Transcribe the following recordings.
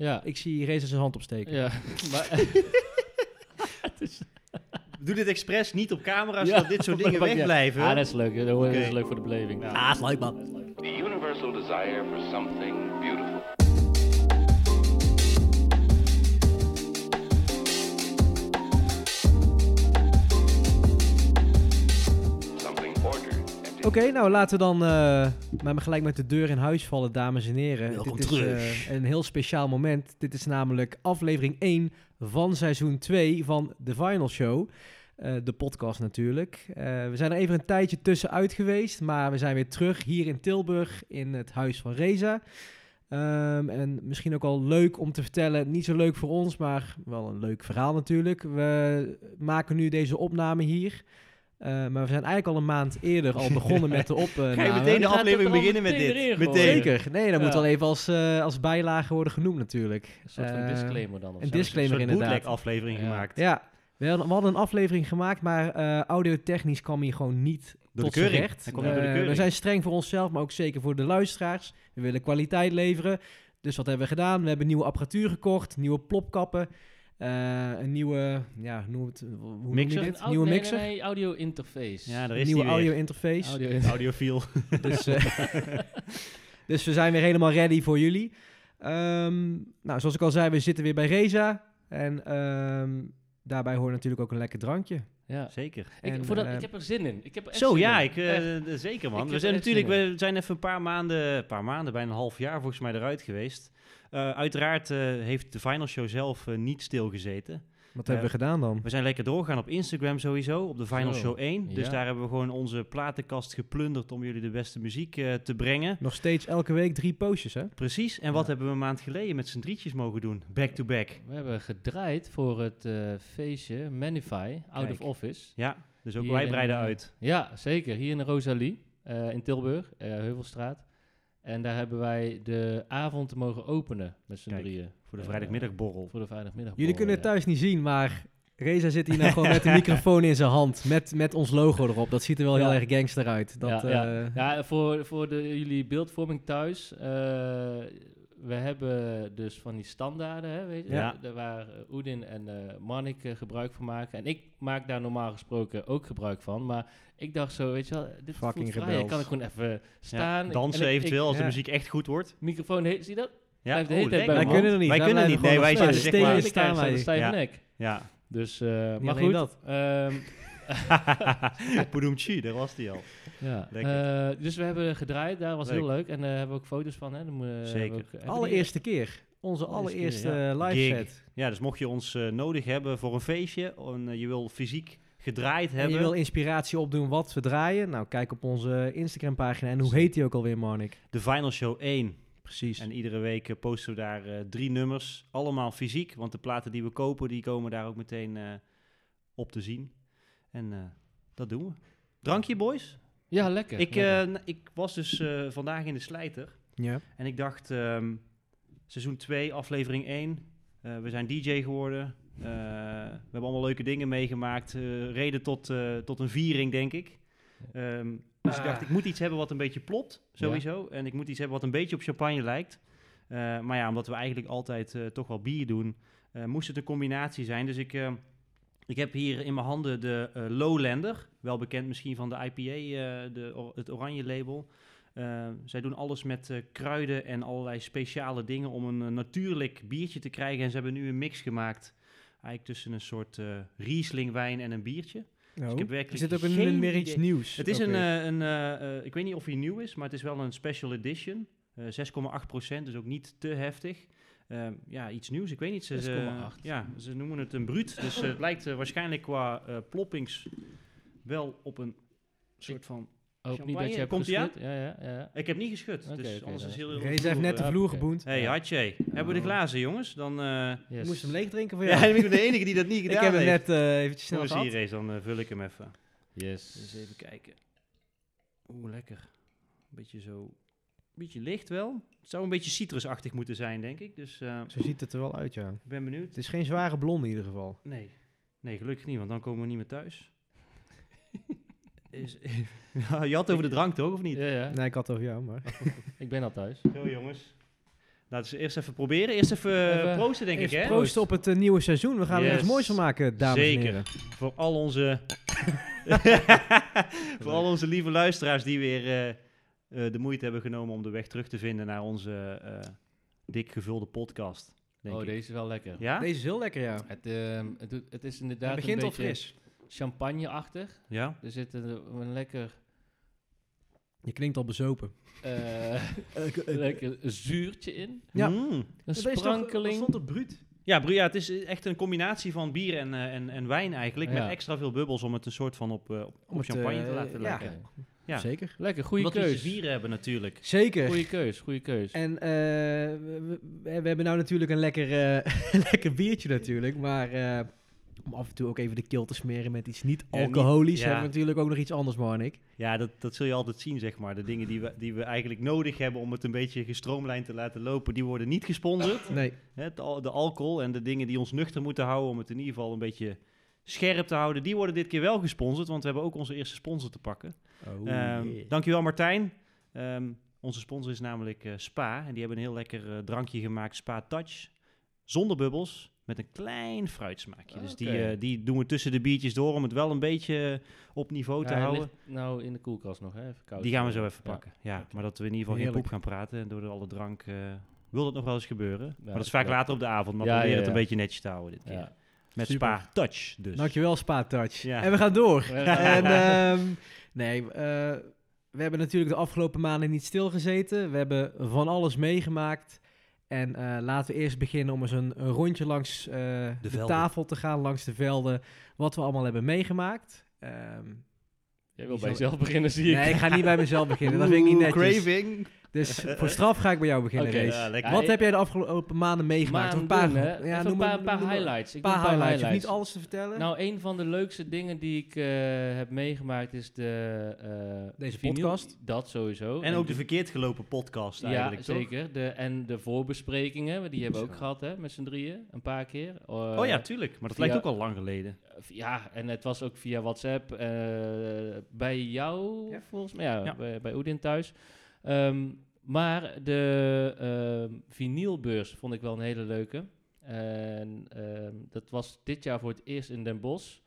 Ja. Ik zie Reza zijn hand opsteken. ja. maar, Doe dit expres niet op camera, Ja, zodat dit soort dingen maar ja. wegblijven. Ah, dat is leuk. Dat is leuk voor de beleving. Ja. Ah, is leuk man. The universal desire for something beautiful. Oké, nou laten we dan maar maar gelijk met de deur in huis vallen, dames en heren. Welkom Dit is terug. eh, een heel speciaal moment. Dit is namelijk aflevering 1 van seizoen 2 van The Final Show. Eh, de podcast natuurlijk. We zijn er even een tijdje tussenuit geweest, maar we zijn weer terug hier in Tilburg in het huis van Reza. Ehm, en misschien ook al leuk om te vertellen, niet zo leuk voor ons, maar wel een leuk verhaal natuurlijk. We maken nu deze opname hier. Eh, maar we zijn eigenlijk al een maand eerder al begonnen met de opname. Ga je meteen de aflevering beginnen met dit? Meteen. Zeker. Nee, dat Ja. moet wel even als, eh, als bijlage worden genoemd natuurlijk. Een soort van Eh, disclaimer dan. of een zo. disclaimer. Een soort inderdaad. aflevering Ja. gemaakt. Ja, we hadden, we hadden een aflevering gemaakt, maar eh audiotechnisch kwam hij gewoon niet Door tot de keuring. z'n recht. Door de keuring. we zijn streng voor onszelf, maar ook zeker voor de luisteraars. We willen kwaliteit leveren. Dus wat hebben we gedaan? We hebben nieuwe apparatuur gekocht, nieuwe plopkappen, eh, een nieuwe, ja, hoe noem het, hoe noem je Mixer? dit? Een Nieuwe nee, mixer, Nee, nee, audio interface. Ja, daar een is nieuwe die weer. audio interface. Audio interface. Audiofiel. Dus, eh, dus we zijn weer helemaal ready voor jullie. Ehm, nou, zoals ik al zei, we zitten weer bij Reza. En ehm, daarbij hoort natuurlijk ook een lekker drankje. Ja. Zeker. Ik, En, voordat, eh, ik heb er zin in. Ik heb er echt Zo, zin ja, in. ik, eh, zeker man. Ik we zijn natuurlijk, we zijn even een paar maanden, een paar maanden, bijna een half jaar volgens mij eruit geweest. Eh, uiteraard heeft de Final Show zelf niet stilgezeten. Wat Eh, hebben we gedaan dan? We zijn lekker doorgegaan op Instagram sowieso, op de Final Show 1. Dus ja. daar hebben we gewoon onze platenkast geplunderd om jullie de beste muziek eh, te brengen. Nog steeds elke week drie postjes, hè? Precies. En wat hebben we een maand geleden met z'n drietjes mogen doen? Back to back. We hebben gedraaid voor het eh, feestje Manify, Out Kijk. of Office. Ja, dus ook Hier wij breiden eh, uit. Ja, zeker. Hier in de Rosalie, eh, in Tilburg, eh, Heuvelstraat. En daar hebben wij de avond mogen openen met z'n Kijk, drieën. Voor de eh, vrijdagmiddagborrel. Voor de vrijdagmiddag. Jullie kunnen het ja. thuis niet zien, maar Reza zit hier nou gewoon met de microfoon in zijn hand. Met, met ons logo erop. Dat ziet er wel heel erg gangster uit. Dat, ja, ja. eh, ja, voor, voor de, jullie beeldvorming thuis. eh, we hebben dus van die standaarden, hè, weet je, Ja. daar waar eh, Oedin en eh Marnik eh, gebruik van maken. En ik maak daar normaal gesproken ook gebruik van. Maar ik dacht zo, weet je wel, dit Fucking voelt vrij. Ik kan ik gewoon even Ja, staan. Ik- dansen ik- eventueel als ja. de muziek echt goed wordt. Microfoon, he- zie je dat? Ja, Blijft de hele tijd lekker, bij wij kunnen er niet. Wij Wij kunnen niet. Nee, wij stenen zeg maar... stijve Ja. nek. Ja. Dus, eh maar goed. dat. Poedoemtji, daar was die al. ja. Eh, dus we hebben gedraaid, daar was Leuk. heel leuk. En daar hebben we ook foto's van. Hè. Dan we Zeker. ook- Allereerste keer. Onze Allereerste ja. eh, live Gig. set. Ja, dus mocht je ons eh, nodig hebben voor een feestje en eh, je wil fysiek gedraaid En hebben... je wil inspiratie opdoen wat we draaien? Nou, kijk op onze Instagram pagina. En hoe heet die ook alweer, Marnik? de Final Show 1. Precies. En iedere week eh, posten we daar eh, drie nummers, allemaal fysiek. Want de platen die we kopen, die komen daar ook meteen eh, op te zien. En eh, dat doen we. Drankje, boys? Ja, lekker. Ik, lekker. eh, ik was dus eh, vandaag in de Slijter. Ja. En ik dacht, ehm, seizoen 2, aflevering 1. eh, we zijn DJ geworden. Eh, we hebben allemaal leuke dingen meegemaakt. eh, reden tot, eh, tot een viering, denk ik. Ehm, dus ik dacht, ik moet iets hebben wat een beetje plopt, sowieso. En ik moet iets hebben wat een beetje op champagne lijkt. Eh, maar ja, omdat we eigenlijk altijd eh, toch wel bier doen, eh, moest het een combinatie zijn. Dus ik, eh, ik heb hier in mijn handen de eh, Lowlander. Wel bekend misschien van de IPA, eh, de, or- het oranje label. Eh, zij doen alles met kruiden en allerlei speciale dingen om een natuurlijk biertje te krijgen. En ze hebben nu een mix gemaakt, eigenlijk tussen een soort Riesling wijn en een biertje. Oh. ik heb werkelijk er zit ook een, weer iets nieuws. Het is een, een ik weet niet of hij nieuw is, maar het is wel een special edition. Eh 6,8% dus ook niet te heftig. Eh, ja, iets nieuws, ik weet niet. Ze, ze- 6,8. ja, ze noemen het een bruut. Dus eh, het lijkt eh, waarschijnlijk qua eh, ploppings wel op een soort van... Hoop niet dat je hebt aan? geschud. Ja, ja, ja. Ik heb niet geschud, Oké, dus anders dan is heel... Reza heeft net de Ja, vloer geboend. Hey, Ja. Hartje, hebben we de glazen, jongens? Dan... eh Yes. Je moest hem leeg drinken voor ja, jou. ik ben de enige die dat niet gedaan ik heb hem heeft. net eh eventjes snel Kom eens gehad. hier eens, dan vul ik hem even. Yes. Dus even kijken. Oeh, lekker. Beetje zo... Beetje licht wel. Het zou een beetje citrusachtig moeten zijn, denk ik. Dus eh, Zo ziet het er wel uit, ja. ik ben benieuwd. Het is geen zware blonde in ieder geval. Nee. Nee, gelukkig niet, want dan komen we niet meer thuis. Is, Ja, je had het over de drank toch, of niet? Ja, ja. Nee, ik had het over jou, maar... Ik ben al thuis. Zo jongens. Laten we eerst even proberen. Eerst even, eh, Even- proosten, denk Eerst ik, hè? proosten op het eh, nieuwe seizoen. We gaan er iets moois van maken, dames Zeker. en heren. Voor al onze... voor al onze lieve luisteraars die weer de moeite hebben genomen om de weg terug te vinden naar onze eh, dik gevulde podcast. Denk Oh, ik. deze is wel lekker. Ja? Deze is heel lekker, ja. Het, ehm, het, het is inderdaad Het begint een al beetje fris. champagne-achtig. Ja? Er zit een, een lekker, Je klinkt al bezopen. eh, lekker zuurtje in. Ja. Mm. Een sprankeling. op bruut? Ja, ja, het is echt een combinatie van bier en, eh, en, en wijn eigenlijk. Ja. Met extra veel bubbels om het een soort van op, eh, op, het, champagne eh, te laten ja. lijken. Ja. Zeker. Lekker, goede Omdat keus. te vieren hebben natuurlijk. Zeker. Goeie keus, goede keus. En eh, we, hebben nou natuurlijk een lekker, eh, lekker biertje natuurlijk, maar eh, om af en toe ook even de keel te smeren met iets niet Ja, alcoholisch, ja. hebben we natuurlijk ook nog iets anders, Marnik. Ja, dat, dat zul je altijd zien, zeg maar. De dingen die we, die we eigenlijk nodig hebben om het een beetje gestroomlijnd te laten lopen, die worden niet gesponsord. Nee, het al- de alcohol en de dingen die ons nuchter moeten houden om het in ieder geval een beetje scherp te houden, die worden dit keer wel gesponsord, want we hebben ook onze eerste sponsor te pakken. oh, Ehm. Dankjewel Martijn. Ehm, onze sponsor is namelijk eh, Spa en die hebben een heel lekker eh, drankje gemaakt, Spa Touch, zonder bubbels, met een klein fruitsmaakje. Dus die, eh, die doen we tussen de biertjes door om het wel een beetje op niveau te Ja, houden. nou in de koelkast nog, hè? Even koud. Die gaan we zo Ja. even pakken. Ja, maar dat we in ieder geval geen poep gaan praten en door de alle drank wil dat nog wel eens gebeuren. maar dat is vaak later op de avond, maar we proberen het een beetje netjes te houden dit keer. Met Super. Spa Touch dus. Dankjewel Spa Touch. Ja. En we gaan door. We gaan en ehm, nee, eh, we hebben natuurlijk de afgelopen maanden niet stilgezeten. We hebben van alles meegemaakt. En eh, laten we eerst beginnen om eens een, een rondje langs eh, de, tafel te gaan, langs de velden, wat we allemaal hebben meegemaakt. Ehm, Jij wil bij zal- jezelf beginnen, zie ik. nee, ik ga niet bij mezelf beginnen. Dat vind ik niet netjes. Craving. Dus voor straf ga ik bij jou beginnen, ja, lekker. Wat Ja, heb jij de afgelopen maanden meegemaakt? Of een paar, ja, noem een maar- paar, een paar noem maar- highlights. Ik paar een paar highlights. highlights. Niet alles te vertellen. Nou, een van de leukste dingen die ik eh, heb meegemaakt is de... eh, Deze vinyl- podcast. Dat sowieso. En ook de verkeerd gelopen podcast Ja, eigenlijk, toch? zeker. De, en de voorbesprekingen, die hebben we ook gehad, hè, met z'n drieën, een paar keer. Eh, Oh ja, tuurlijk. Maar dat via- lijkt ook al lang geleden. Ja, en het was ook via WhatsApp eh, bij jou, Ja. volgens mij. Ja, Ja. bij, bij Oedin thuis. Ehm, maar de ehm vinylbeurs vond ik wel een hele leuke. En ehm, dat was dit jaar voor het eerst in Den Bosch.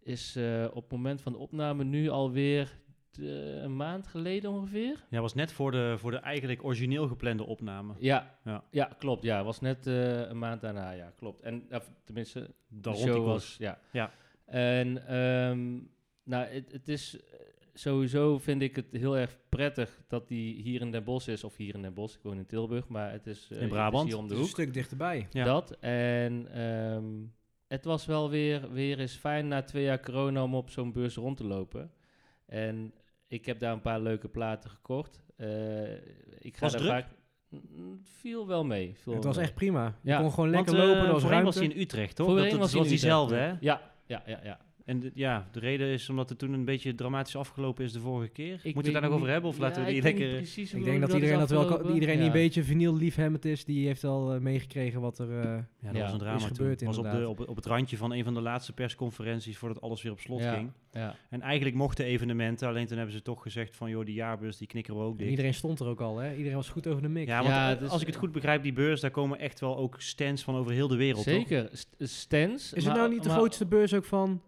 Is eh, op het moment van de opname nu alweer eh, een maand geleden ongeveer. Ja, was net voor de, voor de eigenlijk origineel geplande opname. Ja, Ja. ja. klopt. Ja, was net eh, een maand daarna. Ja, klopt. En of, tenminste, de rond die show was. Ja. Ja. En ehm, nou, het, het is sowieso vind ik het heel erg prettig dat die hier in Den Bosch is, of hier in Den Bosch. Ik woon in Tilburg, maar het is, eh, In is Brabant. hier om de Het is een hoek. stuk dichterbij. Ja. Dat en ehm, het was wel weer, weer eens fijn na twee jaar corona om op zo'n beurs rond te lopen. En ik heb daar een paar leuke platen gekocht. Eh, ik ga Was daar druk? vaak. Viel wel mee. viel Het wel was mee. echt prima. Je Ja, kon gewoon Want, lekker lopen, eh, er was voorheen ruimte. was hij in Utrecht, toch? Voorheen dat, was dat hij was diezelfde, hè? Ja, ja, ja, ja. En de, ja, de reden is omdat het toen een beetje dramatisch afgelopen is de vorige keer. Ik Moeten we het weet daar nog over hebben? Of laten Ja, we die lekker... precies Ik denk dat iedereen dat wel kan, iedereen die een beetje vinyl liefhebbend is, die heeft al eh, meegekregen wat er. eh, Ja, dat Ja, was een drama is toen. gebeurd was op, de, op, op het randje van een van de laatste persconferenties voordat alles weer op slot Ja, ging. Ja. En eigenlijk mochten evenementen, alleen toen hebben ze toch gezegd van... joh, die jaarbeurs die knikkeren we ook dicht. iedereen stond er ook al, hè? Iedereen was goed over de mix. Ja, want Ja, eh, dus, als ik het eh, goed begrijp, die beurs, daar komen echt wel ook stands van over heel de wereld? Zeker. St- Stands. is het nou niet de grootste beurs ook van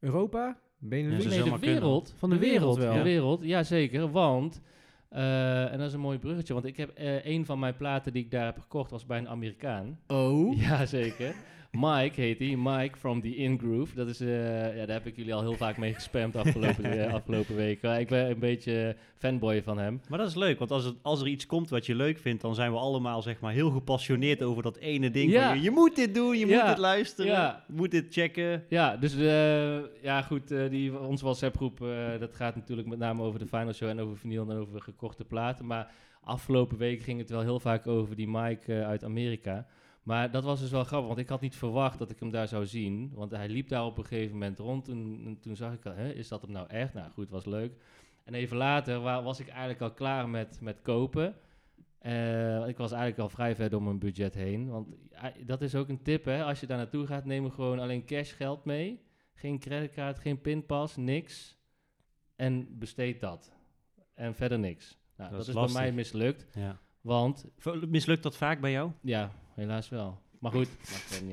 Europa? Benelux? Ja, Nee, de kunnen. wereld. Van de wereld wel. De wereld, ja zeker. Want, eh, en dat is een mooi bruggetje, want ik heb eh, een van mijn platen die ik daar heb gekocht was bij een Amerikaan. Oh. Ja, zeker. Mike heet hij, Mike from the In Groove. Dat is, eh, ja, daar heb ik jullie al heel vaak mee gespamd afgelopen, eh, afgelopen weken. Ik ben een beetje fanboy van hem. Maar dat is leuk, want als, het, als er iets komt wat je leuk vindt... dan zijn we allemaal zeg maar heel gepassioneerd over dat ene ding. Ja. Van, je, je moet dit doen, je Ja. moet dit luisteren, Ja. je moet dit checken. Ja, dus eh, ja goed, die, onze WhatsApp-groep, dat gaat natuurlijk met name over de Final Show en over vinyl en over gekochte platen. Maar afgelopen week ging het wel heel vaak over die Mike uit Amerika. Maar dat was dus wel grappig, want ik had niet verwacht dat ik hem daar zou zien. Want hij liep daar op een gegeven moment rond en, en toen zag ik al, hè, is dat hem nou echt? Nou goed, was leuk. En even later wa- was ik eigenlijk al klaar met, met kopen. Eh, ik was eigenlijk al vrij ver door mijn budget heen. Want dat is ook een tip, hè. Als je daar naartoe gaat, neem er gewoon alleen cash geld mee. Geen creditcard, geen pinpas, niks. En besteed dat. En verder niks. Nou, Dat dat, is is, bij mij mislukt. Ja. Want, Mislukt dat vaak bij jou? ja, helaas wel. Maar goed.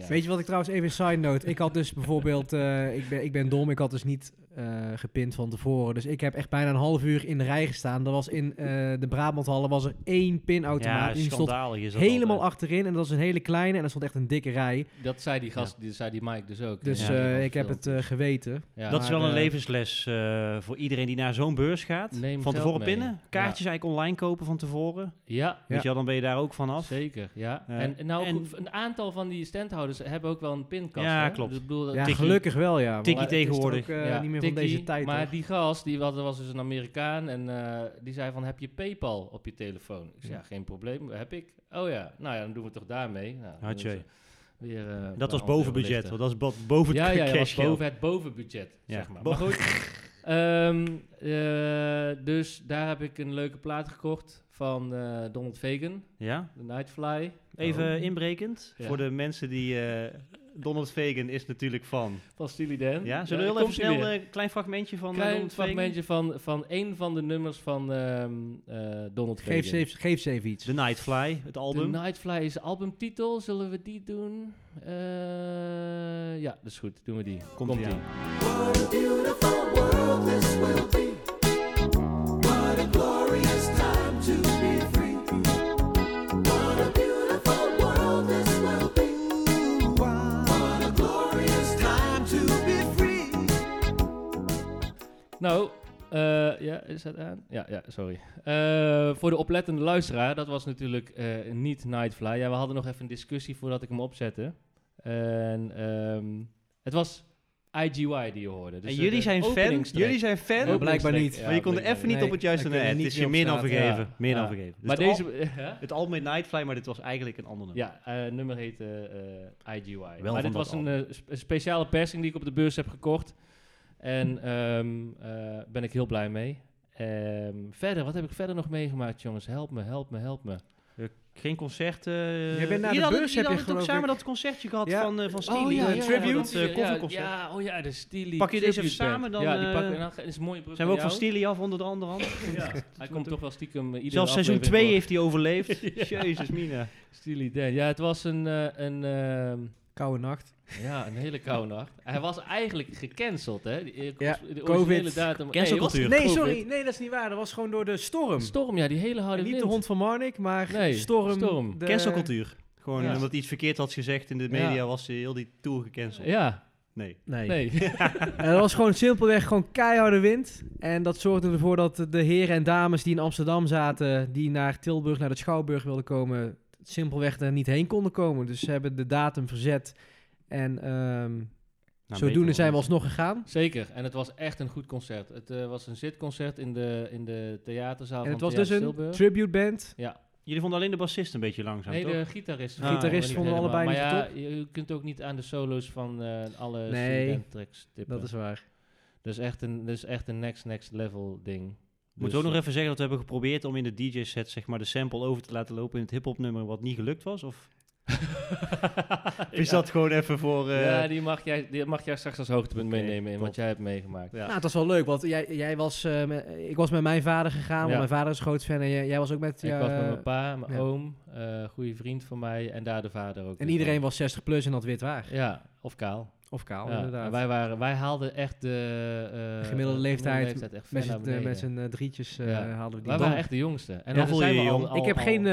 Weet je wat ik trouwens even een side note? Ik had dus bijvoorbeeld, eh, ik, ben, ik ben dom, ik had dus niet eh gepind van tevoren. Dus ik heb echt bijna een half uur in de rij gestaan. Er was in eh, de Brabanthallen was er één pinautomaat. Ja, die stond schandalig is dat helemaal altijd. achterin en dat was een hele kleine en er stond echt een dikke rij. Dat zei die gast, die zei die Mike dus ook. Dus Ja, eh, ik heb het eh, geweten. Ja. dat is wel een levensles eh, voor iedereen die naar zo'n beurs gaat. Neem van tevoren mee. pinnen. Kaartjes eigenlijk online kopen van tevoren. Ja, Weet je wel, dan ben je daar ook vanaf. zeker. Ja. En, nou, en- een aantal van die standhouders hebben ook wel een pinkast. Ja, hè? klopt. Dus ik bedoel, Ja, gelukkig wel ja. Tikkie tegenwoordig. ook, niet meer van deze tijd. Maar die gast, die was, was dus een Amerikaan en eh, die zei van, heb je Paypal op je telefoon? Ik zei, ja, geen probleem, heb ik. Oh ja, nou ja, dan doen we toch daarmee. Nou, Had je. Weer, eh, Dat was een boven half budget, uur want dat is bo- boven het ja, ja, ja, was boven het bovenbudget, Ja, zeg maar. bo- Maar goed, ehm, eh, dus daar heb ik een leuke plaat gekocht van Donald Fagan, Ja, The Nightfly. even inbrekend. Ja. Voor de mensen die... eh, Donald Fagan is natuurlijk van... Van Steely Dan. Ja, zullen we heel even snel een klein fragmentje van eh, Klein Donald Fagan? fragmentje van, van een van de nummers van ehm, eh, Donald Fagan. Geef ze, even, geef ze even iets. The Nightfly, het album. The Nightfly is de albumtitel. Zullen we die doen? Eh, ja, dat is goed. Doen we die. Komt-ie Komt-ie. aan. Nou, eh, ja, is dat aan? Ja, ja, sorry. Eh, voor de oplettende luisteraar, dat was natuurlijk eh, niet Nightfly. Ja, we hadden nog even een discussie voordat ik hem opzette. En ehm, het was IGY die je hoorde. Dus en jullie zijn fan? Jullie zijn fan? Oh, blijkbaar niet. ja, maar je kon er even niet Nee, op het juiste... Nee, het niet is je mee meer dan vergeven. ja. Meer dan Ja. vergeven. Dus Maar het, al- deze... ja? het album met Nightfly, maar dit was eigenlijk een ander nummer. Ja, eh, het nummer heet IGY. Wel maar dit was een speciale persing die ik op de beurs heb gekocht. En ehm eh ben ik heel blij mee. Ehm, verder, wat heb ik verder nog meegemaakt, jongens? Help me, help me, help me. Geen concert. eh Jij bent naar de hier heb je geloof samen ik- dat concertje gehad Ja. van, eh van Steely. Oh, ja, eh, ja, tribute, ja, dat ja, eh, koffieconcert. Ja, oh ja, de Steely Pak je deze even samen dan, Ja, die eh, pakken we. Nou, is een mooie brug Zijn we ook van. Steely af onder de andere hand? Hij komt toch wel stiekem uh, iedere Zelfs seizoen aflevering 2 voor. heeft hij overleefd. Ja. Jezus, Mina. Steely Dan. Ja, het was een, eh, een, ehm, Koude nacht. ja, een hele koude nacht. Hij was eigenlijk gecanceld, hè? De, de Ja, originele COVID. datum. Cancelcultuur. Nee, Nee, sorry. Nee, dat is niet waar. Dat was gewoon door de storm. Storm, ja, die hele harde En niet wind. de hond van Marnik, maar Nee, storm. storm. de- Cancelcultuur. Gewoon Ja. omdat hij iets verkeerd had gezegd in de media, Ja. was heel die tour gecanceld. Ja, Nee. Nee. nee. En dat was gewoon simpelweg gewoon keiharde wind. En dat zorgde ervoor dat de heren en dames die in Amsterdam zaten, die naar Tilburg, naar de Schouwburg wilden komen, simpelweg er niet heen konden komen. Dus ze hebben de datum verzet. En ehm, Nou, zodoende zijn we wel. alsnog gegaan. Zeker, en het was echt een goed concert. Het eh, was een zitconcert in de, in de theaterzaal En het van was dus een tribute band. Ja, Jullie vonden alleen de bassist een beetje langzaam, nee, toch? de gitarist. Ah, gitarist niet vonden we allebei maar niet ja, je kunt ook niet aan de solo's van eh, alle Nee, tracks tippen. Dat is waar. Is echt een, is echt een next, next level ding. Moet Dus, ook nog eh, even zeggen dat we hebben geprobeerd om in de DJ-set zeg maar, de sample over te laten lopen in het hip-hop nummer, wat niet gelukt was? Of is Ja. dat gewoon even voor. eh, Ja, die mag, jij, die mag jij straks als hoogtepunt meenemen in wat jij hebt meegemaakt. ja. Nou, het was wel leuk, want jij, jij was, eh, met- ik was met mijn vader gegaan, want Ja. mijn vader is groot fan en jij, jij was ook met... Ik was met mijn pa, mijn ja. oom, eh goede vriend van mij en daar de vader ook. En iedereen van. was 60 plus en had wit waar. Ja, of kaal. Of kaal, Ja, inderdaad. wij, waren, wij haalden echt de... eh, Gemiddelde leeftijd leeftijd echt ver met z'n- beneden. met z'n eh, drietjes eh, Ja. haalden we die. Wij Dan- waren echt de jongste. En Ja, dan voel zijn je we je jong? al- ik heb al- geen...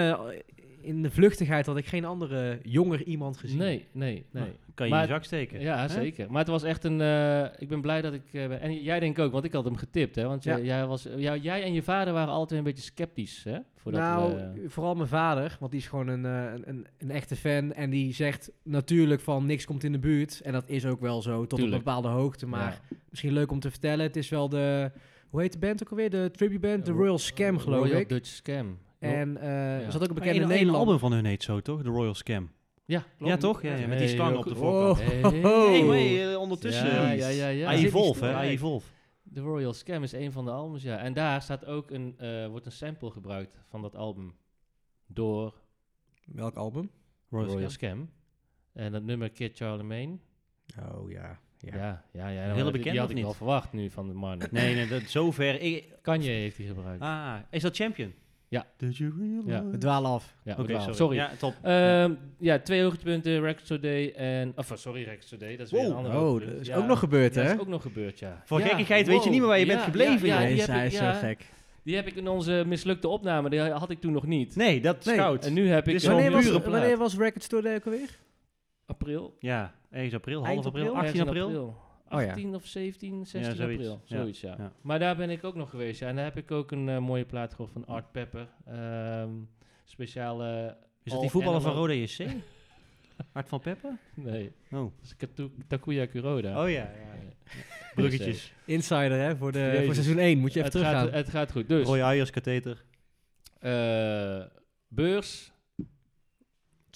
in de vluchtigheid had ik geen andere jonger iemand gezien. Nee, nee, nee. Nou, kan je Maar- in je zak steken. Ja, Hè? zeker. Maar het was echt een... eh, ik ben blij dat ik... eh, en jij denk ik ook, want ik had hem getipt, hè? Want Ja. jij, jij, was, jou- jij en je vader waren altijd een beetje sceptisch, hè? Voordat nou, we- vooral mijn vader, want die is gewoon een, eh, een, een, een echte fan. En die zegt natuurlijk van niks komt in de buurt. En dat is ook wel zo, tot Tuurlijk. op een bepaalde hoogte. Maar ja. misschien leuk om te vertellen. Het is wel de... Hoe heet de band ook alweer? De tribute band? De Ro- Royal Scam, geloof Royal ik. Dutch Scam. En eh, er zat ook een bekende een Nederlander. album van hun heet zo, toch? The Royal Scam. Ja, Ja, toch? Ja, ja, met die slang heel op de goed. voorkant. Oh. Hey. Hey, maar hey, eh, ondertussen. Ja, ja, ja, ja. Zit Evolve, hè? Stil- Evolve. De Royal Scam is een van de albums, ja. En daar staat ook een, eh, wordt een sample gebruikt van dat album. Door Welk album? Royal, Scam. En dat nummer Kid Charlemagne. Oh ja. Ja, ja, ja. ja die- bekend Die had ik niet? wel verwacht nu van de man. Nee, nee, dat, zover. Ik, Kanye heeft die gebruikt. ah, is dat Champion? Ja. Did you realize? Ja. We dwalen af. Ja, sorry. sorry. Ja, top. Ehm, ja, twee hoogtepunten, Record Store Day en... Of, sorry, Record Store Day, dat is weer een andere Oh, hoogtepunt. dat is Ja, ook nog gebeurd, ja, hè? dat is ook nog gebeurd, ja. Voor Ja, gekkigheid weet je niet meer waar je bent gebleven. Ja, Hij die is, zo gek. Die heb ik in onze mislukte opname, die had ik toen nog niet. Nee, dat is Nee. goud. En nu heb ik wel Wanneer was, wanneer was Record Store Day ook alweer? april. Ja, ergens april, Eind half april, april? 18 ergens in april. Oh ja. 18 of 17, 16 zoiets. april. Zoiets, ja. ja. Maar daar ben ik ook nog geweest. Ja. En daar heb ik ook een eh, mooie plaat gehoord van Art Pepper. Ehm speciale... Is dat die voetballer van Rode JC? Hart van Peppe? Nee, Oh. dat is Katu- Takuya Kuroda. Oh ja, ja. Bruggetjes. Insider, hè? Voor, de, Jezus. voor seizoen 1. Moet je even het, teruggaan. gaat, het gaat goed. Dus, Roy Ayers katheter. eh, beurs,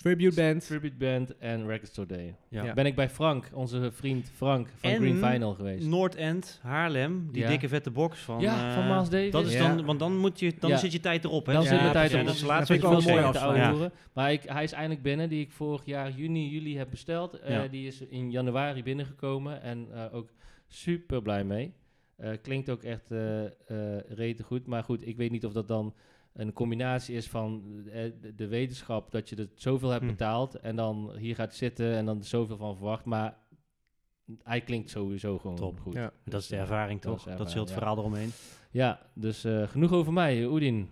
Tribute band. tribute band en Record Store Day. Ja. Ja. Ben ik bij Frank, onze vriend Frank van En Green Vinyl geweest. Noordend, Haarlem, die Ja. dikke vette box van... Ja, eh, van Miles Davis. Dat is Ja. dan, want dan, moet je, dan Ja. zit je tijd erop, hè? Dan zit ja, de tijd erop. Dat is Dat laatst vind wat ik je wel mooi. Maar ik, hij is eindelijk binnen, die ik vorig jaar juni, juli heb besteld. Eh, Ja. Die is in januari binnengekomen en eh, ook super blij mee. Eh, klinkt ook echt eh eh, rete goed. Maar goed, ik weet niet of dat dan een combinatie is van eh, de, de wetenschap dat je er zoveel hebt Hm. betaald en dan hier gaat zitten en dan er zoveel van verwacht. Maar hij klinkt sowieso gewoon Top. goed. Ja. Dat is de ervaring, Dat toch? Dat is ervaring, heel het ja. verhaal eromheen. Ja, dus eh, genoeg over mij, Oedin.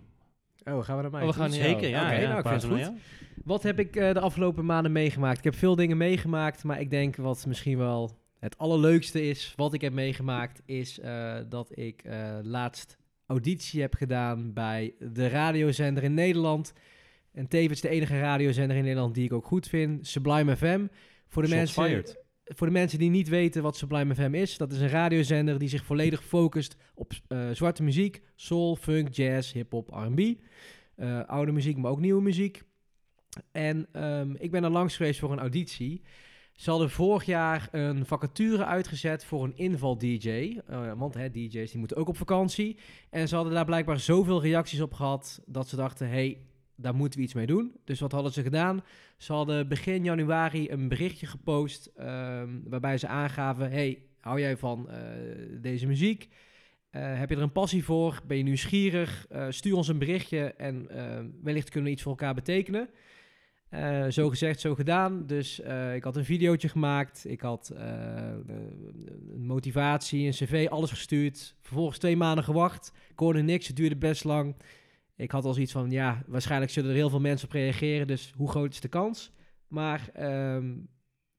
Oh, gaan we naar mij? Oh, we gaan Zeker, ja. Oké, ja, nou, ik vind het goed. Wat heb ik eh, de afgelopen maanden meegemaakt? Ik heb veel dingen meegemaakt, maar ik denk wat misschien wel het allerleukste is, wat ik heb meegemaakt, is eh, dat ik eh, laatst auditie heb gedaan bij de radiozender in Nederland. En tevens de enige radiozender in Nederland die ik ook goed vind, Sublime FM. Voor de, mensen, fired. voor de mensen die niet weten wat Sublime FM is, dat is een radiozender die zich volledig focust op eh, zwarte muziek, soul, funk, jazz, hip-hop, RB. Eh, oude muziek, maar ook nieuwe muziek. En ehm, ik ben er langs geweest voor een auditie. Ze hadden vorig jaar een vacature uitgezet voor een inval-DJ. eh, want hè, DJ's die moeten ook op vakantie. En ze hadden daar blijkbaar zoveel reacties op gehad dat ze dachten: hey, daar moeten we iets mee doen. Dus wat hadden ze gedaan? Ze hadden begin januari een berichtje gepost ehm, waarbij ze aangaven: hey, hou jij van eh, deze muziek? Eh, heb je er een passie voor? Ben je nieuwsgierig? Stuur ons een berichtje en wellicht kunnen we iets voor elkaar betekenen. Eh, zo gezegd, zo gedaan. Dus eh, ik had een videootje gemaakt. Ik had eh, een motivatie, een cv, alles gestuurd. Vervolgens twee maanden gewacht. Ik hoorde niks, het duurde best lang. Ik had al zoiets van, ja, waarschijnlijk zullen er heel veel mensen op reageren. Dus hoe groot is de kans? Maar ehm,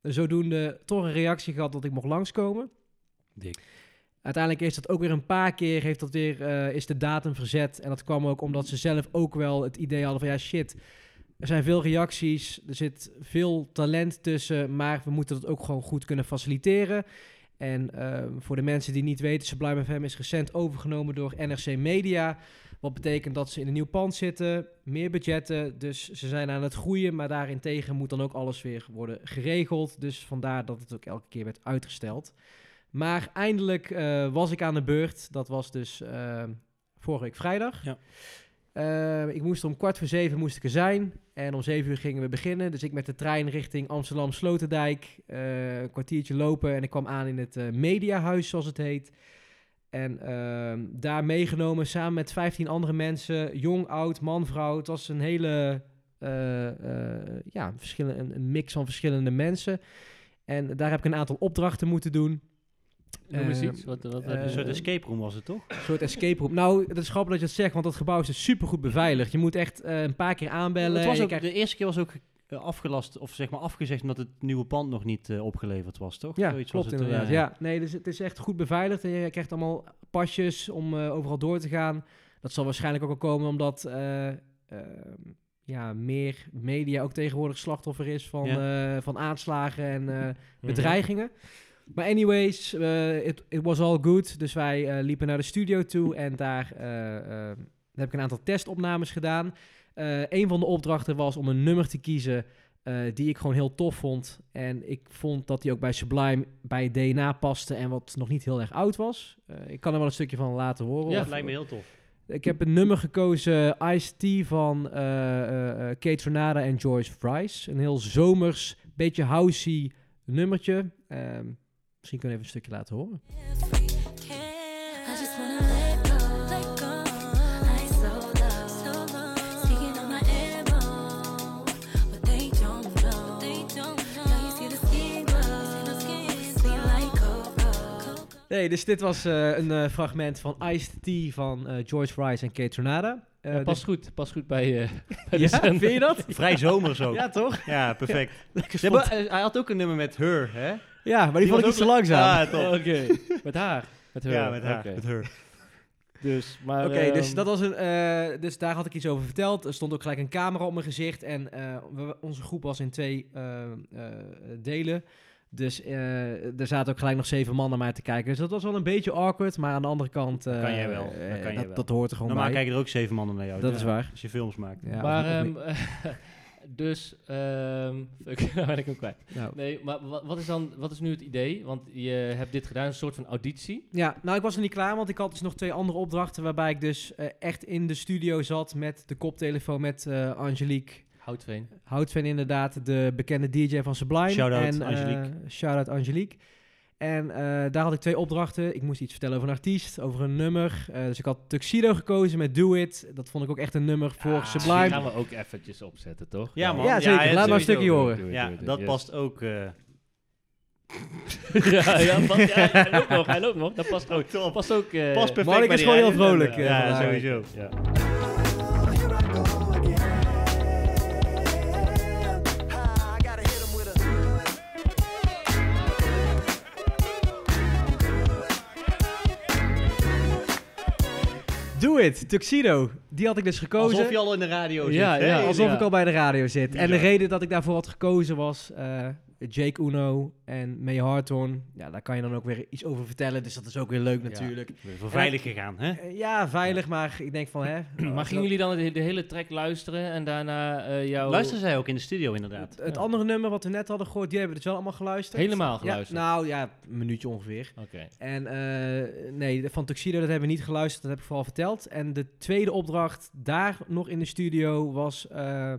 zodoende toch een reactie gehad dat ik mocht langskomen. Dik. Uiteindelijk is dat ook weer een paar keer, heeft dat weer, is de datum verzet. En dat kwam ook omdat ze zelf ook wel het idee hadden van, ja shit, er zijn veel reacties, er zit veel talent tussen, maar we moeten dat ook gewoon goed kunnen faciliteren. En ehm, voor de mensen die niet weten, Sublime FM is recent overgenomen door NRC Media. Wat betekent dat ze in een nieuw pand zitten, meer budgetten. Dus ze zijn aan het groeien, maar daarentegen moet dan ook alles weer worden geregeld. Dus vandaar dat het ook elke keer werd uitgesteld. Maar eindelijk eh, was ik aan de beurt. Dat was dus eh, vorige week vrijdag. Ja. Eh, ik moest om kwart voor zeven moest ik er zijn. En om zeven uur gingen we beginnen. Dus ik met de trein richting Amsterdam Sloterdijk. eh, een kwartiertje lopen. En ik kwam aan in het eh, Mediahuis, zoals het heet. En ehm, daar meegenomen samen met 15 andere mensen. Jong, oud, man, vrouw. Het was een hele eh, ja, een mix van verschillende mensen. En daar heb ik een aantal opdrachten moeten doen. Noem eens Eh, iets. Wat, wat Een soort escape room was het, toch? Een soort escape room. Nou, het is grappig dat je het zegt, want dat gebouw is dus supergoed beveiligd. Je moet echt eh, een paar keer aanbellen. Het was ook, krijgt- de eerste keer was ook eh, afgelast, of zeg maar afgezegd, omdat het nieuwe pand nog niet eh, opgeleverd was, toch? Ja, Zoiets klopt was het, inderdaad. Ja, nee, dus het is echt goed beveiligd. En je krijgt allemaal pasjes om overal door te gaan. Dat zal waarschijnlijk ook al komen omdat eh, ehm, ja, meer media ook tegenwoordig slachtoffer is van, van aanslagen en Mhm. bedreigingen. Maar anyways, eh, it, it was all good. Dus wij eh, liepen naar de studio toe en daar eh, eh, heb ik een aantal testopnames gedaan. Een van de opdrachten was om een nummer te kiezen die ik gewoon heel tof vond. En ik vond dat die ook bij Sublime bij DNA paste en wat nog niet heel erg oud was. Ik kan er wel een stukje van laten horen. Ja, Of- Dat lijkt me heel tof. ik heb een nummer gekozen, Ice-T van Kate Renata en Joyce Fries. Een heel zomers, beetje housey nummertje. Ehm, Misschien kunnen we even een stukje laten horen. Nee, dus dit was eh, een eh, fragment van Iced Tea van uh, George Rice en Kate Tornada. Ja, past dus- goed, past goed bij, bij ja, vind je dat? Vrij zomer zo. ja, toch? Ja, perfect. Hebben, hij had ook een nummer met Her, hè? Ja, maar die, vond ik iets te langzaam. Ah, top. Oké, met haar. Met haar. Ja, met haar. Met Her. Dus, maar... Oké, dus, ehm, dat was een, eh, dus daar had ik iets over verteld. Er stond ook gelijk een camera op mijn gezicht. En eh, we- onze groep was in twee eh, eh, delen. Dus eh, er zaten ook gelijk nog zeven man naar mij te kijken. Dus dat was wel een beetje awkward. Maar aan de andere kant... eh, kan jij wel, dat kan jij dat, wel. dat hoort er gewoon Normaal bij. kijken er ook zeven mannen naar jou. Dat Ja, is waar. Als je films maakt. Ja, maar, ehm, dus, ehm fuck, nou ben ik hem kwijt. Nou, Nee, maar wat, wat is dan, wat is nu het idee? Want je hebt dit gedaan, een soort van auditie. Ja, nou ik was er niet klaar, want ik had dus nog twee andere opdrachten waarbij ik dus eh, echt in de studio zat met de koptelefoon met eh, Angelique Houtveen. Houtveen inderdaad, de bekende DJ van Sublime. Shout-out en, eh, Angelique. shout-out Angelique. En eh, daar had ik twee opdrachten. Ik moest iets vertellen over een artiest, over een nummer. Eh, dus ik had Tuxedo gekozen met Do It. Dat vond ik ook echt een nummer voor Ah, Die Sublime. gaan we ook eventjes opzetten, toch? Ja, man. Ja, zeker. Laat maar een stukje horen. Ja, dat yes. past ook. eh, ja, ja, past, ja, hij loopt nog, hij loopt nog. Dat past ook. Past ook... eh, Past perfect. Mark bij is die gewoon heel vrolijk, Ja, sowieso. Ja. Do It, Tuxedo. Die had ik dus gekozen. Alsof je al in de radio zit. Ja, hè? ja, Alsof ja. ik al bij de radio zit. En de reden dat ik daarvoor had gekozen was eh, Jake Uno en May Harton. Ja, daar kan je dan ook weer iets over vertellen. Dus dat is ook weer leuk natuurlijk. Voor veilig gegaan, hè? Eh, ja, veilig, maar ik denk van hè. Maar gingen jullie dan de, de hele track luisteren en daarna eh jouw... Luisteren zij ook in de studio, inderdaad. Het Ja. andere nummer wat we net hadden gehoord, die hebben we dus wel allemaal geluisterd. Helemaal geluisterd? Ja, nou ja, een minuutje ongeveer. Oké. En eh, nee, de- van Tuxedo, dat hebben we niet geluisterd, dat heb ik vooral verteld. En de tweede opdracht daar nog in de studio was eh,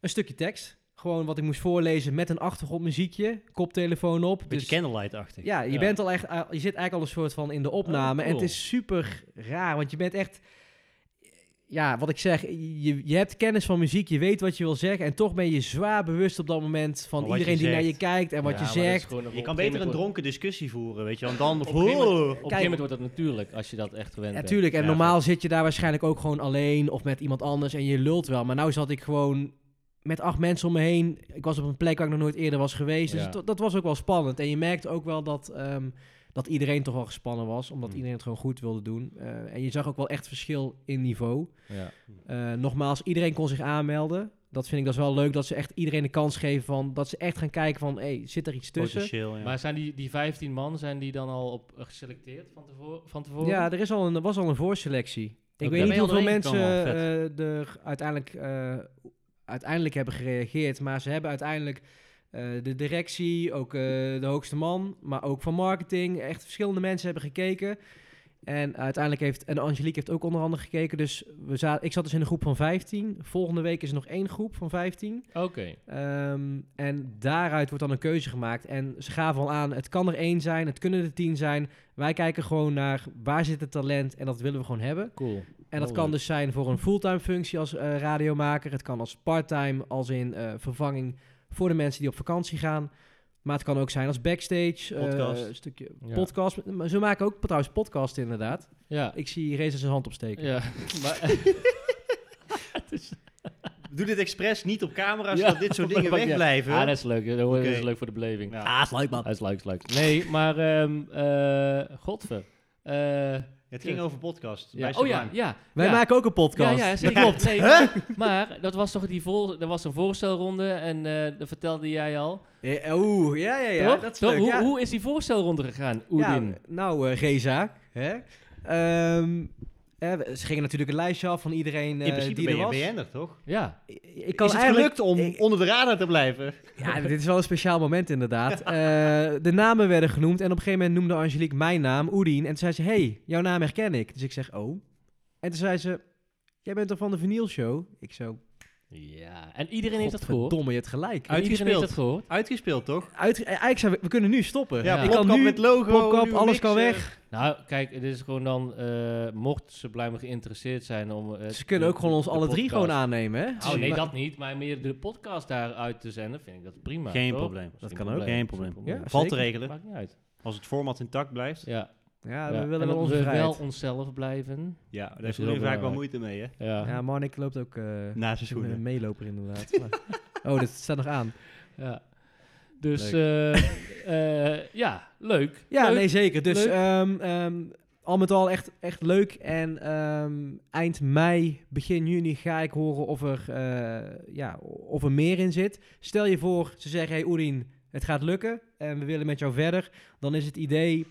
een stukje tekst. Gewoon wat ik moest voorlezen met een achtergrondmuziekje, koptelefoon op. Beetje Dus- candlelight-achtig. ja, je, Ja. bent al echt, eh, je zit eigenlijk al een soort van in de opname. Oh, En het is super raar, want je bent echt... Ja, wat ik zeg, je, je hebt kennis van muziek, je weet wat je wil zeggen... en toch ben je zwaar bewust op dat moment van iedereen die naar je kijkt en wat Ja, je zegt. gewoon Je kan een beter een dronken discussie voeren, weet je. En dan... Op een gegeven moment- Oh. Op een gegeven moment wordt dat natuurlijk, als je dat echt gewend bent. Natuurlijk, en Ja, normaal zit je daar waarschijnlijk ook gewoon alleen of met iemand anders en je lult wel. Maar nou zat ik gewoon met acht mensen om me heen. Ik was op een plek waar ik nog nooit eerder was geweest. Dus Ja. dat, dat was ook wel spannend. En je merkte ook wel dat, ehm, dat iedereen toch wel gespannen was, omdat Hmm. iedereen het gewoon goed wilde doen. Eh, en je zag ook wel echt verschil in niveau. Ja. Eh, nogmaals, iedereen kon zich aanmelden. Dat vind ik dat is wel leuk, dat ze echt iedereen de kans geven van... dat ze echt gaan kijken van, hey, zit er iets tussen? Ja. Maar zijn die, die 15 man, zijn die dan al op, eh, geselecteerd van tevoren? Van tevoren? Ja, er, is al een, er was al een voorselectie. Ik weet niet hoeveel mensen eh, er uiteindelijk, eh, uiteindelijk hebben gereageerd. Maar ze hebben uiteindelijk eh, de directie, ook eh, de hoogste man, maar ook van marketing. Echt verschillende mensen hebben gekeken. En uiteindelijk heeft, en Angelique heeft ook onder andere gekeken. Dus we za ik zat dus in een groep van 15. Volgende week is er nog één groep van 15. Oké. Ehm, en daaruit wordt dan een keuze gemaakt. En ze gaven al aan, het kan er één zijn, het kunnen er tien zijn. Wij kijken gewoon naar waar zit het talent en dat willen we gewoon hebben. Cool. En dat kan dus zijn voor een fulltime functie als eh, radiomaker. Het kan als parttime, als in eh, vervanging voor de mensen die op vakantie gaan. Maar het kan ook zijn als backstage, eh, Podcast. een stukje Ja. podcast. Ze maken ook trouwens podcast inderdaad. Ja. Ik zie Reza zijn hand opsteken. Ja. maar, Doe dit expres niet op camera, Ja, zodat dit soort dingen maar- ja. wegblijven. ah, dat is leuk. Dat is leuk voor de beleving. Ja. Ah, is leuk man. Dat is leuk, is leuk. Nee, maar... eh godver. Eh, Het ging over podcast. ja. bij Oh ja, ja. Wij ja. maken ook een podcast. Ja, ja, zeker. klopt. Nee, maar, maar dat was toch die voor, er was een voorstelronde en eh dat vertelde jij al. Eh, Oeh, ja, ja, ja. toch? Dat is Toch? leuk. Hoe, ja. hoe is die voorstelronde gegaan, Oedin? Ja, nou, eh Reza. Hè? Ehm, eh, ze gingen natuurlijk een lijstje af van iedereen eh, In principe die ben er je was. BN'er, toch? Ja. Ik kan is het eigenlijk- gelukt om ik- onder de radar te blijven? Ja, dit is wel een speciaal moment inderdaad. Eh, de namen werden genoemd en op een gegeven moment noemde Angelique mijn naam, Oedien. En toen zei ze, hey, jouw naam herken ik. Dus ik zeg, oh. En toen zei ze, jij bent toch van de Vinyl Show? Ik zo, Ja. En iedereen heeft dat gehoord. Domme, je hebt gelijk. En Iedereen heeft Uitgespeeld. dat gehoord. Uitgespeeld, toch? Uit, eh, eigenlijk zei we, we kunnen nu stoppen. Ja, Ja. Ik kan nu, met logo, alles kan weg. Nou, kijk, het is gewoon dan, eh, mocht ze blijven geïnteresseerd zijn om... eh, Ze kunnen de- ook gewoon ons alle drie gewoon aannemen, hè? Oh nee, dat niet. Maar meer de podcast daaruit te zenden, vind ik dat prima. Geen toch? probleem. Dat kan ook. Geen probleem. Ja, Valt te regelen. Maakt niet uit. Als het format intact blijft. Ja, Ja, ja. we En willen wel onze we wel onszelf blijven. Ja, daar is heeft Roelien vaak wel moeite mee, hè? Ja, Ja, Marnik loopt ook eh zijn een meeloper inderdaad. Maar- oh, dat staat nog aan. ja. Dus eh, eh, ja, leuk. Ja, Leuk. nee, zeker. Dus ehm, ehm, al met al echt, echt leuk. En ehm, eind mei, begin juni ga ik horen of er, eh, ja, of er meer in zit. Stel je voor, ze zeggen, hey Oedien, het gaat lukken en we willen met jou verder. Dan is het idee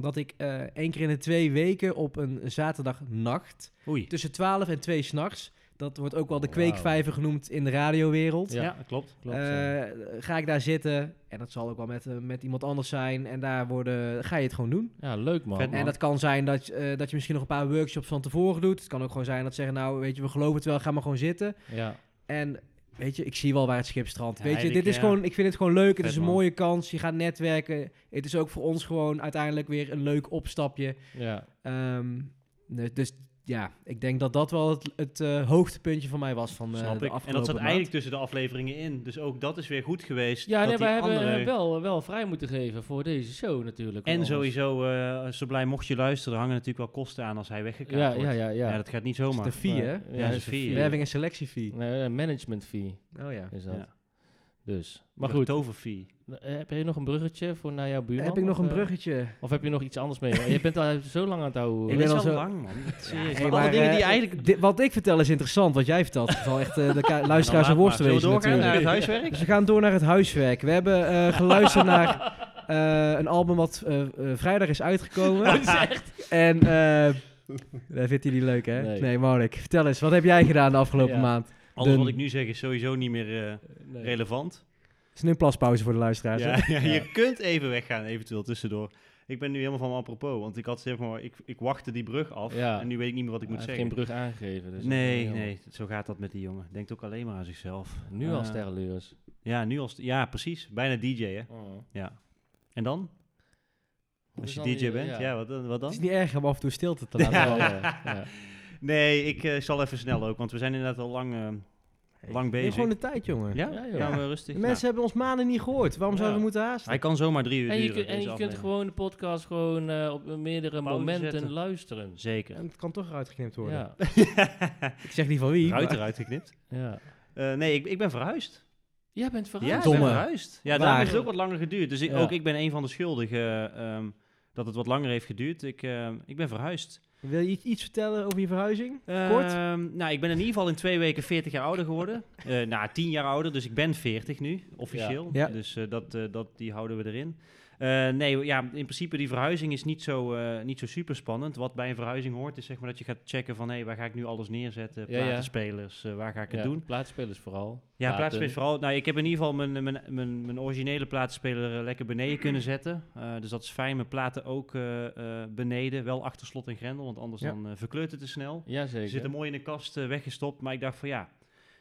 dat ik eh één keer in de twee weken op een zaterdagnacht Oei. tussen 12 en 2 s'nachts. Dat wordt ook wel de Oh, kweekvijver genoemd in de radiowereld. Ja. Ja, klopt. Klopt, Eh, ga ik daar zitten en dat zal ook wel met, eh, met iemand anders zijn. En daar worden, ga je het gewoon doen. ja, leuk man. Vet, man. En dat kan zijn dat, je, eh, dat je misschien nog een paar workshops van tevoren doet. Het kan ook gewoon zijn dat ze zeggen, nou weet je, we geloven het wel, ga maar gewoon zitten. Ja, En weet je, ik zie wel waar het schip strandt. Ja, weet je, dit is ja. gewoon, ik vind het gewoon leuk. Het is een man. mooie kans. Je gaat netwerken. Het is ook voor ons gewoon uiteindelijk weer een leuk opstapje. ja. Ehm, nee, dus ja, ik denk dat dat wel het, het eh, hoogtepuntje van mij was van eh, Snap de ik. En dat zat maand. eigenlijk tussen de afleveringen in. Dus ook dat is weer goed geweest. Ja, dat nee, die wij hebben andere- eh, wel, wel vrij moeten geven voor deze show natuurlijk. En Anders. sowieso, eh zo blij mocht je luisteren, er hangen natuurlijk wel kosten aan als hij weggekaapt Ja, wordt. ja, ja. ja. Ja, dat gaat niet Dat is zomaar. de fee, hè? Ja, Ja, dat is is een een fee. fee. Werving en selectiefee. Nee, een management fee Oh ja. is dat. Ja. Dus, maar goed. toverfee. Eh, Heb je nog een bruggetje voor naar jouw buurman? Heb ik nog of, een eh, bruggetje? Of heb je nog iets anders mee? je bent al zo lang aan het houden. Ik ben al zo- lang, man. Serieus. Hey, Maar alle maar, dingen die eh, eigenlijk... wat ik vertel is interessant. Wat jij vertelt zal echt eh, de luisteraars Nou, worst maar. wezen Zullen we doorgaan natuurlijk. naar het huiswerk? Dus we gaan door naar het huiswerk. We hebben eh, geluisterd naar eh, een album wat vrijdag is uitgekomen. En eh dat vindt hij niet leuk, hè? Nee. Nee, Mark. Vertel eens, wat heb jij gedaan de afgelopen Ja. maand? Alles wat ik nu zeg is sowieso niet meer eh, Nee. relevant. Het is nu een plaspauze voor de luisteraars. Ja, je kunt even weggaan, eventueel tussendoor. Ik ben nu helemaal van mijn apropos, want ik had zeg maar, ik, ik wachtte die brug af Ja. en nu weet ik niet meer wat ik moet zeggen. geen brug aangegeven. Dus nee, nee, zo gaat dat met die jongen. Denkt ook alleen maar aan zichzelf. Nu al Eh, sterrenlures. Ja, nu als, ja, precies. Bijna DJ, hè? Oh. Ja. En dan? Dus Als je DJ bent, ja, wat, dan- wat Het dan? is niet erg om af en toe stilte te laten Ja, vallen. Nee, ik eh, zal even snel ook, want we zijn inderdaad al lang, eh, lang Neem bezig. gewoon de tijd, jongen. Ja? Ja, joh. Gaan we rustig? De mensen hebben ons maanden niet gehoord. Waarom Ja. zouden we moeten Nou, haasten? hij kan zomaar drie uur En je, duren, kunt, en deze je kunt aflevering. gewoon de podcast gewoon eh, op meerdere Pauze momenten zetten. luisteren. Zeker. En het kan toch eruit geknipt worden. Ja, Ik zeg niet van wie. Ruit maar- eruit geknipt. ja. Eh, nee, ik, ik ben verhuisd. Jij bent. Ja, ik Domme. ben verhuisd. Ja, Waar? daarom heeft het ook wat langer geduurd. Dus ik, Ja. ook ik ben een van de schuldigen ehm, dat het wat langer heeft geduurd. Ik, ehm, ik ben verhuisd. Wil je iets- vertellen over je verhuizing? Kort? Ehm, nou, ik ben in ieder geval in twee weken 40 jaar ouder geworden. Eh nou, 10 jaar ouder, dus ik ben 40 nu, officieel. Ja. Ja. Dus eh, dat, eh, dat, die houden we erin. Eh, nee, ja, in principe die verhuizing is niet zo, eh, niet zo super spannend. Wat bij een verhuizing hoort, is zeg maar dat je gaat checken van... hé, waar ga ik nu alles neerzetten? Ja, ja. Platenspelers, eh, waar ga ik het Ja, doen? Plaatsspelers vooral. Ja, Platen. plaatsspeler vooral. Nou, ik heb in ieder geval mijn, mijn, mijn, mijn originele plaatspeler eh, lekker beneden kunnen zetten. Dus dat is fijn. Mijn platen ook beneden. Wel achter slot en grendel, want anders Ja. dan verkleurt het te snel. Jazeker. Ze zitten mooi in de kast weggestopt. Maar ik dacht van ja,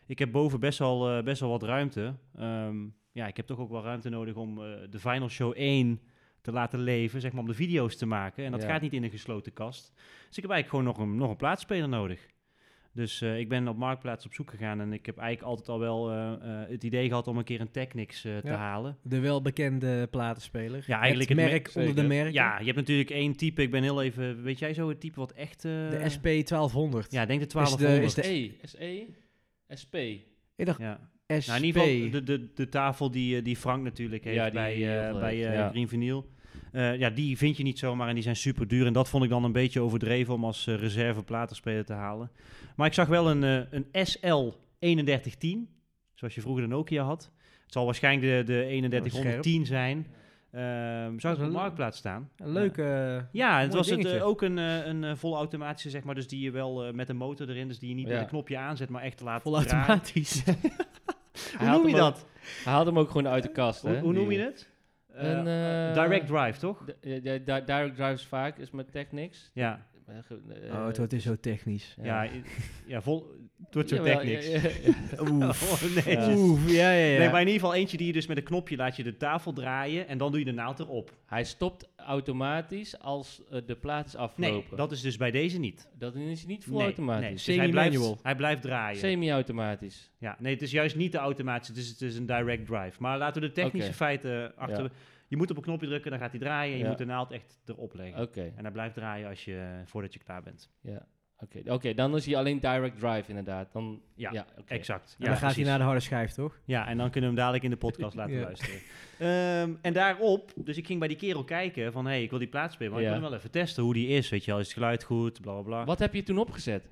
ik heb boven best wel, best wel wat ruimte. Ehm, ja, ik heb toch ook wel ruimte nodig om eh, de Final Show 1 te laten leven. Zeg maar om de video's te maken. En dat Ja. gaat niet in een gesloten kast. Dus ik heb eigenlijk gewoon nog een, nog een plaatspeler nodig. Dus eh, ik ben op Marktplaats op zoek gegaan en ik heb eigenlijk altijd al wel eh, eh, het idee gehad om een keer een Technics eh, te Ja. halen. De welbekende platenspeler. Ja, eigenlijk het het merk merk, onder de merken. Ja, je hebt natuurlijk één type. Ik ben heel even, weet jij zo het type wat echt... eh, De SP 1200. Ja, ik denk de Is de- 1200. is de- SE. SE. SP. Ik dacht ja. SP. Nou, in ieder geval de, de, de tafel die, eh, die Frank natuurlijk heeft Ja, bij, eh, bij eh, ja. Green Vinyl. Ja, die vind je niet zomaar en die zijn super duur. En dat vond ik dan een beetje overdreven om als reserve platenspeler te halen. Maar ik zag wel een, een SL 3110, zoals je vroeger de Nokia had. Het zal waarschijnlijk de, de 3110 zijn. Ehm zou het op een- Marktplaats staan? Een leuke... Ja, het was het, ook een, eh, een volautomatische, zeg maar. Dus die je wel met een motor erin, dus die je niet Ja. met een knopje aanzet, maar echt draaien. volautomatisch. Hoe noem je dat? Hij haalde hem ook gewoon uit de kast, hè? Hoe, hoe noem je het? Een, Eh, eh, direct drive, toch? Direct drives vaak is met Technics. Ja, Eh, eh, oh, het wordt dus zo technisch. ja. ja, ja vol, het wordt zo Jawel, technisch. ja, ja, ja. Oef. Oh, nee. Ja. Oef, ja, ja, ja. Nee, maar in ieder geval eentje die je dus met een knopje laat je de tafel draaien en dan doe je de naald erop. Hij stopt, automatisch als eh, de plaat is Nee, afgelopen. dat is dus bij deze niet. dat is niet vol nee, automatisch. nee. Dus hij, blijft, hij blijft draaien. Semi-automatisch. Ja, nee, het is juist niet de automatische, het is, het is een direct drive. Maar laten we de technische feiten achter... Je moet op een knopje drukken, dan gaat hij draaien. En je Ja. moet de naald echt erop leggen. Oké, En hij blijft draaien als je, voordat je klaar bent. ja. Oké, Oké, dan is hij alleen direct drive inderdaad. Dan, Ja, ja oké. Exact. En Ja, dan gaat hij naar de harde schijf, toch? Ja, en dan kunnen we hem dadelijk in de podcast laten Ja. luisteren. Ehm, en daarop, dus ik ging bij die kerel kijken van... hé, hey, ik wil die plaat spelen, maar Ja. ik wil hem wel even testen hoe die is. Weet je wel, is het geluid goed, bla bla bla. Wat heb je toen opgezet?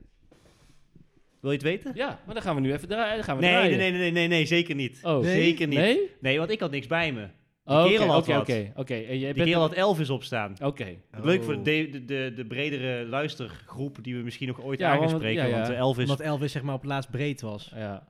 Wil je het weten? Ja, maar dan gaan we nu even draaien. Dan gaan we Nee, nee, nee, nee, nee, nee, zeker niet. Oh, Nee? Zeker niet. Nee? Nee? want ik had niks bij me. Die Oh, oké, had oké, oké, Die kerel had Elvis op staan. Oké. Leuk voor Oh. de, de, de, de bredere luistergroep die we misschien nog ooit Ja, aan gaan want- spreken. ja, ja. Want eh, Elvis, Omdat Elvis zeg maar op het laatst breed was. Ja.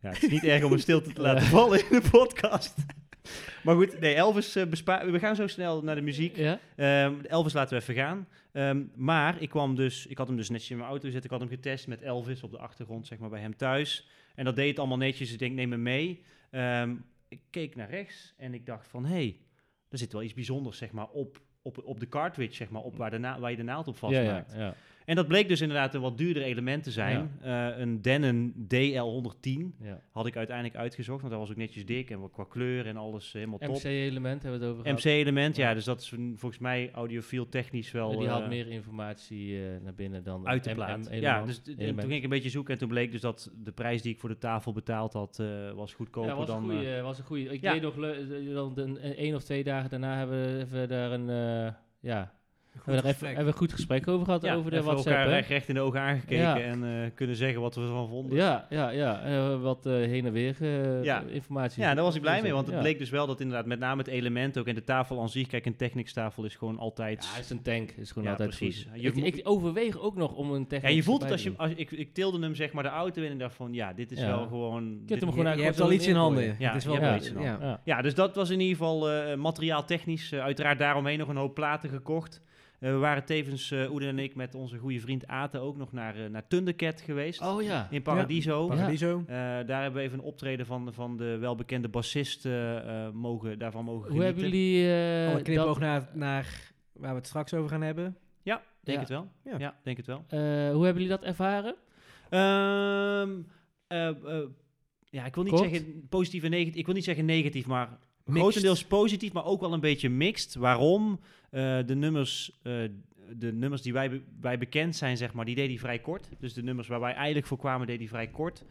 ja, het is niet erg om een stilte te laten vallen in de podcast. maar goed, nee, Elvis eh, bespa- We gaan zo snel naar de muziek. Ja? Ehm, Elvis laten we even gaan. Ehm, maar ik kwam dus, ik had hem dus netjes in mijn auto gezet. Ik had hem getest met Elvis op de achtergrond, zeg maar, bij hem thuis. En dat deed het allemaal netjes. Ik denk, neem me mee. Ehm, ik keek naar rechts en ik dacht van, hé, hey, er zit wel iets bijzonders, zeg maar, op, op, op de cartridge, zeg maar, op waar, de na- waar je de naald op Ja, vastmaakt. ja, ja. En dat bleek dus inderdaad een wat duurder element te zijn. Eh, een Denon DL110 ja. had ik uiteindelijk uitgezocht, want dat was ook netjes dik en wat qua kleur en alles eh, helemaal top. MC-element hebben we het over gehad. MC-element, ja. Ja. dus dat is volgens mij audiofiel technisch wel... Die had eh, meer informatie naar binnen dan uit de plaat. Ja, dus toen ging ik een beetje zoeken en toen bleek dus dat de prijs die ik voor de tafel betaald had, was goedkoper Ja, was een dan... eh, was een goeie. Ik ja. weet nog, dan een, één of twee dagen daarna hebben we even daar een, ja, hebben we, daar even, hebben we goed gesprek over gehad ja, over de WhatsApp. elkaar recht, recht in de ogen aangekeken Ja. en eh, kunnen zeggen wat we ervan vonden. Ja, ja, ja. eh, wat eh, heen en weer eh, Ja. informatie. Ja, daar was ik blij mee, want het Ja. bleek dus wel dat inderdaad met name het element ook en de tafel aan zich, kijk, een Technics-tafel is gewoon altijd... Ja, het is een tank. is gewoon Ja, altijd precies. goed. Je ik, ik overweeg ook nog om een Ja, technisch je voelt het als je, als ik, ik tilde hem zeg maar de auto in en dacht van, ja, dit is Ja. wel gewoon... Je kunt dit- hem Je, gewoon je eigenlijk hebt al iets in handen. Ja, het is wel ja, iets ja. Ja. Ja, dus dat was in ieder geval eh materiaal technisch. uiteraard daaromheen nog een hoop platen gekocht. Eh, we waren tevens, eh Oede en ik, met onze goede vriend Ate ook nog naar, eh, naar Thundercat geweest. Oh ja. In Paradiso. Paradiso. Eh, daar hebben we even een optreden van, van de welbekende bassist mogen, daarvan mogen Hoe hebben genieten. jullie... eh, Alle knipoog dat- naar, naar waar we het straks over gaan hebben. Ja, denk Ja. het wel. Ja. Ja, denk het wel. eh, hoe hebben jullie dat ervaren? Ehm, eh, eh, ja, ik wil niet Kort? zeggen positief en negatief. Ik wil niet zeggen negatief, maar Mixed. grotendeels positief, maar ook wel een beetje mixed. Waarom? Eh, de nummers, eh, de nummers die wij, wij bekend zijn, zeg maar, die deed hij vrij kort. Dus de nummers waar wij eigenlijk voor kwamen, deed hij vrij kort.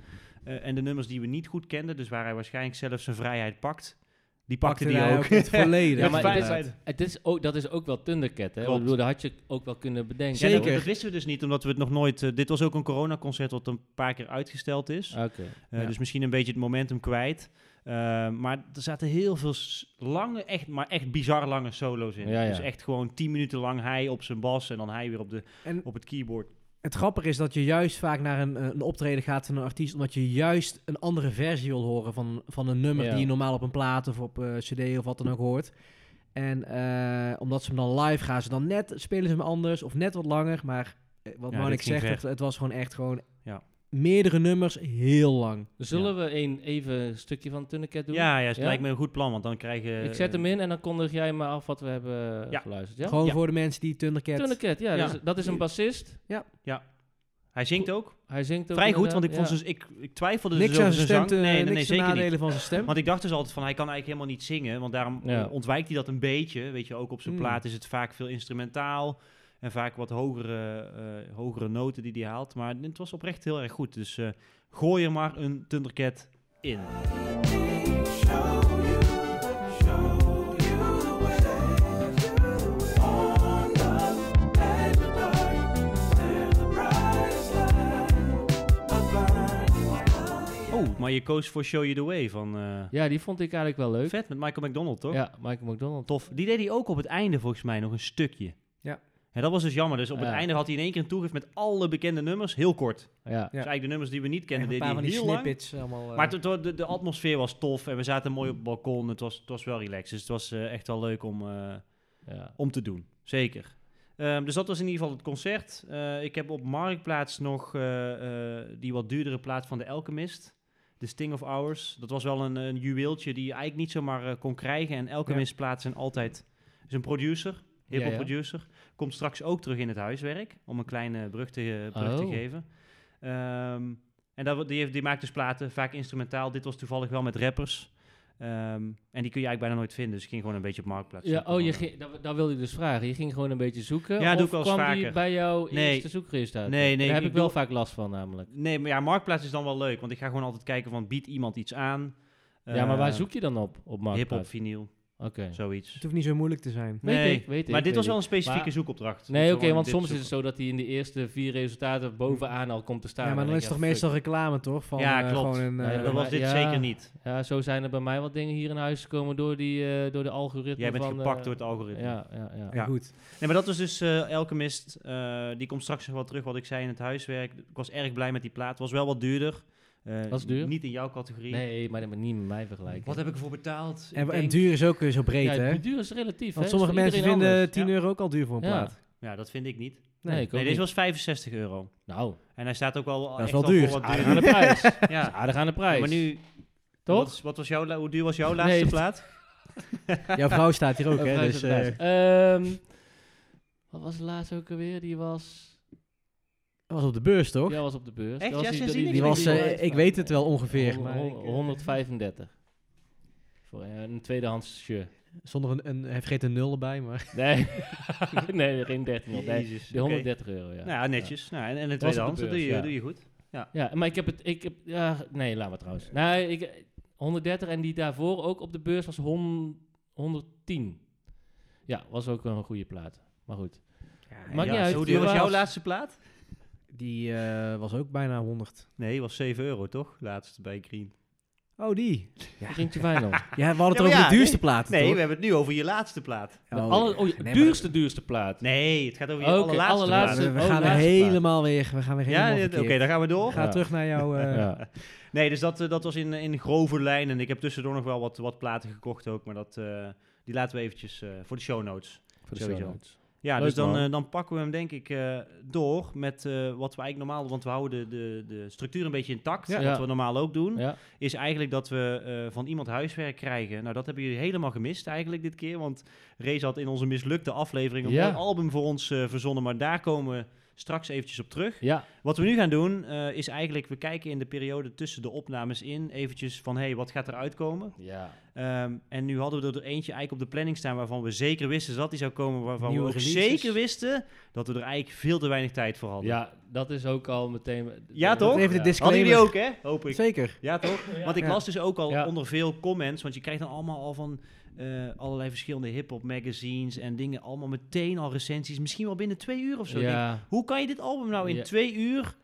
Eh, en de nummers die we niet goed kenden, dus waar hij waarschijnlijk zelf zijn vrijheid pakt, die pakte, Pakte hij hij ook. ook het volledig. Ja, maar het is, het is ook, dat is ook wel Thundercat, hè? Klopt. Bedoel, dat had je ook wel kunnen bedenken. Ja, dat, Zeker. dat wisten we dus niet, omdat we het nog nooit... dit was ook een coronaconcert wat een paar keer uitgesteld is. Oké. Ja. Dus misschien een beetje het momentum kwijt. Eh, maar er zaten heel veel lange, echt, maar echt bizar lange solo's in. Ja, ja. Dus echt gewoon tien minuten lang hij op zijn bas en dan hij weer op, de, En op het keyboard. het grappige is dat je juist vaak naar een, een optreden gaat van een artiest, omdat je juist een andere versie wil horen van, van een nummer Ja. die je normaal op een plaat of op eh, cd of wat dan ook hoort. En eh, omdat ze hem dan live gaan, ze dan net spelen ze hem anders of net wat langer. Maar eh, wat Ja, Marnik zegt, het, het was gewoon echt gewoon. Meerdere nummers heel lang. Dus zullen we een, even een stukje van Thundercat doen? Ja, ja, het Ja? lijkt me een goed plan, want dan krijgen... Ik zet hem in en dan kondig jij me af wat we hebben Ja. geluisterd. Ja? Gewoon Ja. voor de mensen die Thundercat... Thundercat, ja. Ja. Dus, dat is een bassist. Hij zingt ook. Hij zingt ook Vrij goed, want ik, vond ja. zijn, ik, ik twijfelde Niks dus aan over zijn stem, zang. te, Nee, nee, nee, niks te zeker niet. nadelen van zijn stem. Want ik dacht dus altijd van, hij kan eigenlijk helemaal niet zingen. Want daarom Ja. eh, ontwijkt hij dat een beetje. Weet je, ook op zijn Hmm. plaat is het vaak veel instrumentaal. En vaak wat hogere, eh, hogere noten die hij haalt. Maar het was oprecht heel erg goed. Dus eh, gooi er maar een Thundercat in. Oh, maar je koos voor Show You The Way van... eh, Ja, die vond ik eigenlijk wel leuk. Vet, met Michael McDonald, toch? Ja, Michael McDonald. Tof. Die deed hij ook op het einde volgens mij nog een stukje. Ja. En dat was dus jammer. Dus op het Ja. einde had hij in één keer een toegift met alle bekende nummers. Heel kort. Dus Ja. eigenlijk de nummers die we niet deed hij van die heel lang. allemaal. eh, Maar het- de, de atmosfeer was tof en we zaten mooi op het balkon. Het was, het was wel relaxed. Dus het was eh, echt wel leuk om, eh, ja. om te doen. Zeker. Ehm, dus dat was in ieder geval het concert. Ik heb op Marktplaats nog die wat duurdere plaat van de Alchemist. The Sting of Hours. Dat was wel een, een juweeltje die je eigenlijk niet zomaar kon krijgen. En Alchemist plaatsen altijd is een producer, hip-hop Ja, ja. producer. Komt straks ook terug in het huiswerk, om een kleine brug te, brug te Oh. geven. Ehm, en dat, die, heeft, die maakt dus platen, vaak instrumentaal. Dit was toevallig wel met rappers. Ehm, en die kun je eigenlijk bijna nooit vinden, dus ik ging gewoon een beetje op marktplaats. Ja, oh, je ging, dat, dat wilde ik dus vragen. Je ging gewoon een beetje zoeken. Ja, doe of ik wel eens kwam die vaker. bij jouw Nee. eerste zoekresultaat? Nee, nee, Daar heb ik wel doe- vaak last van namelijk. Nee, maar ja, marktplaats is dan wel leuk, want ik ga gewoon altijd kijken van, biedt iemand iets aan? ja, maar waar Eh, zoek je dan op? Op Hip-hop, Marktplaats? vinyl, Oké. zoiets. Het hoeft niet zo moeilijk te zijn. Weet nee, ik, weet ik, maar dit weet was wel een specifieke Maar- zoekopdracht. Nee, oké, want soms is het zo dat hij in de eerste vier resultaten bovenaan al komt te staan. Ja, maar dan is het toch meestal reclame, toch? Van, Ja, eh, klopt. Gewoon een, Nee, eh, Dat was dit ja. zeker niet. Ja, zo zijn er bij mij wat dingen hier in huis gekomen door, die, eh, door de algoritme Jij bent van... gepakt door het algoritme. Ja, ja, ja. Ja. Goed. Nee, maar dat was dus eh Alchemist. eh, die komt straks nog wel terug, wat ik zei in het huiswerk. Ik was erg blij met die plaat. Het was wel wat duurder. Eh, Was het duur? Niet in jouw categorie. Nee, maar dat moet niet met mij vergelijken. Wat heb ik ervoor betaald? En, duur is ook zo breed, ja, hè? duur is relatief, Want hè? sommige Is mensen vinden anders. 10 Ja. euro ook al duur voor een Ja. plaat. Ja, dat vind ik niet. Nee, ik ook Nee, deze niet. was 65 euro. Nou, En hij staat ook wel Dat is echt wel al duur. wat aardig aan de prijs. Ja. Aardig aan de prijs. Maar nu... Toch? Wat, wat was jouw, hoe duur was jouw laatste Nee, plaat? Jouw vrouw staat hier ook, hè? Dus, eh. Ehm, wat was de laatste ook alweer? Die was... dat was op de beurs, toch? Ja, was op de beurs. Echt? Dat was Ja, die- die- was, eh, ik weet het wel ongeveer. Maar hon- ik, eh, 135. Voor eh, een tweedehands shirt. Zonder een, een, hij vergeet een nul erbij, maar... Nee, nee geen 13 Nee, Jezus, de oké. 130 euro, ja. Nou ja, netjes. Nou, en, en de tweedehands, dat doe beurs, je, ja. doe je goed. Ja, maar ik heb het... Ik heb, ja, nee, laat maar trouwens. Nee, ik, 130 en die daarvoor ook op de beurs was 100, 110. Ja, was ook een goede plaat. Maar goed. Maakt Ja, niet uit. Hoe was jouw laatste plaat? Die eh, was ook bijna 100. Nee, was 7 euro, toch? Laatst bij Green. Oh, die. Vriendje Vinyl. Ja, we hadden het Ja, over ja, de duurste nee. platen, Nee, toch? we hebben het nu over je laatste plaat. De Oh, alle, oh, nee, maar- duurste, duurste plaat. Nee, het gaat over je Oké, allerlaatste, allerlaatste. we plaat. we oh, gaan plaat. helemaal weer... We gaan weer Ja, helemaal dit- oké, verkeerd. dan gaan we door. Ga Ja. terug naar jouw... eh, Ja. Nee, dus dat, eh, dat was in, in grove lijn. En ik heb tussendoor nog wel wat, wat platen gekocht ook. Maar dat, eh, die laten we eventjes eh, voor de show notes. Voor de show notes. Ja, Leuk, dus dan, eh, dan pakken we hem denk ik eh, door met eh, wat we eigenlijk normaal... Want we houden de, de, de structuur een beetje intact. Ja. Wat Ja. we normaal ook doen. Ja. Is eigenlijk dat we van iemand huiswerk krijgen. Nou, dat hebben jullie helemaal gemist eigenlijk dit keer. Want Reza had in onze mislukte aflevering een mooi album voor ons verzonnen. Maar daar komen we straks eventjes op terug. ja, Wat we nu gaan doen, eh, is eigenlijk, we kijken in de periode tussen de opnames in, eventjes van, hé, hey, wat gaat er uitkomen? ja. Ehm, en nu hadden we er eentje eigenlijk op de planning staan waarvan we zeker wisten dat die zou komen, waarvan Nieuwe we ook releases. zeker wisten dat we er eigenlijk veel te weinig tijd voor hadden. Ja, dat is ook al meteen... Ja, toch? Even de Ja. Hadden disclaimer. jullie ook, hè? Hoop ik. Zeker. Ja, toch? Want ik Ja. las dus ook al Ja. onder veel comments, want je krijgt dan allemaal al van eh, allerlei verschillende hip-hop magazines en dingen, allemaal meteen al recensies, misschien wel binnen twee uur of zo. Denk, hoe kan je dit album nou in Ja. twee uur?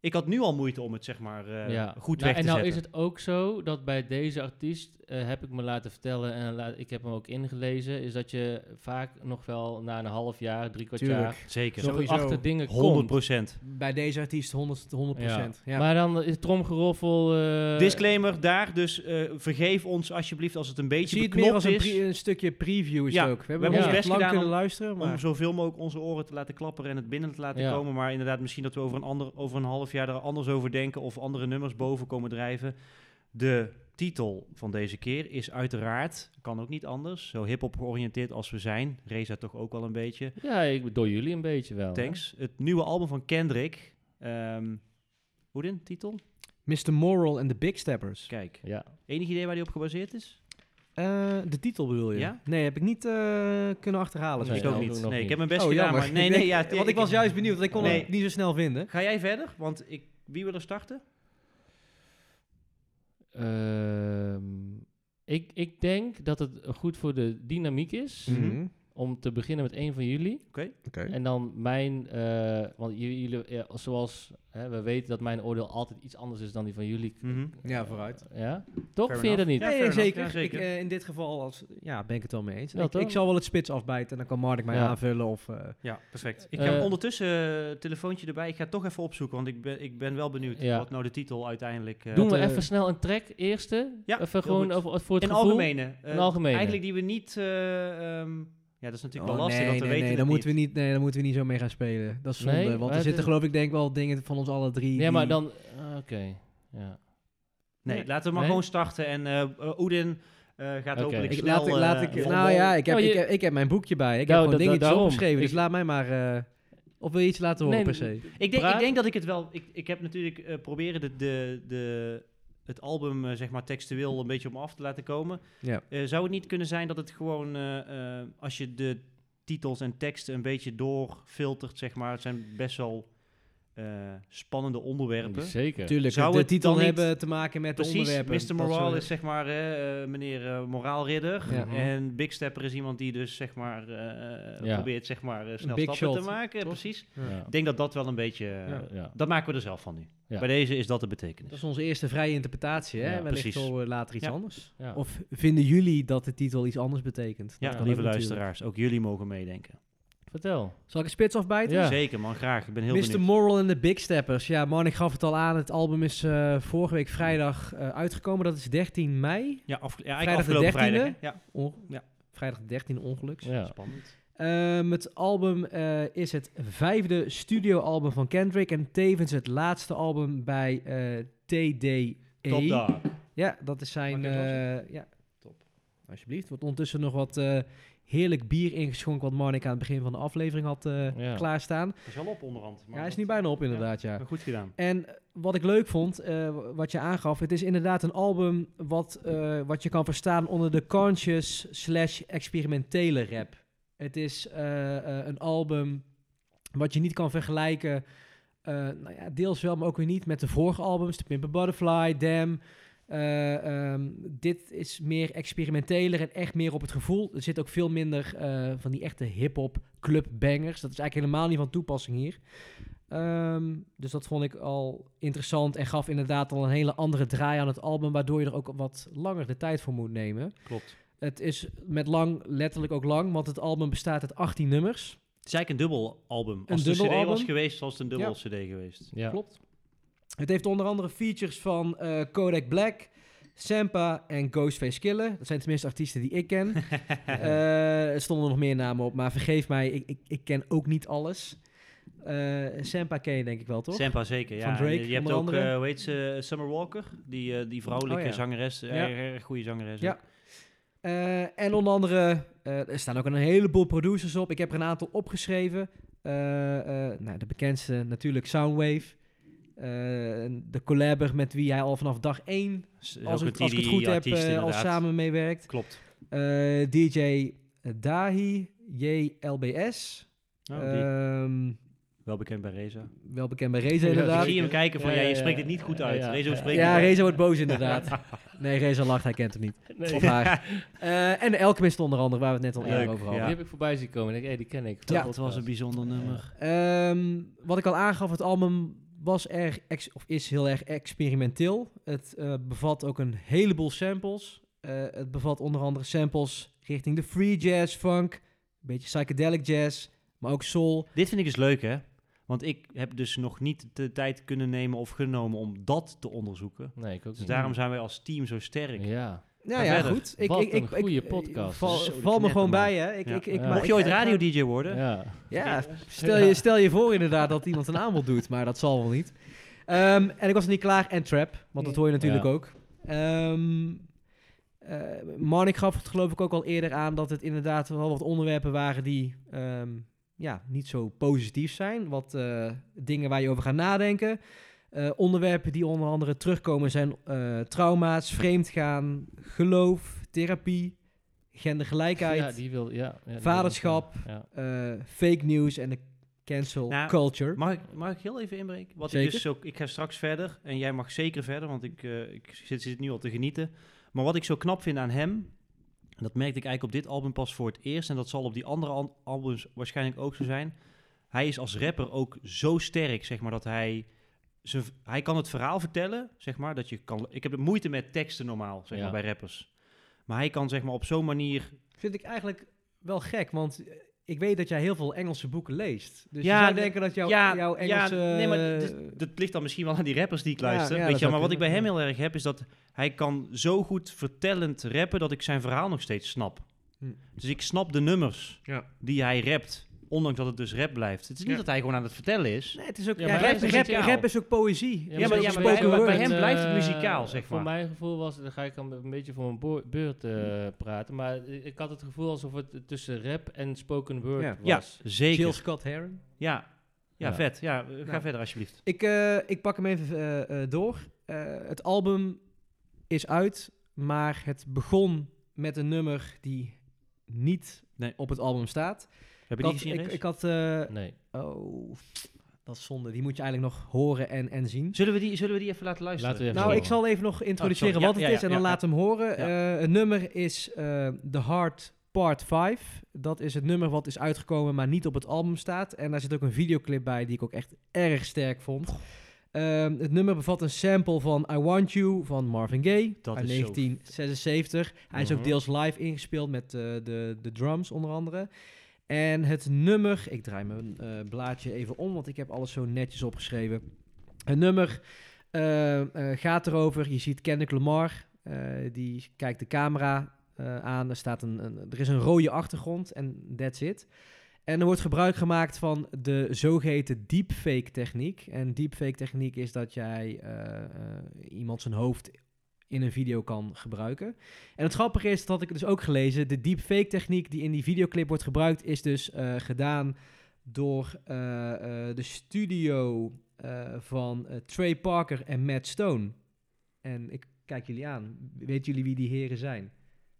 Ik had nu al moeite om het zeg maar eh, ja. goed Nou, weg te En nou zetten. is het ook zo dat bij deze artiest, eh, heb ik me laten vertellen en la- ik heb hem ook ingelezen, is dat je vaak nog wel na een half jaar, drie kwart Tuurlijk. jaar, Zeker. nog Sowieso. achter dingen 100 komt. procent. Bij deze artiest 100, 100 procent. Ja. Maar dan is tromgeroffel... eh, Disclaimer daar, dus eh, vergeef ons alsjeblieft als het een beetje Zie het meer als een, is. pre- een stukje preview is Ja, ook. We hebben, hebben ons best best lang gedaan kunnen om- luisteren, maar... Om zoveel mogelijk onze oren te laten klapperen en het binnen te laten Ja. komen. Maar inderdaad, misschien dat we over een, ander, over een half jaar er anders over denken of andere nummers boven komen drijven. De titel van deze keer is uiteraard, kan ook niet anders, zo hip-hop georiënteerd als we zijn. Reza toch ook wel een beetje. Ja, ik, door jullie een beetje wel. hè? Thanks. Het nieuwe album van Kendrick. Ehm hoe de titel? Mr. Moral en The Big Steppers. Kijk, Ja. enig idee waar die op gebaseerd is? Eh, de titel bedoel je? Ja? Nee, heb ik niet eh, kunnen achterhalen. Nee, ik ook niet. Nee, ik heb mijn best oh, gedaan, jammer. maar nee, Ik nee, ja, want ik was juist benieuwd, want ik kon Nee. het niet zo snel vinden. Ga jij verder? Want ik, wie wil er starten? Ehm, ik, ik denk dat het goed voor de dynamiek is Mhm. Om te beginnen met een van jullie. Oké. En dan mijn, eh, want jullie, ja, zoals hè, we weten dat mijn oordeel altijd iets anders is dan die van jullie. Mhm. Ja, vooruit. Ja? Toch? Fair Vind je dat niet? Ja, nee, zeker. Ja, zeker. Ik, eh, in dit geval als, ja, ben ik het wel mee eens. Ja, ik, zal wel het spits afbijten en dan kan Mark mij Ja. aanvullen. Of, eh, Ja, perfect. Ik Eh, ondertussen uh, telefoontje erbij. Ik ga het toch even opzoeken, want ik ben, ik ben wel benieuwd Ja. wat nou de titel uiteindelijk... eh, Doen we eh, even snel een track eerste? Ja, even gewoon over, voor het in gevoel. algemene. eh, In algemene. Eigenlijk die we niet... eh, ehm, ja, dat is natuurlijk oh, wel lastig, nee, want we nee, weten nee, daar moeten we niet. nee, daar moeten we niet zo mee gaan spelen. Dat is zonde, Nee, want er zitten geloof ik denk wel dingen van ons alle drie. Ja, maar dan... ah, Oké, ja. Nee, Nee. laten we maar Nee? gewoon starten. En eh eh, Oedin, Eh, gaat Oké. hopelijk Ik, snel... laat, ik, laat ik, nou ja, ik heb, Nou, je- ik, heb, ik heb mijn boekje bij. Ik Nou, heb gewoon da- da- dingetjes opgeschreven. Dus laat mij maar... eh, of wil je iets laten horen per se? Ik denk, ik denk dat ik het wel... Ik, ik heb natuurlijk eh, proberen de, de, de, het album eh, zeg maar textueel een beetje op me af te laten komen. Ja. Eh, zou het niet kunnen zijn dat het gewoon... eh, als je de titels en teksten een beetje doorfiltert, zeg maar... Het zijn best wel eh, spannende onderwerpen. Zeker. Tuurlijk, Zou de het titel dan hebben te maken met de Precies, onderwerpen. Mr. Moral is zeg maar eh, eh, meneer eh, moraalridder. Ja. En Big Stepper is iemand die dus zeg maar eh, Ja. probeert zeg maar snel big stappen shot, te maken. toch? Precies. Ja. Ik denk dat dat wel een beetje... Ja. Ja. Dat maken we er zelf van nu. Ja. Bij deze is dat de betekenis. Dat is onze eerste vrije interpretatie, hè? Ja, Wellicht precies. later iets Ja. anders. Ja. Of vinden jullie dat de titel iets anders betekent? Dat Ja, lieve natuurlijk. luisteraars, ook jullie mogen meedenken. Vertel. Zal ik een spits afbijten? Ja. Zeker man, graag. Ik ben heel Mr. benieuwd. Moral en de Big Steppers. Ja, man, ik gaf het al aan. Het album is eh, vorige week vrijdag eh, uitgekomen. Dat is 13 mei. Ja, af, ja Vrijdag eigenlijk de afgelopen 13e? vrijdag. hè? Ja, Ja. Vrijdag de 13 ongeluks. Ja. spannend. Ehm, het album eh, is het vijfde studioalbum van Kendrick. En tevens het laatste album bij eh, TDE. Top dog. Ja, dat is zijn... Eh, ja, top. Alsjeblieft. Wordt ondertussen nog wat eh, heerlijk bier ingeschonken... wat Marnik aan het begin van de aflevering had eh, Ja. klaarstaan. Dat is wel op onderhand. Ja, hij is nu bijna op inderdaad, ja. Maar goed gedaan. En wat ik leuk vond, eh, wat je aangaf, het is inderdaad een album wat, eh, wat je kan verstaan onder de conscious slash experimentele rap. Het is eh, eh, een album wat je niet kan vergelijken, eh, nou ja, deels wel, maar ook weer niet met de vorige albums, The Pimp a Butterfly, Damn. Eh, ehm, dit is meer experimenteler en echt meer op het gevoel. Er zit ook veel minder eh, van die echte hip-hop club bangers. Dat is eigenlijk helemaal niet van toepassing hier. Ehm, dus dat vond ik al interessant en gaf inderdaad al een hele andere draai aan het album, waardoor je er ook wat langer de tijd voor moet nemen. Klopt. Het is met lang letterlijk ook lang, want het album bestaat uit 18 nummers. Het is eigenlijk een dubbel album. Een Als het een dubbel cd was geweest, was het een dubbel Ja. cd geweest. Ja. Klopt. Het heeft onder andere features van eh, Kodak Black, Sampa en Ghostface Killer. Dat zijn tenminste artiesten die ik ken. Eh, er stonden nog meer namen op, maar vergeef mij, ik, ik, ik ken ook niet alles. Eh Sampa ken je denk ik wel, toch? Sampa zeker, ja. Van Drake, je, hebt ook, eh, hoe heet ze, Summer Walker, die, die vrouwelijke Oh, ja. zangeres, Ja. erg, erg goede zangeres. Ja. en onder andere, er staan ook een heleboel producers op. Ik heb er een aantal opgeschreven. Nou, de bekendste natuurlijk Soundwave. Eh, de collaber met wie hij al vanaf dag 1, S- is als, een als ik het goed heb, eh, al inderdaad. samen meewerkt. Klopt. Eh, DJ Dahi, JLBS. Oh, Ehm, wel bekend bij Reza. wel bekend bij Reza Ja, Ik inderdaad. zie hem kijken van, Ja, ja, ja, je spreekt het niet goed uit. Ja, ja. Rezo spreekt Ja, het. Reza wordt boos inderdaad. Nee, Reza lacht, hij kent hem niet. Nee, Of haar. Eh, en onder andere, waar we het net al Leuk, eerder over hadden. ja. Die heb ik voorbij zien komen. Ik denk, hey, die ken ik. Ja. Dat was een bijzonder nummer. Ehm, wat ik al aangaf, het album was erg ex- of is heel erg experimenteel. Het eh, bevat ook een heleboel samples. Eh, het bevat onder andere samples richting de free jazz, funk, een beetje psychedelic jazz, maar ook soul. Dit vind ik dus leuk, hè? Want ik heb dus nog niet de tijd kunnen nemen of genomen om dat te onderzoeken. Nee, ik ook Dus niet. daarom zijn wij als team zo sterk. Ja. Ja, Ga ja, verder. goed. Ik, Wat ik, ik, een goede ik- podcast. Val, me gewoon bij, hè. Ik, Ja. ik, ik, Ja. Mocht je ik- ooit ik- radio-dj worden? Ja. Ja, stel je, stel je voor inderdaad dat iemand een aanbod doet, maar dat zal wel niet. Ehm, en ik was niet klaar. En Trap, want dat hoor je natuurlijk Ja. ook. Ehm eh, Marnik gaf het geloof ik ook al eerder aan dat het inderdaad wel wat onderwerpen waren die ehm, ja, niet zo positief zijn. Wat eh, dingen waar je over gaat nadenken. Eh, onderwerpen die onder andere terugkomen zijn eh, trauma's, vreemdgaan, geloof, therapie, gendergelijkheid Ja, die wil, ja, ja, die Vaderschap. wil eh, fake news en de cancel Nou, culture. Mag ik, mag ik heel even inbreken? Wat Zeker. ik dus ook, ik ga straks verder en jij mag zeker verder, want ik, eh, ik zit, zit nu al te genieten. Maar wat ik zo knap vind aan hem, en dat merkte ik eigenlijk op dit album pas voor het eerst, en dat zal op die andere al- albums waarschijnlijk ook zo zijn. Hij is als rapper ook zo sterk, zeg maar, dat hij, hij kan het verhaal vertellen, zeg maar, dat je kan. Ik heb moeite met teksten normaal, zeg Ja. maar, bij rappers. Maar hij kan, zeg maar, op zo'n manier Vind ik eigenlijk wel gek, want ik weet dat jij heel veel Engelse boeken leest. Dus Ja, je zou d- denken dat jouw, ja, jouw ja, Engelse... nee, maar dat ligt dan misschien wel aan die rappers die ik Ja, luister. ja, weet je, maar wat ik bij hem heel erg heb, is dat hij kan zo goed vertellend rappen dat ik zijn verhaal nog steeds snap. Hm. Dus ik snap de nummers Ja. die hij rapt ondanks dat het dus rap blijft. Het is niet Ja. dat hij gewoon aan het vertellen is. Nee, het is ook, Ja, rap, is rap, is ook poëzie. Ja, maar- maar bij- spoken bij- word. bij hem blijft het eh, muzikaal, zeg Voor maar. mijn gevoel was, dan ga ik dan een beetje voor mijn beurt eh, praten, maar ik had het gevoel alsof het tussen rap en spoken word Ja. Ja, was. zeker. Jill Scott Heron. Ja. Ja, Ja. vet. Ja, eh, ga Nou. verder alsjeblieft. Ik, eh, ik pak hem even door. Eh, het album is uit, maar het begon met een nummer die niet Nee. op het album staat. Heb Ik je had, die gezien? ik, ik had eh, Nee. oh, dat is zonde. Die moet je eigenlijk nog horen en, en zien. Zullen, we die, zullen we die even laten luisteren? Laten we even Nou, ik zal even nog introduceren Oh, sorry. wat het ja, is en ja, dan ja. laat hem horen. Ja. Eh, het nummer is eh The Heart Part 5. Dat is het nummer wat is uitgekomen, maar niet op het album staat. En daar zit ook een videoclip bij die ik ook echt erg sterk vond. Ehm, het nummer bevat een sample van I Want You van Marvin Gaye Dat uit is zo 1976. Hij is ook Mhm. deels live ingespeeld met eh, de, de drums onder andere. En het nummer, ik draai mijn eh, blaadje even om, want ik heb alles zo netjes opgeschreven. Het nummer eh, eh, gaat erover, je ziet Kendrick Lamar, die kijkt de camera aan. Er, staat een, er is een rode achtergrond en that's it. En er wordt gebruik gemaakt van de zogeheten deepfake techniek. En deepfake techniek is dat jij iemand zijn hoofd in een video kan gebruiken. En het grappige is, dat had ik dus ook gelezen, de deepfake techniek die in die videoclip wordt gebruikt, is dus eh, gedaan door eh, eh, de studio eh, van Trey Parker en Matt Stone. En ik kijk jullie aan. Weten jullie wie die heren zijn?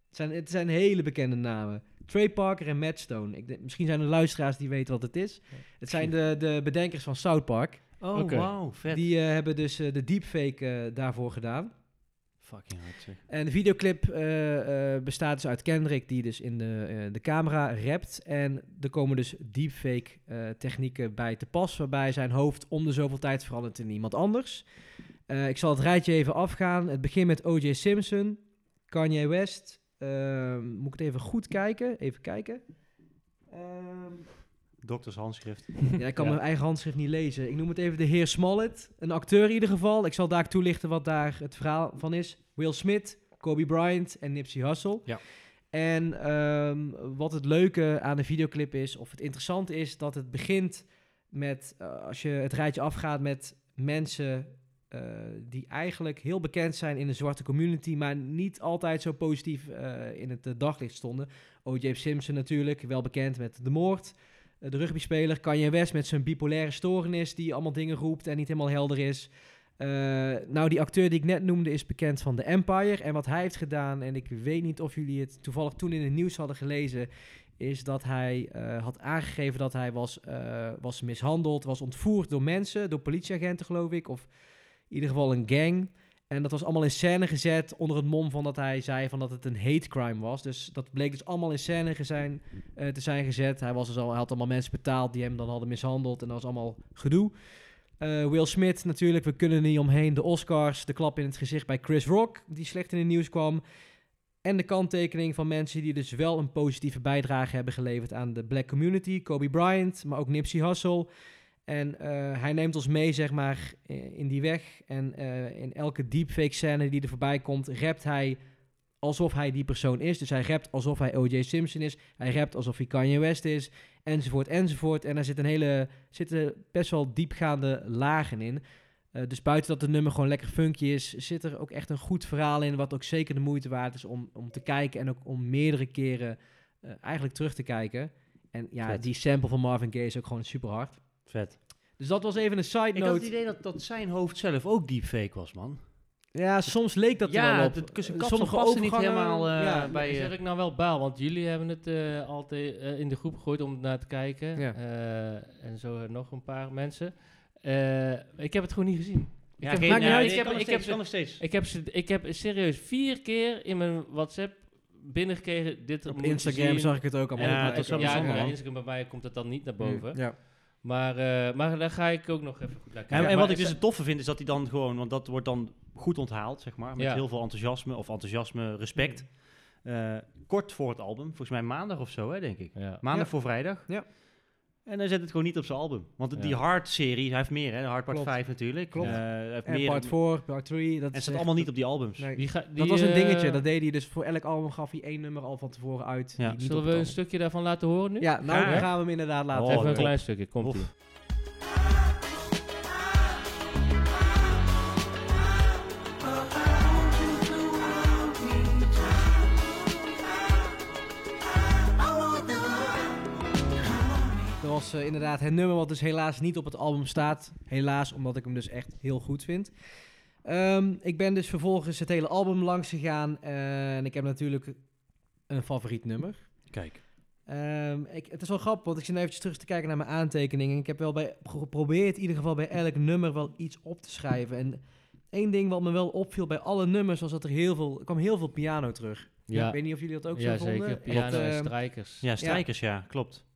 Het zijn, het zijn hele bekende namen. Trey Parker en Matt Stone. Ik denk, misschien zijn er luisteraars die weten wat het is. Het zijn de, de bedenkers van South Park. Oh, wauw, vet. Die hebben dus eh, de deepfake daarvoor gedaan. Fucking. En de videoclip eh, eh, bestaat dus uit Kendrick die dus in de, eh, de camera rapt. En er komen dus deepfake technieken bij te pas, waarbij zijn hoofd om de zoveel tijd verandert in iemand anders. Ik zal het rijtje even afgaan. Het begint met O.J. Simpson, Kanye West. Ehm, moet ik het even goed kijken? Even kijken. Ehm, Dokters handschrift. ja, ik kan Ja. mijn eigen handschrift niet lezen. Ik noem het even de heer Smollett. Een acteur in ieder geval. Ik zal daar toelichten wat daar het verhaal van is. Will Smith, Kobe Bryant en Nipsey Hussle. Ja. En ehm, wat het leuke aan de videoclip is, of het interessante is, dat het begint met, eh, als je het rijtje afgaat met mensen eh, die eigenlijk heel bekend zijn in de zwarte community, maar niet altijd zo positief eh, in het daglicht stonden. O.J. Simpson natuurlijk, wel bekend met de moord. Eh, de rugbyspeler Kanye West met zijn bipolaire stoornis, die allemaal dingen roept en niet helemaal helder is. Eh, nou, die acteur die ik net noemde is bekend van The Empire. En wat hij heeft gedaan, en ik weet niet of jullie het toevallig toen in het nieuws hadden gelezen, is dat hij eh, had aangegeven dat hij was, was mishandeld, was ontvoerd door mensen, door politieagenten geloof ik, of in ieder geval een gang. En dat was allemaal in scène gezet onder het mom van dat hij zei van dat het een hate crime was. Dus dat bleek dus allemaal in scène gezijn, eh, te zijn gezet. Hij, was dus al, had allemaal mensen betaald die hem dan hadden mishandeld en dat was allemaal gedoe. Eh, Will Smith natuurlijk, we kunnen er niet omheen. De Oscars, de klap in het gezicht bij Chris Rock, die slecht in het nieuws kwam. En de kanttekening van mensen die dus wel een positieve bijdrage hebben geleverd aan de black community. Kobe Bryant, maar ook Nipsey Hussle. En eh, hij neemt ons mee, zeg maar, in die weg. En eh, in elke deepfake scène die er voorbij komt, rapt hij alsof hij die persoon is. Dus hij rapt alsof hij O.J. Simpson is. Hij rapt alsof hij Kanye West is. Enzovoort, enzovoort. En daar zit een hele, zitten best wel diepgaande lagen in. Eh, dus buiten dat het nummer gewoon lekker funky is, zit er ook echt een goed verhaal in. Wat ook zeker de moeite waard is om, om te kijken. En ook om meerdere keren eigenlijk terug te kijken. En ja, Vet. die sample van Marvin Gaye is ook gewoon super hard. Vet. Dus dat was even een side Ik had het note. idee dat, dat zijn hoofd zelf ook deepfake was, man. Ja, soms leek dat er ja, wel op. het sommige paste niet helemaal eh, ja, bij is je. dat ik nou wel baal, want jullie hebben het eh, altijd eh, in de groep gegooid om naar te kijken. Ja. Eh, en zo nog een paar mensen. Eh, ik heb het gewoon niet gezien. Ja, heb- geen- ja, ik heb, heb- ik heb. Ik heb, ze, ik heb serieus vier keer in mijn WhatsApp binnengekregen. Dit Op Instagram zien. zag ik het ook allemaal. Ja, het was. Ja, ja, man. Instagram bij mij komt het dan niet naar boven. Ja. Maar, eh, maar daar ga ik ook nog even goed naar Ja, kijken. en wat ik dus het toffe vind, is dat hij dan gewoon, want dat wordt dan goed onthaald, zeg maar, met Ja. heel veel enthousiasme, of enthousiasme, respect. Eh, kort voor het album, volgens mij maandag of zo, hè, denk ik. Ja. Maandag Ja. voor vrijdag. Ja. En hij zet het gewoon niet op zijn album. Want Ja. die Hard-serie, hij heeft meer, hè? De Hard Part Klopt. 5 natuurlijk. Klopt. Eh, hij heeft En meer. part 4, part 3. Dat en echt- allemaal niet op die albums. Nee. Ga, dat die, was een eh, dingetje. Dat deed hij dus voor elk album gaf hij één nummer al van tevoren uit. Ja. die Zullen we een album- stukje daarvan laten horen nu? Ja, nou gaan we hem inderdaad laten Oh, Even horen. een top. klein stukje, komt ie. Was eh, inderdaad het nummer wat dus helaas niet op het album staat. Helaas, omdat ik hem dus echt heel goed vind. Ehm, ik ben dus vervolgens het hele album langs gegaan. eh, en ik heb natuurlijk een favoriet nummer. Kijk. Ehm, ik, het is wel grappig, want ik zit nu eventjes terug te kijken naar mijn aantekeningen. Ik heb wel bij, geprobeerd in ieder geval bij elk nummer wel iets op te schrijven. En één ding wat me wel opviel bij alle nummers was dat er heel veel, er kwam heel veel piano terug. Ja. Ik weet niet of jullie dat ook ja, zo vonden. zeker. Piano en ehm, strijkers. Ja, strijkers, ja, klopt.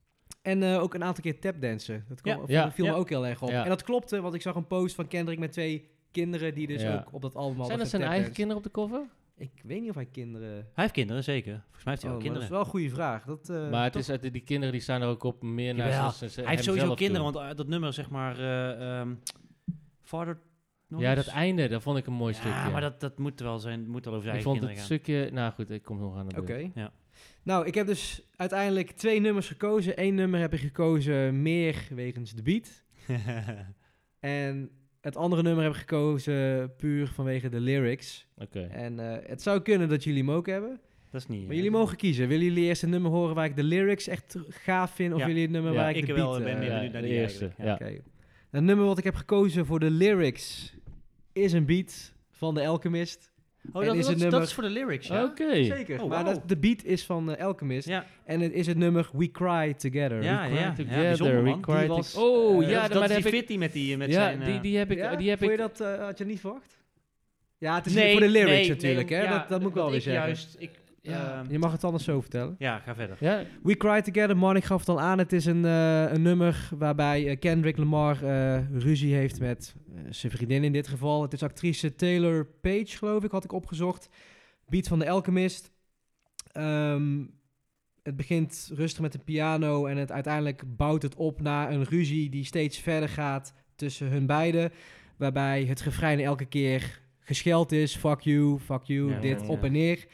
En eh, ook een aantal keer tapdansen. Dat kwam, Ja. viel- Ja. viel me Ja. ook heel erg op. Ja. En dat klopte, want ik zag een post van Kendrick met twee kinderen die dus Ja. ook op dat album hadden Zijn dat zijn eigen kinderen op de cover? Ik weet niet of hij kinderen... Hij heeft kinderen, zeker. Volgens mij heeft hij Oh, wel maar dat is kinderen. wel een goede vraag. Dat, eh, maar het toch- is, uit- die kinderen die staan er ook op meer naar zijn- zijn- Hij heeft sowieso kinderen, toe. want eh, dat nummer, zeg maar, eh ehm Father... Ja, dat einde, dat vond ik een mooi Ja, stukje. maar dat, dat moet wel zijn, moet wel over zijn ik eigen vond het kinderen gaan. stukje... Nou goed, ik kom nog aan de Oké. beurt. Ja. Nou, ik heb dus uiteindelijk twee nummers gekozen. Eén nummer heb ik gekozen meer wegens de beat. En het andere nummer heb ik gekozen puur vanwege de lyrics. Oké. En eh, het zou kunnen dat jullie hem ook hebben. dat is niet... Maar jullie mogen kiezen. Willen jullie eerst een nummer horen waar ik de lyrics echt gaaf vind? Of Ja. jullie het nummer Ja, waar ik, ik de wel beat... ben meer Ja, benieuwd naar de eerste. Oké. Het nummer wat ik heb gekozen voor de lyrics is een beat van de Alchemist. Oh, En dat, is dat, het dat nummer- is voor de lyrics, ja? Oké. Zeker. Oh, maar dat, de beat is van Alchemist. Ja, En het is het nummer We Cry Together. ja, We ja. Cry ja, Together, bijzonder, we man. cry Die to- was, Oh, eh, ja, dat, is heb die fitty met die... Met Ja, zijn, die, eh, die heb ik... Ja? Die heb Vond ik je dat, eh, had je niet verwacht? Ja, het is nee, voor de lyrics nee, natuurlijk, nee, hè? ja, dat, dat moet ik wel weer zeggen. Juist, ik, Ja. ehm, Je mag het anders zo vertellen. ja, ga verder. We Cry Together, man, ik gaf het al aan. Het is een, eh, een nummer waarbij eh, Kendrick Lamar eh, ruzie heeft met eh, zijn vriendin in dit geval. Het is actrice Taylor Page, geloof ik, had ik opgezocht. Beat van de Alchemist. Ehm, het begint rustig met de piano en het, uiteindelijk bouwt het op naar een ruzie die steeds verder gaat tussen hun beiden. Waarbij het refrein elke keer gescheld is. Fuck you, fuck you, Ja, dit ja. op en neer.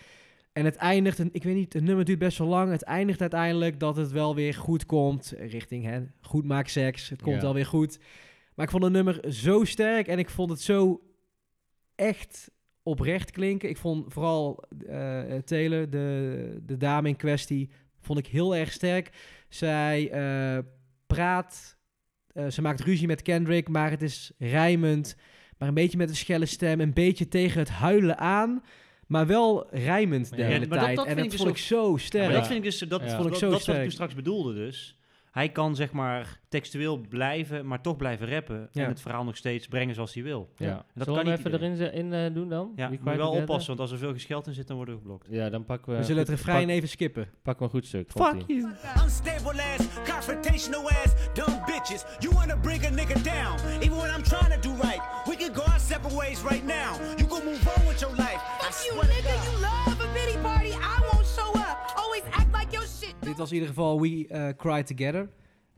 En het eindigt, en ik weet niet, het nummer duurt best wel lang. Het eindigt uiteindelijk dat het wel weer goed komt richting hè, goed maak seks. Het komt Ja. wel weer goed. Maar ik vond het nummer zo sterk en ik vond het zo echt oprecht klinken. Ik vond vooral eh Taylor, de, de dame in kwestie, vond ik heel erg sterk. Zij eh, praat, eh, ze maakt ruzie met Kendrick, maar het is rijmend. Maar een beetje met een schelle stem, een beetje tegen het huilen aan. Maar wel rijmend de Ja, hele maar dat- tijd. dat en vind dat ik vond dus ik zo sterk. Maar dat vind ik dus, dat, Ja. dat, Vond ik zo dat is wat sterk. ik toen straks bedoelde dus. Hij kan zeg maar textueel blijven, maar toch blijven rappen. Ja. En het verhaal nog steeds brengen zoals hij wil. ja. dat Zullen kan we hem niet even erin ze- in, eh, doen dan? Ja, We moet je wel Together? oppassen, want als er veel gescheld in zit, dan worden we geblokt. Ja, dan pakken we... We zullen het goed- refrein pak- even skippen. Pak maar een goed stuk. Fuck komt-ie. you. Unstable ass, confrontational ass, dumb bitches. You wanna bring a nigga down, even when I'm trying to do right. We can go our separate ways right now. You can move on with your you, nigga. You love a pity party. I won't show up. Always act like your shit. Dit was in ieder geval We eh, Cry Together.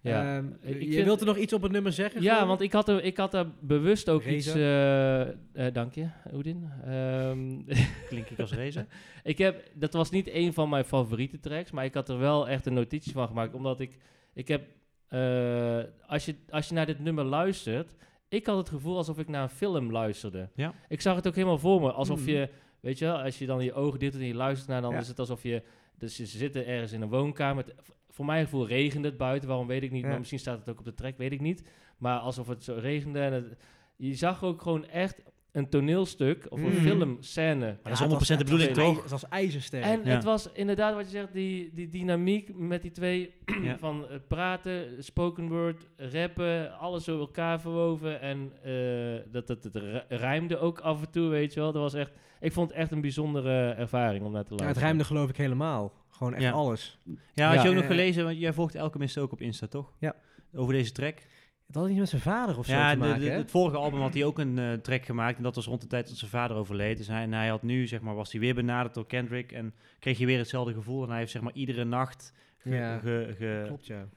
Ja. Ehm, Ik je vind- wilt er nog iets op het nummer zeggen? Ja, want ik had er, ik had er bewust ook Reza? iets... eh, eh, dank je, Oedin. Ehm, Klink ik als racer? ik heb, dat was niet een van mijn favoriete tracks, maar ik had er wel echt een notitie van gemaakt. Omdat ik, ik heb, eh, als, je, als je naar dit nummer luistert, ik had het gevoel alsof ik naar een film luisterde. Ja. Ik zag het ook helemaal voor me, alsof Mhm. je, weet je wel, als je dan je ogen dicht doet en je luistert naar, dan Ja. is het alsof je, dus ze zitten ergens in een woonkamer. Voor mijn gevoel regende het buiten, waarom weet ik niet, Ja. maar misschien staat het ook op de track, weet ik niet. Maar alsof het zo regende en het, je zag ook gewoon echt een toneelstuk of een Mhm. filmscène. Maar dat is 100% de bedoeling, toch? Het was ijzersterk. En Ja. het was inderdaad wat je zegt, die, die dynamiek met die twee Ja. van eh, praten, spoken word, rappen, alles door elkaar verwoven. En eh, dat, dat, het rijmde ook af en toe, weet je wel. Dat was echt, ik vond het echt een bijzondere ervaring om naar te Ja, luisteren. het rijmde geloof ik helemaal. Gewoon echt Ja. alles. Ja, had Ja. je ook nog gelezen, want jij volgt Alchemist ook op Insta, toch? Ja. Over deze track. Het had iets met zijn vader of zo Ja, te maken, de- het vorige album had hij ook een eh, track gemaakt. En dat was rond de tijd dat zijn vader overleed. Dus hij, en hij had nu, zeg maar, was hij weer benaderd door Kendrick. En kreeg je weer hetzelfde gevoel. En hij heeft, zeg maar, iedere nacht ge- Ja. ge- ge- Klopt, ja.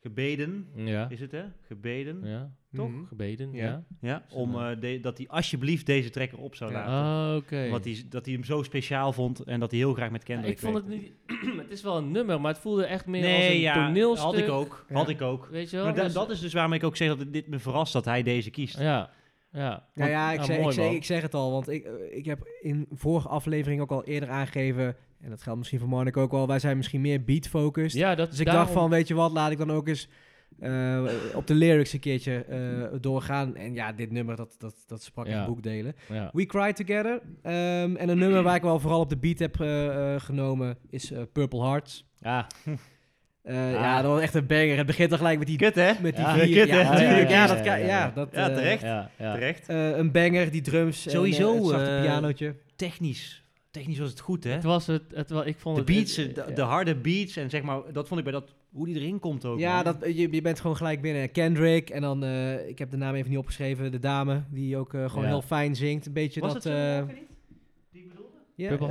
gebeden, Ja. is het hè? Gebeden, Ja. Toch? Mhm. Gebeden. Ja. Ja. Ja, om eh, de- dat hij alsjeblieft deze trekker op zou Ja. laten. Ah, oké. Omdat hij, dat hij hem zo speciaal vond en dat hij heel graag met Ja, Kendrick ik vond het niet... het is wel een nummer, maar het voelde echt meer als Nee, een ja, toneelstuk. had ik ook. Ja. Had ik ook. Weet je wel? Maar da- Dus- dat is dus waarom ik ook zeg dat het- dit me verrast dat hij deze kiest. Ja. Ja. Nou ja, ik, ah, zeg, ik, zeg, ik zeg het al, want ik, ik heb in vorige aflevering ook al eerder aangegeven, en dat geldt misschien voor Marnik ook wel, wij zijn misschien meer beat-focused. Ja, dat Dus ik daarom- dacht van, weet je wat, laat ik dan ook eens eh, op de lyrics een keertje eh, doorgaan. En ja, dit nummer, dat, dat, dat sprak Ja. echt boekdelen. Ja. We Cry Together. Ehm, en een nummer waar ik wel vooral op de beat heb eh, genomen is Purple Hearts. Ah, Eh, Ja, dat was echt een banger. Het begint dan gelijk met die, Kut hè? met die Ja, vier. kut, ja, natuurlijk. Ja, Ja, ja, dat ja, kan- ja, ja, ja. dat, Ja, terecht. ja, ja. Terecht. eh, een banger, die drums. en, Sowieso, eh, het zachte pianootje. Technisch. Technisch was het goed hè? Het was het, het wel, ik vond De het... beats, het- de, ja. de harde beats en zeg maar, dat vond ik bij dat, hoe die erin komt ook. Ja, man. dat, je, je bent gewoon gelijk binnen. Kendrick en dan, eh, ik heb de naam even niet opgeschreven, de dame die ook eh, gewoon Ja. heel fijn zingt. Een beetje Was dat... het eh? Die ik bedoelde? ja, Purple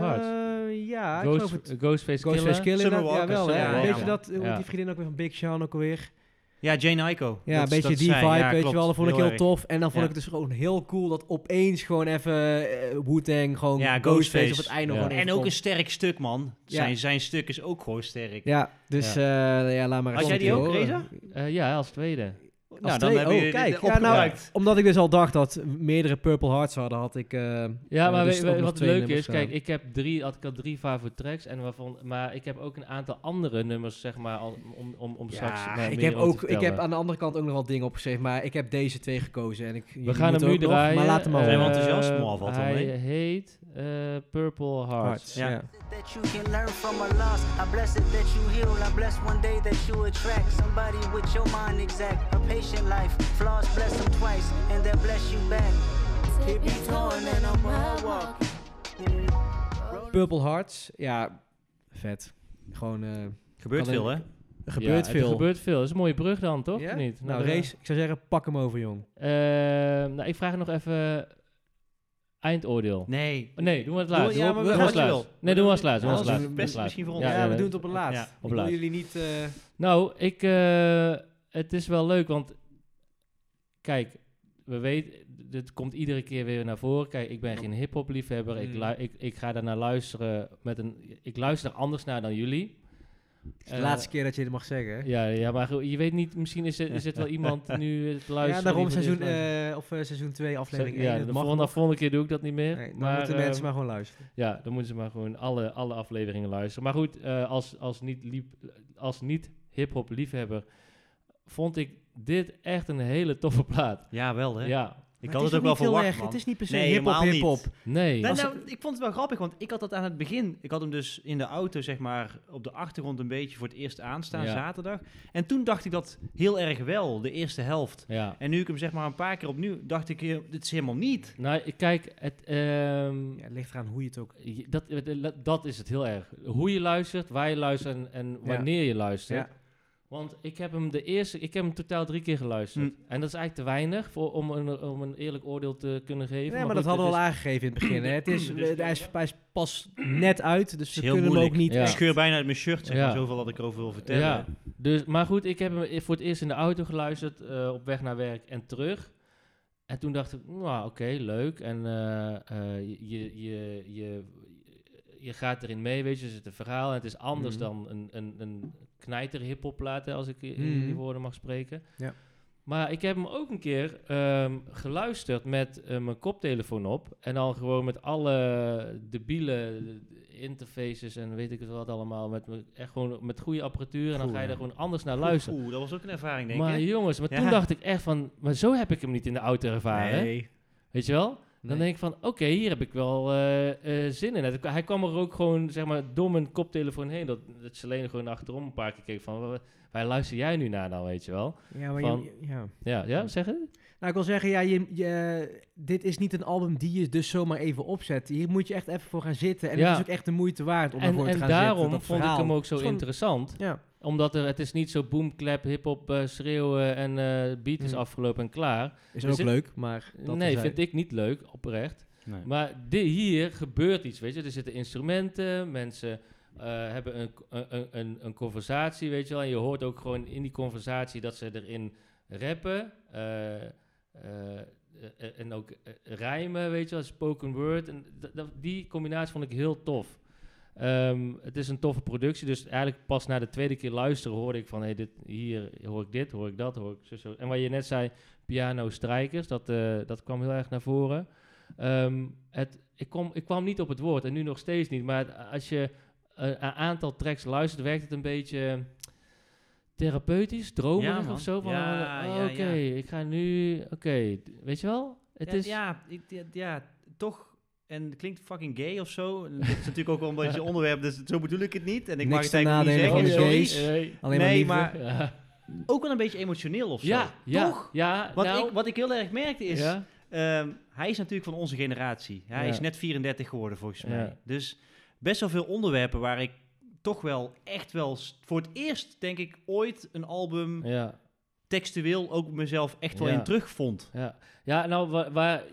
eh, ja, ik Ghost, het. Ghostface Ghostface Killer. Killer, Summer ja Walker, wel. Hè? Een Walker. beetje dat, hoe Ja. die vriendin ook weer van Big Sean ook alweer. Ja, Jane Ico. Ja, een beetje die vibe, ja, weet je wel. Dat vond ik Heel erg. tof. En dan vond Ja. ik het dus gewoon heel cool dat opeens gewoon even uh, Wu-Tang, gewoon Ja, Ghostface, Ghostface. op het einde Ja. gewoon En ook komt. een sterk stuk, man. Ja. Zijn, zijn stuk is ook gewoon sterk. Ja, dus ja, ja laat maar Had jij die ook. Reza? Eh, ja, als tweede. Nou, twee- dan hebben oh, je kijk. Ja, nou. Omdat ik dus al dacht dat meerdere Purple Hearts hadden, had ik... eh, Ja, eh, maar dus weet- weet wat leuk is, kijk, ik heb drie, had ik al drie favoriete tracks, en waarvan, maar ik heb ook een aantal andere nummers, zeg maar, al, om, om, om straks Ja, maar ik meer heb, ook, ik heb aan de andere kant ook nog wat dingen opgeschreven, maar ik heb deze twee gekozen. En ik, We gaan hem nu nog, draaien. maar laat hem maar Eh, Zijn we Hij heet eh, Purple Hearts. Ja. ja. that you can learn from a loss. I bless it that you heal. I bless one day that you attract somebody with your mind exact. A patient life, flaws bless them twice, and then bless you back. Keep me going and I'm walking. Purple Hearts, ja, vet. Gewoon, eh, Gebeurt Kan veel, hè? er gebeurt Ja, veel. Er gebeurt veel. Dat is een mooie brug dan, toch? Ja? Niet? Nou, de- Race, ik zou zeggen, pak hem over, jong. Eh, nou, ik vraag nog even eindoordeel. Nee. Oh, nee, doen we het Doe- laatst. ja, maar doen we we gaan het het. Nee, doen we als laatst. Doen we Ja, als laatst. best misschien voor ons. Ja, we eh, doen het op een laatst. ja, ik op wil laatst. jullie niet... eh, Nou, ik, eh, het is wel leuk, want kijk, we weten, dit komt iedere keer weer naar voren. Kijk, ik ben geen hip-hop liefhebber. Ik, Mm. lu- ik, ik ga daar naar luisteren met een, ik luister er anders naar dan jullie. het is de Eh, laatste keer dat je dit mag zeggen. Ja, ja, maar je weet niet, misschien is er, is het wel iemand nu eh, te luisteren. Ja, daarom die voor het seizoen, eh, of, eh, seizoen 2, aflevering 1. Ja, het de volgende, volgende keer doe ik dat niet meer. Nee, dan maar, moeten eh, mensen maar gewoon luisteren. Ja, dan moeten ze maar gewoon alle, alle afleveringen luisteren. Maar goed, eh, als, als niet, liep, als niet hip-hop liefhebber vond ik dit echt een hele toffe plaat. Ja, wel, hè? Ja, Ik Maar had het ook wel verwacht, erg. man. Het is niet per se Nee, hip-hop, hip-hop. nee. Nou, nou, ik vond het wel grappig, want ik had dat aan het begin. Ik had hem dus in de auto, zeg maar, op de achtergrond een beetje voor het eerst aanstaan, Ja. zaterdag. En toen dacht ik dat heel erg wel, de eerste helft. Ja. En nu ik hem zeg maar een paar keer opnieuw, dacht ik, eh, dit is helemaal niet. Nou, ik- kijk, het, ehm, Ja, het ligt eraan hoe je het ook... dat, dat is het heel erg. Hoe je luistert, waar je luistert en, en wanneer je luistert. Want ik heb hem de eerste, ik heb hem totaal drie keer geluisterd. Hm. En dat is eigenlijk te weinig voor, om, een, om een eerlijk oordeel te kunnen geven. Nee, maar dat goed, hadden we al aangegeven in het begin. Hè. Het is, Dus- hij, is, hij is pas net uit, dus is we heel kunnen hem ook niet... Ja. Ik scheur bijna uit mijn shirt, zeg maar, Ja. zoveel dat ik erover wil vertellen. Ja, dus, maar goed, ik heb hem voor het eerst in de auto geluisterd, eh, op weg naar werk en terug. En toen dacht ik, nou oké, leuk. En eh, eh, je, je, je, je gaat erin mee, weet je, er zit een verhaal en het is anders Mhm. dan een, een, een knijter als ik in Mhm. die woorden mag spreken. Ja. Maar ik heb hem ook een keer ehm, geluisterd met eh, mijn koptelefoon op. En dan gewoon met alle debiele interfaces en weet ik het wat allemaal. Met, echt gewoon met goede apparatuur. En dan ga je er gewoon anders naar luisteren. Oeh, dat was ook een ervaring, denk Maar ik. jongens, maar Ja. toen dacht ik echt van... Maar zo heb ik hem niet in de auto ervaren. Nee. Weet je wel? Dan denk ik van, oké, hier heb ik wel eh, eh, zin in. Het- Hij kwam er ook gewoon, zeg maar, door mijn koptelefoon heen. Dat, dat Selene gewoon achterom een paar keer keek van... "Wa- Waar luister jij nu naar dan, weet je wel? Ja, maar Van- je, ja. Ja, ja, zeg het? Nou, ik wil zeggen, ja, je, je, dit is niet een album die je dus zomaar even opzet. Hier moet je echt even voor gaan zitten. En Ja. het is ook echt de moeite waard om En, ervoor te en gaan zitten. daarom dat vond verhaal. ik hem ook zo gewoon- interessant. Ja, Omdat er, het is niet zo boomclap, hip-hop, eh, schreeuwen en eh beat is Mm. afgelopen en klaar. is Er ook zit- leuk, maar... Dat nee, vind ik niet leuk, oprecht. Nee. Maar di- hier gebeurt iets, weet je. Er zitten instrumenten, mensen eh, hebben een, een, een, een conversatie, weet je wel. En je hoort ook gewoon in die conversatie dat ze erin rappen. eh, eh, eh, en ook eh, rijmen, weet je wel, spoken word. En die combinatie vond ik heel tof. Ehm, het is een toffe productie, dus eigenlijk pas na de tweede keer luisteren hoorde ik van... Hey, dit, hier hoor ik dit, hoor ik dat, hoor ik zo, zo. En wat je net zei, piano-strijkers, dat, dat kwam heel erg naar voren. Ehm, het, ik, kom, ik kwam niet op het woord en nu nog steeds niet. Maar als je een aantal tracks luistert, werkt het een beetje therapeutisch, dromerig Ja, man. of zo. Van, Ja, eh, ja, Oké, ja. ik ga nu... Oké, weet je wel? Het ja, is... ja, ik, ja, ja, toch. En het klinkt fucking gay of zo. Dat is natuurlijk ook wel een beetje een onderwerp, dus zo bedoel ik het niet. En ik Niks mag het eigenlijk niet zeggen, sorry. gays. Nee. Alleen Nee, maar, liefde. maar Ja, ook wel een beetje emotioneel of zo. ja, ja, Toch? ja. Wat, nou, ik, wat ik heel erg merkte is, ja, ehm, hij is natuurlijk van onze generatie. Hij Ja. is net 34 geworden volgens mij. Ja. Dus best wel veel onderwerpen waar ik toch wel echt wel voor het eerst denk ik ooit een album ja. textueel ook mezelf echt wel Ja. in terugvond. Ja, ja nou, wa- waar,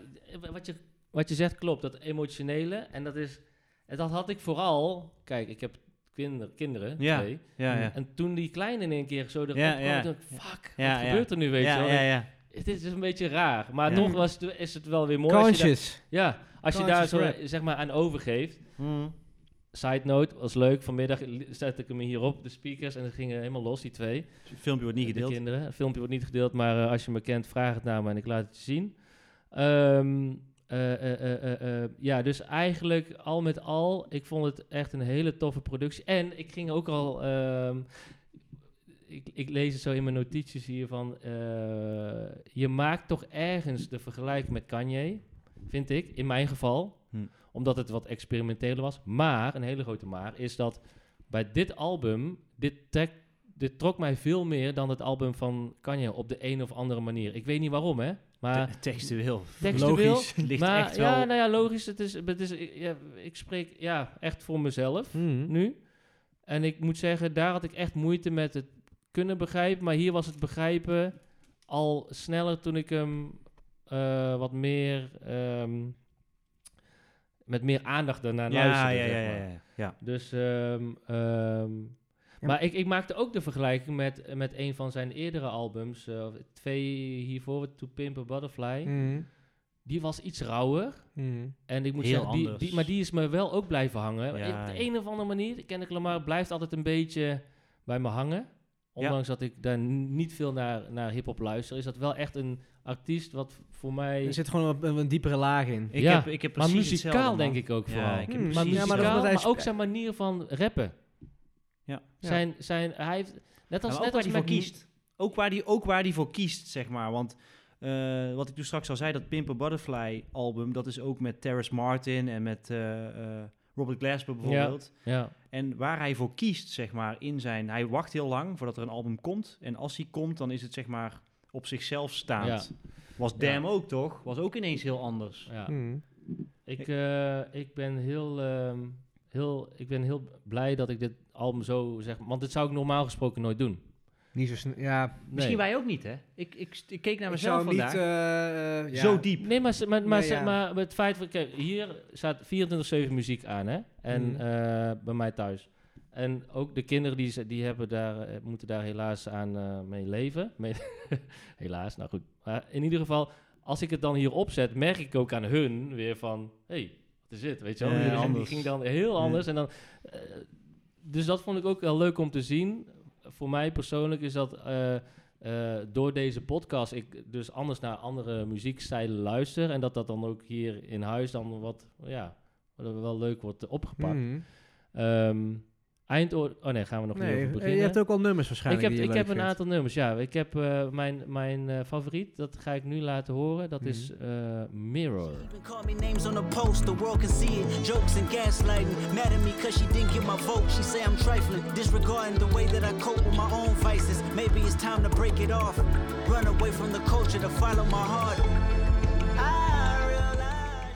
wat, je, wat je zegt klopt, dat emotionele. En dat is, en dat had ik vooral, kijk, ik heb kinder, kinderen, Ja, twee. Ja, ja. En toen die kleine in één keer zo erop Ja, kwam, ja. dacht ik, fuck, Ja, wat ja. gebeurt er nu, weet je ja, wel? ja, ja. Het is een beetje raar, maar Ja. toch was het, is het wel weer mooi. Als je daar, ja, als je daar zo rap. zeg maar aan overgeeft. Mm. Side note, was leuk. Vanmiddag zette ik hem hier op, de speakers, en het ging helemaal los, die twee. Het filmpje wordt niet De gedeeld. kinderen. Het filmpje wordt niet gedeeld, maar eh, als je me kent, vraag het naar me en ik laat het je zien. Ehm, eh, eh, ja, dus eigenlijk al met al, ik vond het echt een hele toffe productie. En ik ging ook al, ehm, ik, ik lees het zo in mijn notities hier van, je maakt toch ergens de vergelijking met Kanye, vind ik, in mijn geval. Hm. Omdat het wat experimenteler was. Maar, een hele grote maar, is dat bij dit album, dit trekt dit trok mij veel meer dan het album van Kanye op de een of andere manier. Ik weet niet waarom, hè? Maar Te- textueel. textueel, Logisch. Ligt maar echt wel. ja, nou ja, logisch. Het is, het is, ik- ja, ik spreek ja, echt voor mezelf Mhm. nu. En ik moet zeggen, daar had ik echt moeite met het kunnen begrijpen. Maar hier was het begrijpen al sneller toen ik hem eh, wat meer... ehm, met meer aandacht daarnaar ja, ja, luisterde, ja, zeg ja, maar. ja, ja. Dus, ehm, ehm, maar ik, ik maakte ook de vergelijking met, met een van zijn eerdere albums, eh, twee hiervoor, To Pimp a Butterfly. Mhm. Die was iets rauwer. Mhm. En ik moet Heel zeggen, die, maar die is me wel ook blijven hangen. Op de een of andere manier, Kendrick Lamar blijft altijd een beetje bij me hangen. Ondanks dat ik daar niet veel naar, naar hip-hop luister, is dat wel echt een artiest wat voor mij. Er zit gewoon een, een diepere laag in. Ik, Ja, heb, ik heb maar precies muzikaal hetzelfde, denk ik ook Ja, vooral. ik heb Hmm. precies maar Ja, maar muzikaal, dat maar, ook zijn manier van rappen. Ja. Zijn, zijn, hij heeft, net als, Ja, maar net ook waar als hij voor kiest. Ook waar die, ook waar die voor kiest, zeg maar. Want eh, wat ik toen straks al zei, dat Pimp a Butterfly album, dat is ook met Terrace Martin en met eh, eh, Robert Glasper bijvoorbeeld. Ja, En waar hij voor kiest, zeg maar, in zijn... Hij wacht heel lang voordat er een album komt. En als hij komt, dan is het, zeg maar, op zichzelf staand. Was Ja. Damn ook, toch? Was ook ineens heel anders. ja. Mhm. Ik, eh, ik, ben heel, ehm, heel, ik ben heel blij dat ik dit album zo zeg. Want dit zou ik normaal gesproken nooit doen. Niet zo snel. Ja, Nee. Misschien wij ook niet, hè? Ik, ik, ik keek naar ik mezelf zou niet. vandaag. eh, eh, ja. Zo diep. Nee, maar, ze- maar, maar, Nee, ja. maar het feit van, kijk, hier staat 24-7 muziek aan, hè? En Mhm. eh, bij mij thuis. En ook de kinderen die, ze- die hebben daar, eh, moeten daar helaas aan eh, mee leven. Mee helaas, nou goed. Maar in ieder geval, als ik het dan hier opzet, merk ik ook aan hun weer van, hé, hey, wat is dit? Weet je wel? Ja, Die- ging dan heel anders. En dan, dus dat vond ik ook wel leuk om te zien. Voor mij persoonlijk is dat eh, eh, door deze podcast ik dus anders naar andere muziekstijlen luister. En dat dat dan ook hier in huis dan wat, ja, wat wel leuk wordt opgepakt. Mhm. Ehm, eindoor... Oh nee, gaan we nog niet Nee, eh, beginnen. je hebt ook al nummers ik waarschijnlijk. heb, die je ik leuk heb een aantal nummers, ja. Ik heb eh, mijn, mijn eh, favoriet, dat ga ik nu laten horen. Dat is eh, Mirror. Even. Maybe it's time to break it off. Run away from the culture to follow my heart.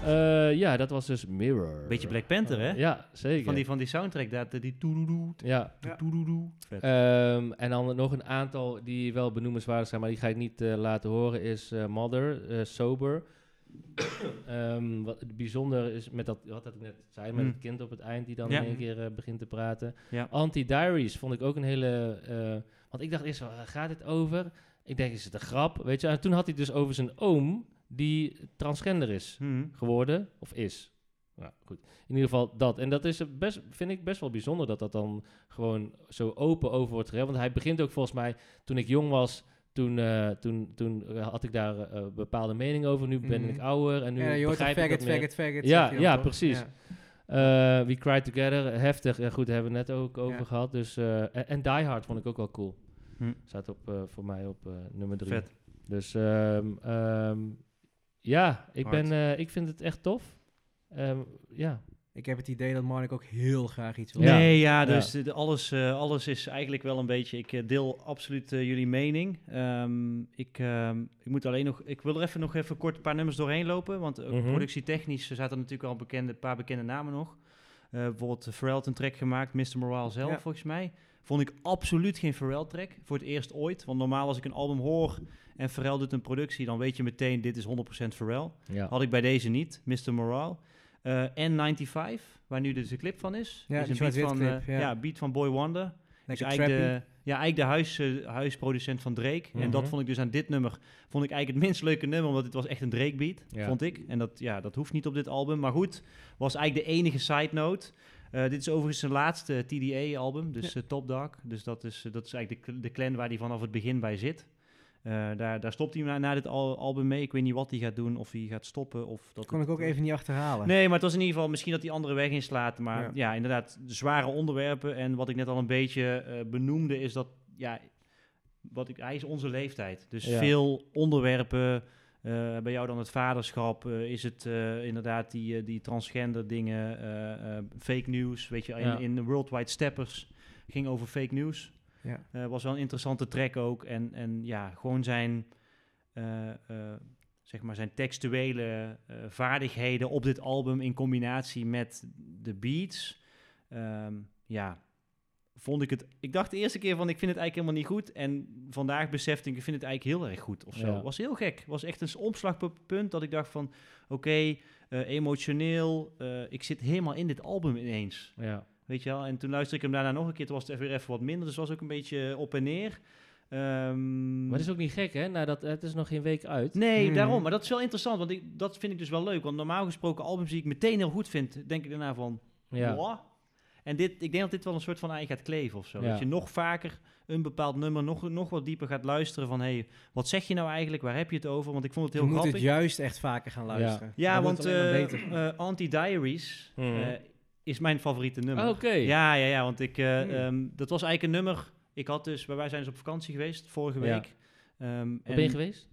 Eh, ja, dat was dus Mirror. Beetje Black Panther, hè? Ja, zeker. Van die, van die soundtrack, dat, die toedoedoe, Ja. toedoedoe. Vet. Ehm, en dan nog een aantal die wel benoemenswaardig zijn, maar die ga ik niet eh, laten horen, is eh, Mother, eh, Sober. Ehm, wat het bijzonder is met dat, wat ik net zei, met Hmm. het kind op het eind die dan Ja. in één keer eh, begint te praten. Ja. Anti-Diaries vond ik ook een hele... eh, want ik dacht eerst, waar gaat dit over? Ik denk, is het een grap? Weet je, en toen had hij het dus over zijn oom die transgender is Mhm. geworden, of is. Nou, goed. In ieder geval dat. En dat is best, vind ik best wel bijzonder dat dat dan gewoon zo open over wordt geregeld. Want hij begint ook volgens mij, toen ik jong was, toen, eh, toen, toen eh, had ik daar eh, bepaalde mening over. Nu ben Mhm. ik ouder en nu ja, je hoort begrijp ik faggot, dat faggot, faggot. Ja, ja, toch? precies. Ja. We Cry Together, heftig. Ja, goed, daar hebben we het net ook over Ja. gehad. Dus, en, en Die Hard vond ik ook wel cool. Hm. Staat op, voor mij op nummer drie. Vet. Dus ehm, ja, ik, Hard. ben, eh, ik vind het echt tof. Ehm, ja, Ik heb het idee dat Marnik ook heel graag iets wil. Ja. Nee, ja, dus de- de- alles, eh, alles is eigenlijk wel een beetje. Ik eh, deel absoluut eh, jullie mening. Ehm, ik, ehm, ik moet alleen nog. Ik wil er even nog even kort een paar nummers doorheen lopen. Want ook Mhm. productietechnisch zaten er natuurlijk al bekende, een paar bekende namen nog. Eh, bijvoorbeeld Pharrell had een track gemaakt, Mr. Morale zelf Ja. volgens mij. Vond ik absoluut geen Pharrell track. Voor het eerst ooit. Want normaal als ik een album hoor en Pharrell doet een productie, dan weet je meteen dit is 100% Pharrell. ja. Had ik bij deze niet, Mr. Morale. Eh N95, waar nu dus de clip van is. Ja, is een beat van, clip, eh, ja. ja, beat van Boy Wonder. Dus eigenlijk de, ja, eigenlijk de huis, eh, huisproducent van Drake. En dat Mhm. vond ik dus aan dit nummer, vond ik eigenlijk het minst leuke nummer, omdat het was echt een Drake beat, Ja. vond ik. En dat, ja, dat hoeft niet op dit album. Maar goed, was eigenlijk de enige side note. Eh, dit is overigens zijn laatste TDA-album, dus Top Dog. Dus dat is, dat is eigenlijk de, de clan waar hij vanaf het begin bij zit. Eh, daar, daar stopt hij na, na dit al- album mee. Ik weet niet wat hij gaat doen, of hij gaat stoppen. Of dat kon het- ik ook even niet achterhalen. Nee, maar het was in ieder geval misschien dat die andere weg inslaat. Maar Ja. ja, inderdaad, zware onderwerpen. En wat ik net al een beetje eh, benoemde, is dat ja, wat ik, hij is onze leeftijd. Dus Ja. veel onderwerpen. eh, bij jou dan het vaderschap. eh, is het eh, inderdaad die, eh, die transgender dingen, eh, eh, fake news. Weet je, in, Ja. in de Worldwide Steppers ging over fake news. Ja. Eh, was wel een interessante track ook. En, en ja, gewoon zijn, eh, eh, zeg maar zijn textuele vaardigheden op dit album in combinatie met de beats. Ehm, ja, vond ik het... Ik dacht de eerste keer van, ik vind het eigenlijk helemaal niet goed. En vandaag besefte ik, ik vind het eigenlijk heel erg goed of zo. Ja. Was heel gek. Was echt een omslagpunt dat ik dacht van, oké, emotioneel. ik zit helemaal in dit album ineens. ja. Weet je wel? En toen luisterde ik hem daarna nog een keer. Toen was het weer even wat minder. Dus het was ook een beetje op en neer. Ehm, Maar het is ook niet gek, hè? Nou, dat, het is nog geen week uit. Nee, Hmm. daarom. Maar dat is wel interessant. Want ik, dat vind ik dus wel leuk. Want normaal gesproken albums die ik meteen heel goed vind... denk ik daarna van... Ja. En dit, ik denk dat dit wel een soort van ei gaat kleven of zo. Ja. Dat je nog vaker een bepaald nummer... Nog, nog wat dieper gaat luisteren van... hey, wat zeg je nou eigenlijk? Waar heb je het over? Want ik vond het Je heel moet het grappig. juist echt vaker gaan luisteren. Ja, want eh, eh, Anti-Diaries eh, is mijn favoriete nummer. Oké. Ja, ja, ja, want ik, eh, Hmm. ehm, dat was eigenlijk een nummer. Ik had dus, wij zijn dus op vakantie geweest vorige Ja. week. Ehm, Waar en ben je geweest?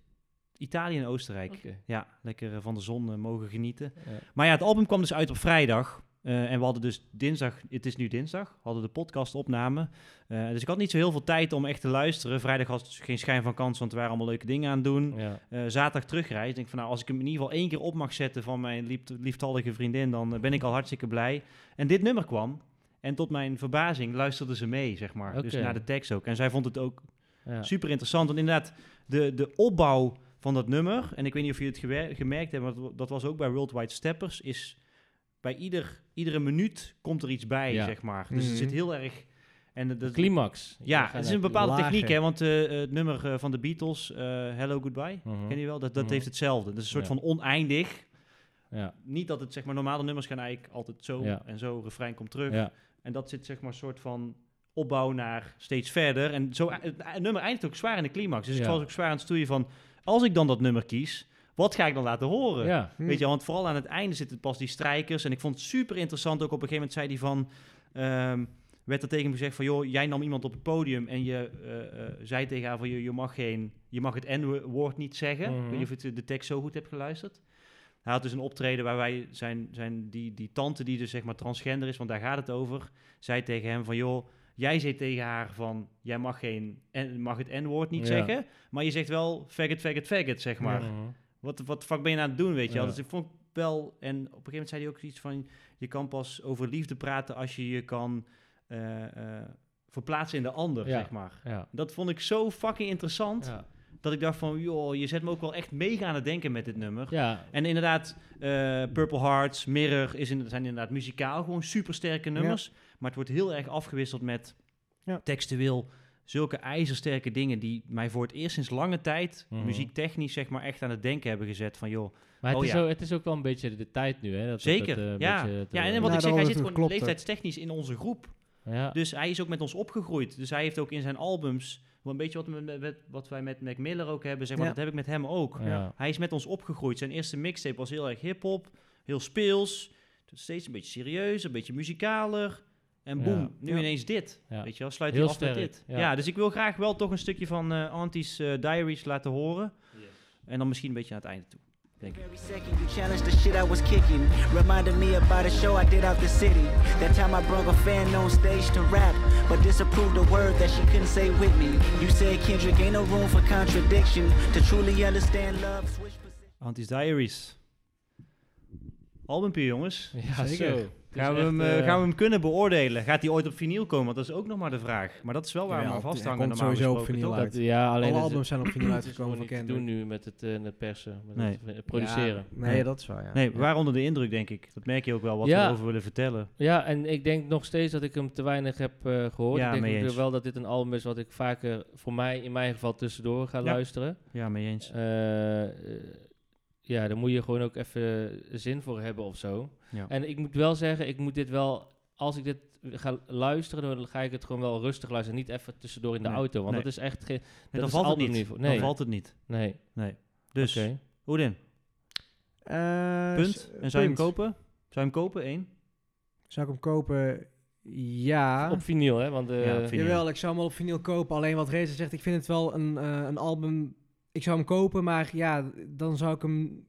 Italië en Oostenrijk. Ja, lekker eh, van de zon eh, mogen genieten. Ja. Maar ja, het album kwam dus uit op vrijdag. Eh, en we hadden dus dinsdag, het is nu dinsdag, hadden de podcast opname. Eh, dus ik had niet zo heel veel tijd om echt te luisteren. Vrijdag had dus geen schijn van kans, want er waren allemaal leuke dingen aan het doen. Ja. Eh, zaterdag terugreis. Ik denk van nou, als ik hem in ieder geval één keer op mag zetten van mijn lief, lieftallige vriendin, dan ben ik al hartstikke blij. En dit nummer kwam. En tot mijn verbazing luisterde ze mee, zeg maar. Dus naar de tekst ook. En zij vond het ook Ja. super interessant. Want inderdaad, de, de opbouw van dat nummer, en ik weet niet of je het gemerkt hebt, maar dat, dat was ook bij Worldwide Steppers, is bij ieder, iedere minuut komt er iets bij, Ja. zeg maar. Dus het Mhm. zit heel erg... En dat, Climax. ja, het is een bepaalde lager. techniek, hè. Want eh, het nummer eh, van de Beatles, eh, Hello Goodbye, Mhm. ken je wel? Dat, dat Mhm. heeft hetzelfde. Dat is een soort Ja. van oneindig. Ja. Niet dat het, zeg maar, normale nummers gaan eigenlijk altijd zo Ja. en zo, refrein komt terug. Ja. En dat zit, zeg maar, een soort van opbouw naar steeds verder. En zo, het, het nummer eindigt ook zwaar in de climax. Dus ik was ook zwaar aan het stoeien van, als ik dan dat nummer kies, wat ga ik dan laten horen? Ja. Hm. Weet je, want vooral aan het einde zitten pas die strijkers. En ik vond het super interessant. Ook op een gegeven moment zei hij van... ehm, werd er tegen hem gezegd van... joh, jij nam iemand op het podium en je eh, eh, zei tegen haar van... Je, je, mag, geen, je mag het N-woord niet zeggen. Mhm. Ik weet niet of je het- de tekst zo goed hebt geluisterd. Hij had dus een optreden waar wij zijn, zijn die, die tante die dus zeg maar transgender is, want daar gaat het over, zei tegen hem van joh, jij zei tegen haar van jij mag geen en mag het n-woord niet Ja. zeggen, maar je zegt wel faggot, faggot, faggot zeg maar. Mhm. Wat wat fuck ben je aan het doen, weet je wel? Dus ik vond wel en op een gegeven moment zei hij ook iets van je kan pas over liefde praten als je je kan eh, eh, verplaatsen in de ander, zeg maar. Dat vond ik zo fucking interessant. Dat ik dacht van, joh, je zet me ook wel echt mega aan het denken met dit nummer. Ja, En inderdaad, eh, Purple Hearts, Mirror is in, zijn inderdaad muzikaal gewoon super sterke nummers. Maar het wordt heel erg afgewisseld met Ja. textueel zulke ijzersterke dingen die mij voor het eerst sinds lange tijd, Mhm. muziektechnisch zeg maar, echt aan het denken hebben gezet van, joh, maar het, Oh is ja. ook, het is ook wel een beetje de tijd nu, hè? Dat, zeker. Het, eh, ja. beetje ja, eh, en wat Ja, ik zeg, hij zit gewoon leeftijdstechnisch in onze groep. ja. Dus hij is ook met ons opgegroeid. Dus hij heeft ook in zijn albums, een beetje wat, we met, met- wat wij met Mac Miller ook hebben, zeg maar, Ja. dat heb ik met hem ook. Ja. Hij is met ons opgegroeid. Zijn eerste mixtape was heel erg hip-hop, heel speels. Steeds een beetje serieus, een beetje muzikaler. En boem, Ja. nu Ja. ineens dit. Ja. Weet je wel, sluit Heel hij af met dit. ja. Ja. dus ik wil graag wel toch een stukje van eh Auntie's eh, Diaries laten horen. En dan misschien een beetje aan het einde toe. Denk ik. Every second you challenged the shit I was kicking. Reminded me about a show I did out the city. That time I brought a fan on stage to rap, but disapproved a word that she couldn't say with me. You said Kendrick ain't no room for contradiction. To truly understand love, switch positions. Auntie's Diaries. Albumpje, jongens. Ja, Zeker. zo. Gaan we, hem, echt, eh, eh, gaan we hem kunnen beoordelen? Gaat hij ooit op vinyl komen? Want dat is ook nog maar de vraag. Maar dat is wel waar Ja, we aan hij vasthangen. komt normaal sowieso op vinyl uit. Dat, ja, alleen Alle albums zijn op vinyl uitgekomen van Kendrick. doen nu met het, eh, het persen, met Nee. het eh, produceren. Ja, nee, dat is waar, ja. Nee, we waren onder de indruk, denk ik. Dat merk je ook wel, wat Ja. we erover willen vertellen. Ja, en ik denk nog steeds dat ik hem te weinig heb eh, gehoord. Ja, ik denk wel dat dit een album is wat ik vaker, voor mij in mijn geval, tussendoor ga Ja. luisteren. Ja, mee eens. Eh, eh, ja, daar moet je gewoon ook even zin voor hebben of zo. Ja. En ik moet wel zeggen, ik moet dit wel, als ik dit ga luisteren, dan ga ik het gewoon wel rustig luisteren. Niet even tussendoor in de Nee, auto, want nee. dat is echt geen... Nee, dat dan is valt het niet. niveau. Dan Nee. valt het niet. Nee, Nee. Dus, oké. Oedin, Eh, punt. En zou je hem kopen? Zou je hem kopen? Eén? Zou ik hem kopen? Ja. Op vinyl, hè? Want, eh, Ja, op vinyl. Jawel, ik zou hem wel op vinyl kopen. Alleen wat Reza zegt, ik vind het wel een, eh, een album... Ik zou hem kopen, maar ja, dan zou ik hem...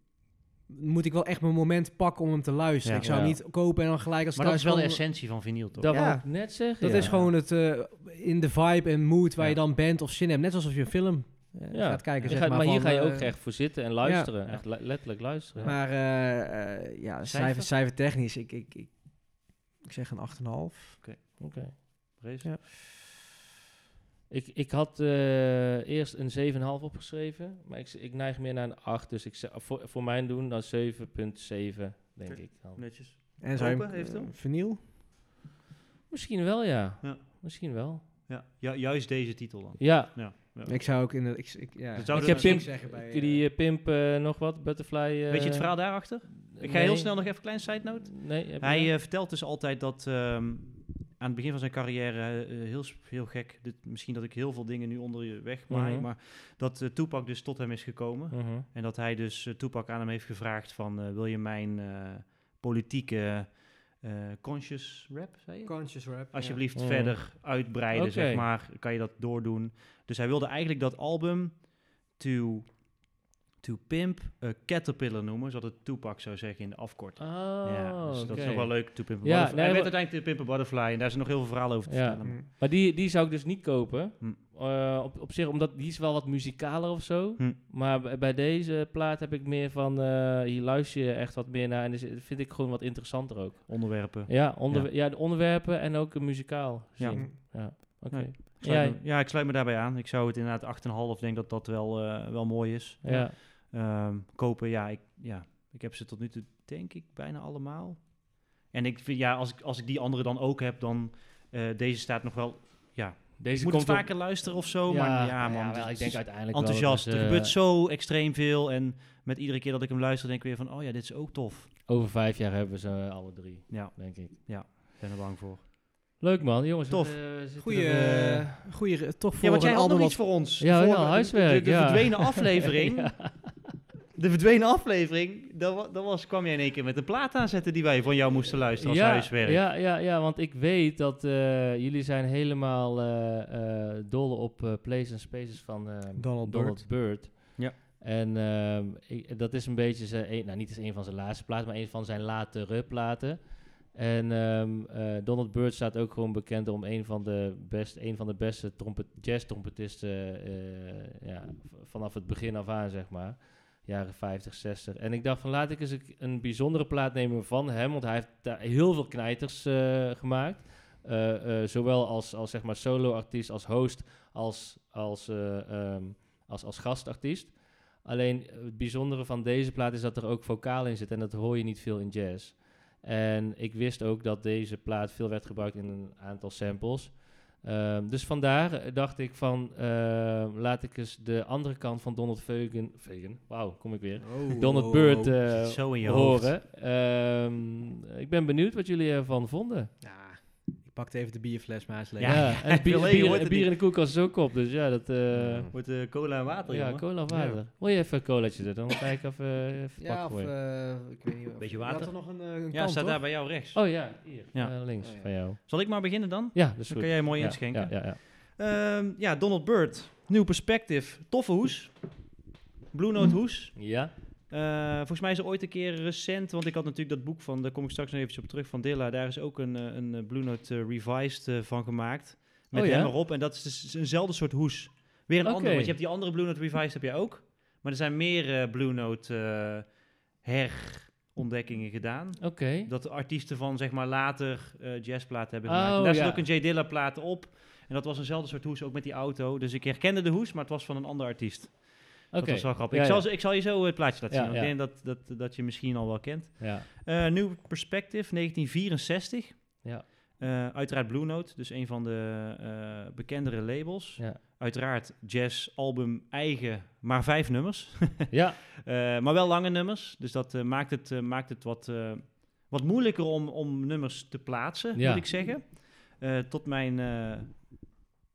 Moet ik wel echt mijn moment pakken om hem te luisteren. Ja. ik zou hem niet kopen en dan gelijk als Maar dat is wel de essentie van vinyl, toch? dat Ja. ik net zeggen. Dat ja. is gewoon het eh, in de vibe en mood waar Ja. je dan bent of zin hebt. Net alsof je een film eh, Ja. gaat kijken. Je zeg gaat- maar maar hier ga je ook eh, echt voor zitten en luisteren. Ja. Echt le- letterlijk luisteren. Maar eh, eh, ja, Cijfer? cijfer, technisch. Ik, ik, ik, ik zeg een 8,5. Oké. Vrees? Ja. Ik, ik had eh, eerst een 7,5 opgeschreven, maar ik, ik neig meer naar een 8. Dus ik, voor, voor mijn doen dan 7,7, denk ik. Dan. Netjes. En hem, heeft hem? vinyl? Misschien wel, ja. Ja. Misschien wel. Ja, ju- juist deze titel dan. Ja, Ja. ja. Ik zou ook in de... Ik, ik, ja, Dat zou ik heb Pimp, zeggen bij, die eh, Pimp eh, nog wat, Butterfly... eh, Weet je het verhaal daarachter? Ik ga nee. heel snel nog even een klein side note. Nee, Hij vertelt dus altijd dat ehm, aan het begin van zijn carrière, eh, heel, s- heel gek, dit, misschien dat ik heel veel dingen nu onder je weg maai, Mhm. maar dat eh Tupac dus tot hem is gekomen. Mhm. En dat hij dus eh, Tupac aan hem heeft gevraagd van, eh, wil je mijn eh, politieke eh, conscious rap, zei je? Conscious rap. Alsjeblieft Mhm. verder uitbreiden, zeg maar. Kan je dat doordoen? Dus hij wilde eigenlijk dat album To, to Pimp a Caterpillar noemen, zodat het Tupac zou zeggen in de afkorting. Oh, ja, dus dat is nog wel leuk, To Pimp a Ja, Butterfly. nee, hij werd uiteindelijk To Pimp a Butterfly en daar is nog heel veel verhalen over te Ja. vertellen. Mm. Maar die, die zou ik dus niet kopen. Hm. Eh, op, op zich, omdat die is wel wat muzikaler of zo. Hm. Maar bij, deze plaat heb ik meer van... eh, hier luister je echt wat meer naar. En dus vind ik gewoon wat interessanter ook. Onderwerpen. Ja, onder, ja. de onderwerpen en ook muzikaal Ja. zien. Ja, oké. Nee. Ik sluit Jij? me- ja, ik sluit me daarbij aan. Ik zou het inderdaad 8,5 denk dat dat wel, eh, wel mooi is. Ja. Ehm, kopen, ja ik, ja, ik heb ze tot nu toe denk ik bijna allemaal. En ik vind, ja, als ik, als ik die andere dan ook heb, dan eh, deze staat nog wel, ja, Deze ik moet komt het op- vaker luisteren of zo, maar ja man, ja, wel, ik denk uiteindelijk wel enthousiast. het, er eh, gebeurt zo extreem veel en met iedere keer dat ik hem luister denk ik weer van, oh ja, dit is ook tof. Over vijf jaar hebben we ze eh, alle drie, Ja, denk ik. ik ben er bang voor. Leuk man, jongens. Tof. eh, Goeie, er, goeie, toch voor Ja, want jij had nog iets voor ons. Ja, voor ja, huiswerk, De, de ja. verdwenen aflevering. De verdwenen aflevering, dat, wa- dat was, kwam jij in één keer met een plaat aanzetten die wij van jou moesten luisteren als ja, huiswerk. Ja, ja, ja, want ik weet dat eh, jullie zijn helemaal eh eh dol op eh Places and Spaces van eh, Donald Donald Byrd. Ja. En ehm, ik, dat is een beetje zijn, een, nou niet eens een van zijn laatste platen, maar een van zijn latere platen. En ehm, eh, Donald Byrd staat ook gewoon bekend om een van de, best, een van de beste trompet, jazz-trompetisten eh, ja, vanaf het begin af aan, zeg maar. Jaren 50, 60. En ik dacht van laat ik eens een, bijzondere plaat nemen van hem, want hij heeft daar heel veel knijters eh, gemaakt. Eh, eh, zowel als, als zeg maar solo-artiest, als host, als, als eh, ehm, als, als gastartiest. Alleen het bijzondere van deze plaat is dat er ook vocaal in zit en dat hoor je niet veel in jazz. En ik wist ook dat deze plaat veel werd gebruikt in een aantal samples. Ehm, dus vandaar eh, dacht ik van, ehm, laat ik eens de andere kant van Donald Fagan, wauw, kom ik weer, Oh, Donald oh, Byrd oh. eh, Zo in je hoofd. horen. Ehm, ik ben benieuwd wat jullie ervan vonden. Ja, ik pakte even de bierfles maar eens leeg. Ja, en bier, bier, en bier in de koelkast is ook op, dus ja, dat... eh, Wordt eh, cola en water, ja, jongen. cola of water. Wil je even een colaatje zetten? Dan ga ik even, eh, even Ja, pakken of eh, ik weet niet. of- Beetje je water? er nog een, eh, een Ja, staat toch? daar bij jou rechts. Oh ja, hier, Ja. eh, links Oh, ja. van jou. Zal ik maar beginnen dan? Ja, dat is Dan kan jij mooi Ja, inschenken. Ja, ja, ja. Ehm, ja, Donald Byrd. Nieuw perspective. Toffe hoes. Blue Note hoes. Ja, Eh, volgens mij is er ooit een keer recent, want ik had natuurlijk dat boek van, daar kom ik straks nog even op terug, van Dilla. Daar is ook een, eh, een eh, Blue Note Revised van gemaakt. Met Oh ja? hem erop. En dat is dus eenzelfde soort hoes. Weer een Oké. andere, want je hebt die andere Blue Note Revised heb jij ook. Maar er zijn meer Blue Note herontdekkingen gedaan. oké. Dat de artiesten van zeg maar later jazzplaten hebben Oh, gemaakt. En daar ja. zit ook een J Dilla plaat op. En dat was eenzelfde soort hoes, ook met die auto. Dus ik herkende de hoes, maar het was van een ander artiest. Dat was wel grappig. Ja, ik, zal, ja. ik zal je zo het plaatje laten zien. Ik denk dat, dat, dat je misschien al wel kent. Ja, Eh Nieuw Perspective, 1964. ja, Eh, uiteraard Blue Note, dus een van de eh, bekendere labels. ja. Uiteraard jazz album eigen, maar vijf nummers. ja. Eh, maar wel lange nummers. Dus dat eh, maakt het, eh, maakt het wat, eh, wat moeilijker om, om nummers te plaatsen, Ja. moet ik zeggen. Eh, tot mijn eh,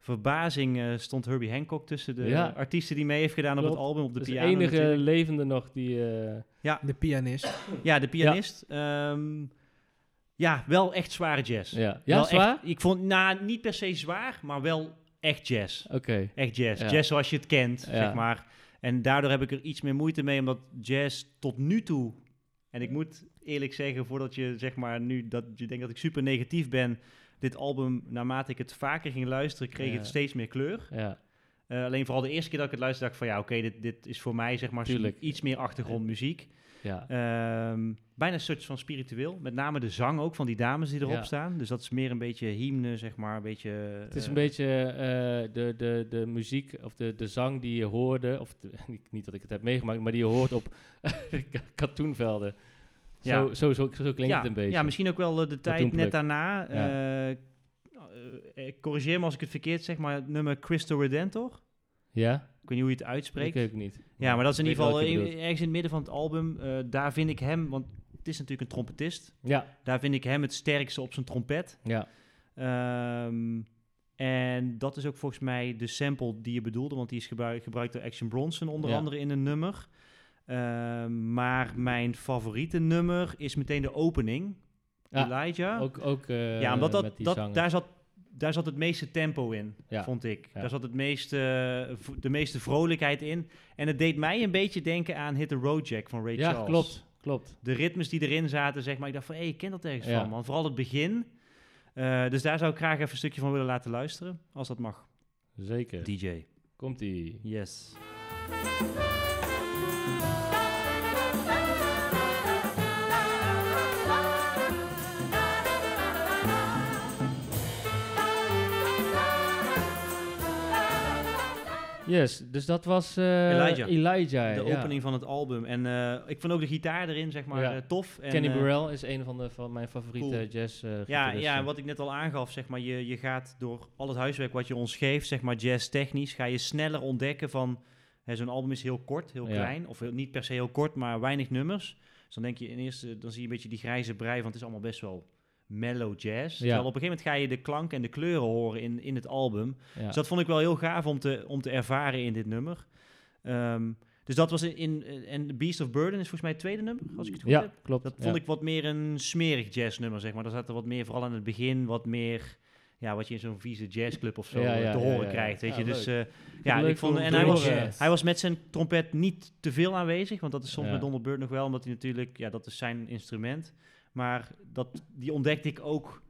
verbazing eh, stond Herbie Hancock tussen de Ja. artiesten die mee heeft gedaan op het album, op de Dus de piano enige natuurlijk. levende nog die... eh, De pianist. Ja, de pianist. Ja, ja wel echt zware jazz. ja, ja Wel zwaar? Echt, ik vond, nou, niet per se zwaar, maar wel echt jazz. Oké. Echt jazz. Ja. Jazz zoals je het kent, Ja. zeg maar. En daardoor heb ik er iets meer moeite mee, omdat jazz tot nu toe... En ik moet eerlijk zeggen, voordat je zeg maar nu dat je denkt dat ik super negatief ben... Dit album, naarmate ik het vaker ging luisteren, kreeg Ja. het steeds meer kleur. Ja, Eh, alleen vooral de eerste keer dat ik het luisterde, dacht ik van ja, oké, dit, dit is voor mij zeg maar Tuurlijk. iets meer achtergrondmuziek. ja. Ehm, bijna een soort van spiritueel. Met name de zang ook van die dames die erop Ja. staan. Dus dat is meer een beetje hymne, zeg maar. Een beetje, Het is eh, een beetje eh, de, de, de muziek of de, de zang die je hoorde, of de- niet dat ik het heb meegemaakt, maar die je hoort op katoenvelden. Ja. Zo, zo, zo, zo klinkt ja, het een beetje. Ja, misschien ook wel eh, de tijd net daarna. Ja. Eh, eh, corrigeer me als ik het verkeerd zeg, maar het nummer Cristo Redentor. Ja? Ik weet niet hoe je het uitspreekt. Ik ook niet. Ja, maar dat is in ieder weet geval ergens in het midden van het album. daar vind ik hem, want het is natuurlijk een trompetist. Ja, Daar vind ik hem het sterkste op zijn trompet. ja. Ehm, en dat is ook volgens mij de sample die je bedoelde, want die is gebruikt, gebruikt door Action Bronson onder Ja. andere in een nummer. Ehm, maar mijn favoriete nummer is meteen de opening, Ja, Elijah. Ook, ook eh, ja, omdat dat, dat, daar, zat, daar zat het meeste tempo in, Ja. vond ik. Ja. Daar zat het meeste, eh, de meeste vrolijkheid in. En het deed mij een beetje denken aan Hit the Road Jack van Ray ja, Charles. klopt, klopt. De ritmes die erin zaten, zeg maar. Ik dacht van, hé, ik ken dat ergens Ja. van, man. Vooral het begin. Eh, dus daar zou ik graag even een stukje van willen laten luisteren, als dat mag. Zeker. DJ. Komt-ie. Yes. Yes, dus dat was eh, Elijah. Elijah, De ja. opening van het album. En eh, ik vond ook de gitaar erin, zeg maar, Ja. eh, tof. En, Kenny Burrell is een van, de, van mijn favoriete Cool. jazz Ja, ja, en wat ik net al aangaf, zeg maar, je, je gaat door al het huiswerk wat je ons geeft, zeg maar jazz technisch, ga je sneller ontdekken van, zo'n album is heel kort, heel Ja. klein, of heel- niet per se heel kort, maar weinig nummers. Dus dan denk je in eerste, dan zie je een beetje die grijze brei, want het is allemaal best wel mellow jazz. Terwijl op een gegeven moment ga je de klank en de kleuren horen in, in het album. Ja. Dus dat vond ik wel heel gaaf om te, om te ervaren in dit nummer. Ehm, dus dat was in, in en Beast of Burden is volgens mij het tweede nummer, als ik het goed ja, heb. klopt. Dat vond ik wat meer een smerig jazznummer, zeg maar. Daar zat er wat meer, vooral aan het begin, wat meer... Ja, wat je in zo'n vieze jazzclub of zo Ja, eh, ja, te horen krijgt, weet je. Dus eh, ja, leuk ik vond... En hij was, hij was met zijn trompet niet te veel aanwezig, want dat is soms met Donald Byrd nog wel, omdat hij natuurlijk... Ja, dat is zijn instrument. Maar dat, die ontdekte ik ook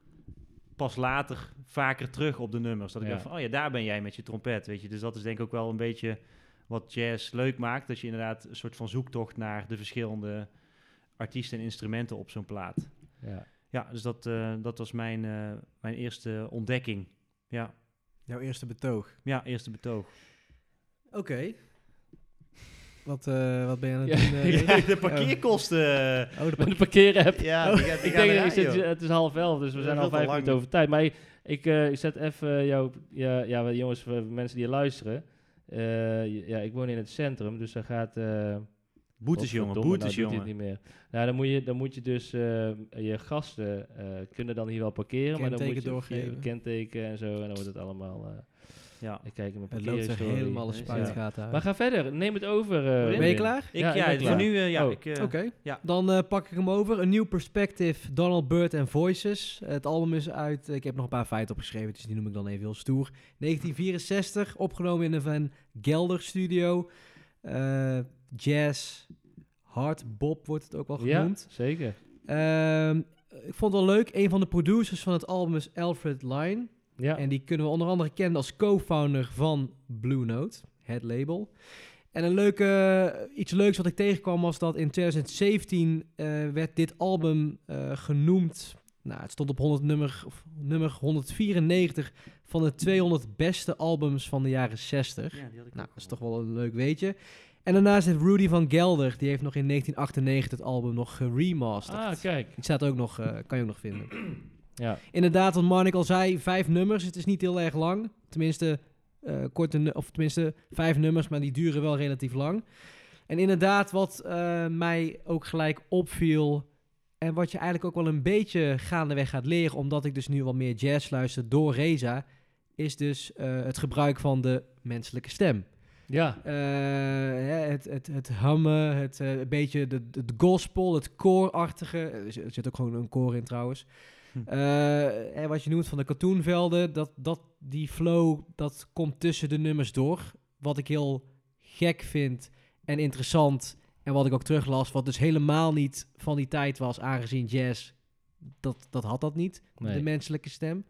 pas later vaker terug op de nummers. Dat ik dacht van, oh ja, daar ben jij met je trompet, weet je. Dus dat is denk ik ook wel een beetje wat jazz leuk maakt. Dat je inderdaad een soort van zoektocht naar de verschillende artiesten en instrumenten op zo'n plaat. Ja. Ja, dus dat, eh, dat was mijn, eh, mijn eerste ontdekking. Ja, Jouw eerste betoog. ja eerste betoog. Oké. Wat, eh, wat ben je aan het Ja, doen? eh, ja, de parkeerkosten. Oh, de Met de parkeerapp. Ja, die gaat- die ik denk, ik zit, het is half elf, dus we Dat zijn al vijf minuten over tijd. Maar ik, eh, ik zet even jou, ja, ja, jongens, voor mensen die luisteren. Eh, ja, ik woon in het centrum, dus daar gaat... Boetes, jongen, boetes, nou doet jongen. niet meer. Nou, dan moet je, dan moet je dus... eh, je gasten eh, kunnen dan hier wel parkeren, maar dan moet je Kenteken via doorgeven. kenteken en zo. En dan wordt het allemaal... eh, Ja. ik kijk in mijn Het loopt er helemaal de Ja. spuitgaten uit. Maar ga verder, neem het over. eh, Ben je klaar? Ik, Ja, ja, ik ben voor nu, eh, ja. Oh. ik, eh, Oké, ja. dan eh, pak ik hem over. Een nieuw perspective, Donald Byrd and Voices. Het album is uit, ik heb nog een paar feiten opgeschreven, dus die noem ik dan even heel stoer. 1964, opgenomen in de Van Gelder studio. Eh, jazz, hard bop wordt het ook wel Ja, genoemd. zeker. Ehm, ik vond het wel leuk, een van de producers van het album is Alfred Line. Ja. En die kunnen we onder andere kennen als co-founder van Blue Note, het label. En een leuke, iets leuks wat ik tegenkwam was dat in 2017 eh, werd dit album eh, genoemd. Nou, het stond op 100 nummer, of nummer 194 van de 200 beste albums van de jaren 60. Ja, die had ik Nou, dat is toch wel een leuk weetje. En daarnaast heeft Rudy van Gelder, die heeft nog in 1998 het album nog geremasterd. Ah, kijk. Die staat ook nog, eh, kan je ook nog vinden. Ja. Inderdaad, wat Marnik al zei, vijf nummers. Het is niet heel erg lang. Tenminste, eh, korte, of tenminste vijf nummers, maar die duren wel relatief lang. En inderdaad, wat eh, mij ook gelijk opviel. En wat je eigenlijk ook wel een beetje gaandeweg gaat leren, omdat ik dus nu wat meer jazz luister door Reza, is dus het gebruik van de menselijke stem. Ja. Eh, het, het, het hummen, het eh, een beetje de, de gospel, het koorachtige. Er zit- er zit ook gewoon een koor in trouwens. Hm. Eh, en wat je noemt van de cartoonvelden, dat, dat, die flow, dat komt tussen de nummers door. Wat ik heel gek vind en interessant. En wat ik ook teruglas, wat dus helemaal niet van die tijd was, aangezien jazz, dat, dat had dat niet, Nee. de menselijke stem.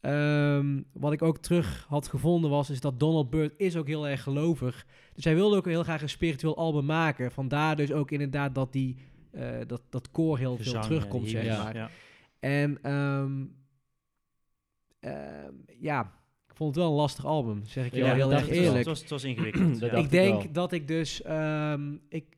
Ehm, wat ik ook terug had gevonden was, is dat Donald Byrd is ook heel erg gelovig. Dus hij wilde ook heel graag een spiritueel album maken. Vandaar dus ook inderdaad dat die, eh, dat, dat koor heel veel terugkomt, zeg maar. Ja. En ehm, ehm, ja, ik vond het wel een lastig album, zeg ik je Ja, heel erg eerlijk. Het was, het was ingewikkeld. Ik denk wel. dat ik dus, ik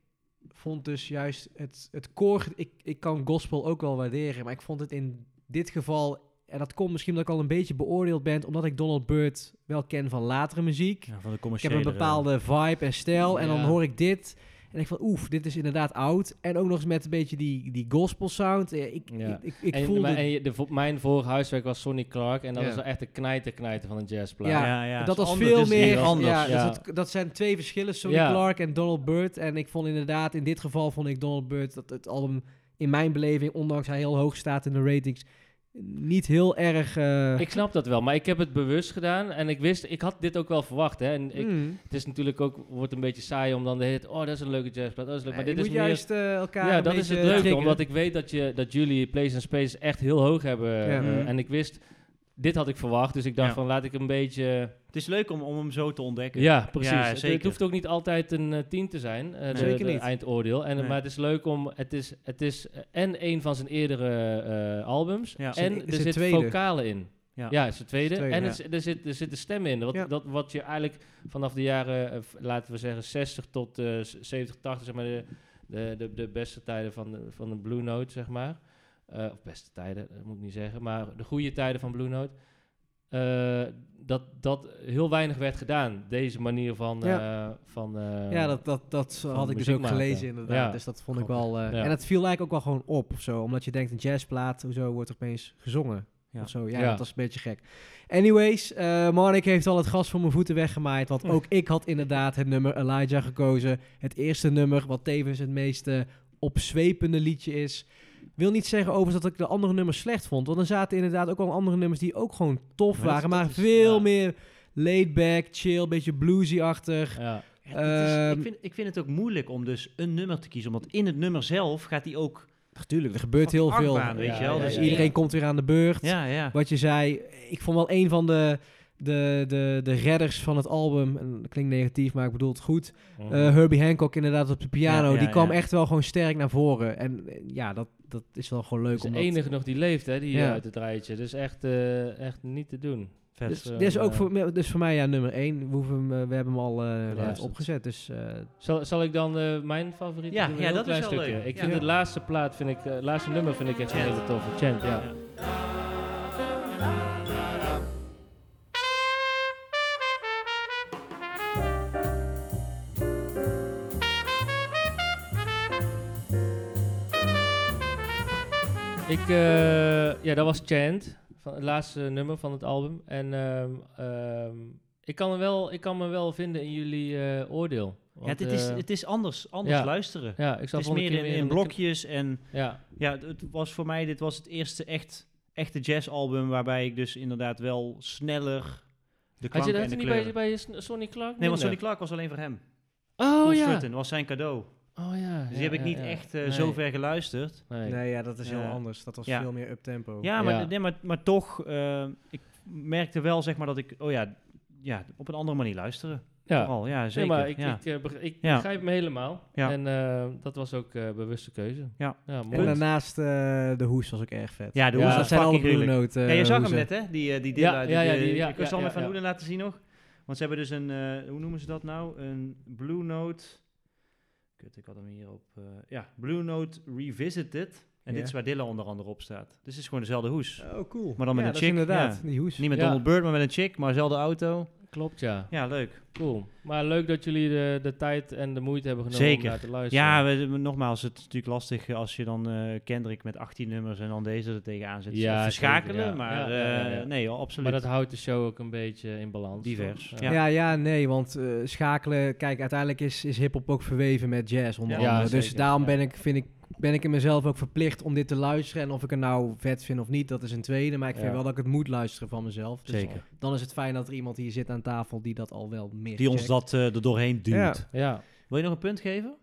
vond dus juist het, het koor, ik, ik kan gospel ook wel waarderen, maar ik vond het in dit geval, en dat komt misschien omdat ik al een beetje beoordeeld ben, omdat ik Donald Byrd wel ken van latere muziek. Ja, van de Ik heb commerciële. een bepaalde vibe en stijl. En dan hoor ik dit. En ik van, oef, dit is inderdaad oud. En ook nog eens met een beetje die, die gospel sound. Eh, Ik, Ja. ik, ik, ik en, voelde... maar, en de, mijn vorige huiswerk was Sonny Clark. En dat Ja. wel echt de knijter knijter van een jazzplaat. Ja, Ja, ja, dat was anders, veel meer... anders. Ja, Ja. Dus het- dat zijn twee verschillen. Sonny Ja. Clark en Donald Byrd. En ik vond inderdaad, in dit geval vond ik Donald Byrd... dat het album in mijn beleving, ondanks hij heel hoog staat in de ratings... niet heel erg... eh, Ik snap dat wel, maar ik heb het bewust gedaan. En ik wist, ik had dit ook wel verwacht. Hè. En ik, mm. het is natuurlijk ook, wordt een beetje saai om dan de hit, oh dat is een leuke jazzplaat, dat is leuk. Maar Nee, dit je is moet meer... juist eh, elkaar ja, dat is het leuke, triggeren. omdat ik weet dat, je, dat jullie Place and Space echt heel hoog hebben. Ja. eh, Mhm. en ik wist, dit had ik verwacht, dus ik dacht Ja. van laat ik een beetje... Het is leuk om, om hem zo te ontdekken. Ja, precies. Ja, Het- hoeft ook niet altijd een eh, 10 te zijn, eh, de, Zeker de niet. eindoordeel. En, Nee. Maar het is leuk om, het is, het is eh, en een van zijn eerdere eh, albums, Ja. Is en is er het zit tweede? vocalen in. Ja. Ja, het is de tweede. tweede, en ja. het is- er, zit, er zitten stemmen in. Wat, Ja. dat, wat je eigenlijk vanaf de jaren, eh, laten we zeggen, 60 tot eh, s- 70, 80, zeg maar, de, de, de, de beste tijden van de, van de Blue Note, zeg maar. Eh, of beste tijden, dat moet ik niet zeggen, maar de goede tijden van Blue Note. eh, dat, dat heel weinig werd gedaan. Deze manier van... Ja. eh, van eh, Ja, dat, dat, dat van had ik dus ook maken. gelezen inderdaad. Ja. Dus dat vond ik wel... eh, Ja. En het viel eigenlijk ook wel gewoon op of zo. Omdat je denkt, een jazzplaat, hoezo wordt er opeens gezongen? Ja. Of zo. Ja, Ja. dat was een beetje gek. Anyways, eh Marnik heeft al het gras voor mijn voeten weggemaaid. Want ook ik had inderdaad het nummer Elijah gekozen. Het eerste nummer, wat tevens het meest opzwepende liedje is. Wil niet zeggen overigens dat ik de andere nummers slecht vond. Want er zaten inderdaad ook wel andere nummers die ook gewoon tof waren. Maar is- veel ja. meer laid back, chill, beetje bluesy-achtig. Ja. Is- Ehm, ik, vind, ik vind het ook moeilijk om dus een nummer te kiezen. Omdat in het nummer zelf gaat hij ook... Natuurlijk, er gebeurt heel veel. weet Ja, je wel. ja, Dus ja, iedereen komt weer aan de beurt. Ja, ja. Wat je zei, ik vond wel een van de, de, de, de redders van het album, en dat klinkt negatief, maar ik bedoel het goed. Mhm. Eh, Herbie Hancock inderdaad op de piano, Ja, ja, die kwam ja. echt wel gewoon sterk naar voren. En eh, ja, dat, dat is wel gewoon leuk. Dat is om de enige nog die leeft, hè, die Ja. eh, uit het rijtje. Dus echt, eh, echt niet te doen. vet. Dus, dit is ook voor, dus voor mij ja, nummer 1. We, hoeven hem, eh, we hebben hem al eh, opgezet. Dus eh, Zal, zal ik dan eh, mijn favoriet Ja, ja, dat is wel stukje. leuk. Ik Ja. vind Ja. het laatste plaat, vind ik, laatste nummer vind ik echt een hele toffe. Chant, ja. Ik, eh, ja, dat was Chant, van het laatste nummer van het album. En ehm, ehm, ik, kan me wel, ik kan me wel vinden in jullie eh, oordeel. Ja, dit is, eh, het is anders, anders ja. luisteren. ja, ik Het is meer in, blokjes en Ja, ja, het was voor mij, dit was het eerste echt, echte jazzalbum waarbij ik dus inderdaad wel sneller de had je dat en de niet kleuren... bij, bij Son- Sonny Clark? Nee, want Sonny? Clark was alleen voor hem. Oh ja. Strutton was zijn cadeau. Oh ja. Dus die ja, heb ik niet ja. echt eh, Nee, zo ver geluisterd. Nee. nee, ja, dat is heel anders. Dat was Ja. veel meer up-tempo. Ja, maar, Ja. Nee, maar, maar toch, eh, ik merkte wel zeg maar dat ik, oh ja, ja op een andere manier luisteren. Ja. Vooral, ja, Nee, zeker. maar ik, ja. ik, eh, ik Ja. begrijp me helemaal. Ja. En eh, dat was ook eh bewuste keuze. Ja. ja En daarnaast eh, de hoes was ook erg vet. ja, de hoes dat was zijn alle fucking Blue. Note ja, je zag hem net, hè? Die, die Dilla. die- ja, ja, die- ik hem ja, even ja. Loenen laten zien nog. Want ze hebben dus een, eh, hoe noemen ze dat nou? Een Blue Note. Kut, ik had hem hier op. eh, ja, Blue Note Revisited. En dit is waar Dilla onder andere op staat. Dus het is gewoon dezelfde hoes. Oh, cool. Maar dan met Ja, een dat is chick, inderdaad, ja. die hoes. Niet met Ja. Donald Byrd, maar met een chick, maar dezelfde auto. Klopt, ja. Ja, leuk. Cool. Maar leuk dat jullie de, de tijd en de moeite hebben genomen Zeker. om naar te luisteren. Ja, we, nogmaals, het is natuurlijk lastig als je dan eh Kendrick met 18 nummers en dan deze er tegenaan zet. Ja, te ja. maar Ja, ja, ja, eh, ja. nee, absoluut. maar dat houdt de show ook een beetje in balans. Divers, ja. Ja, ja, nee, want eh, schakelen, kijk, uiteindelijk is, is hip-hop ook verweven met jazz onder Ja, andere. dus daarom ja. ben ik, vind ik, ben ik in mezelf ook verplicht om dit te luisteren. En of ik het nou vet vind of niet, dat is een tweede. Maar ik vind Ja. wel dat ik het moet luisteren van mezelf. Dus Zeker. dan is het fijn dat er iemand hier zit aan tafel die dat al wel meer Die ons dat eh, er doorheen duwt. Ja. Ja. Wil je nog een punt geven?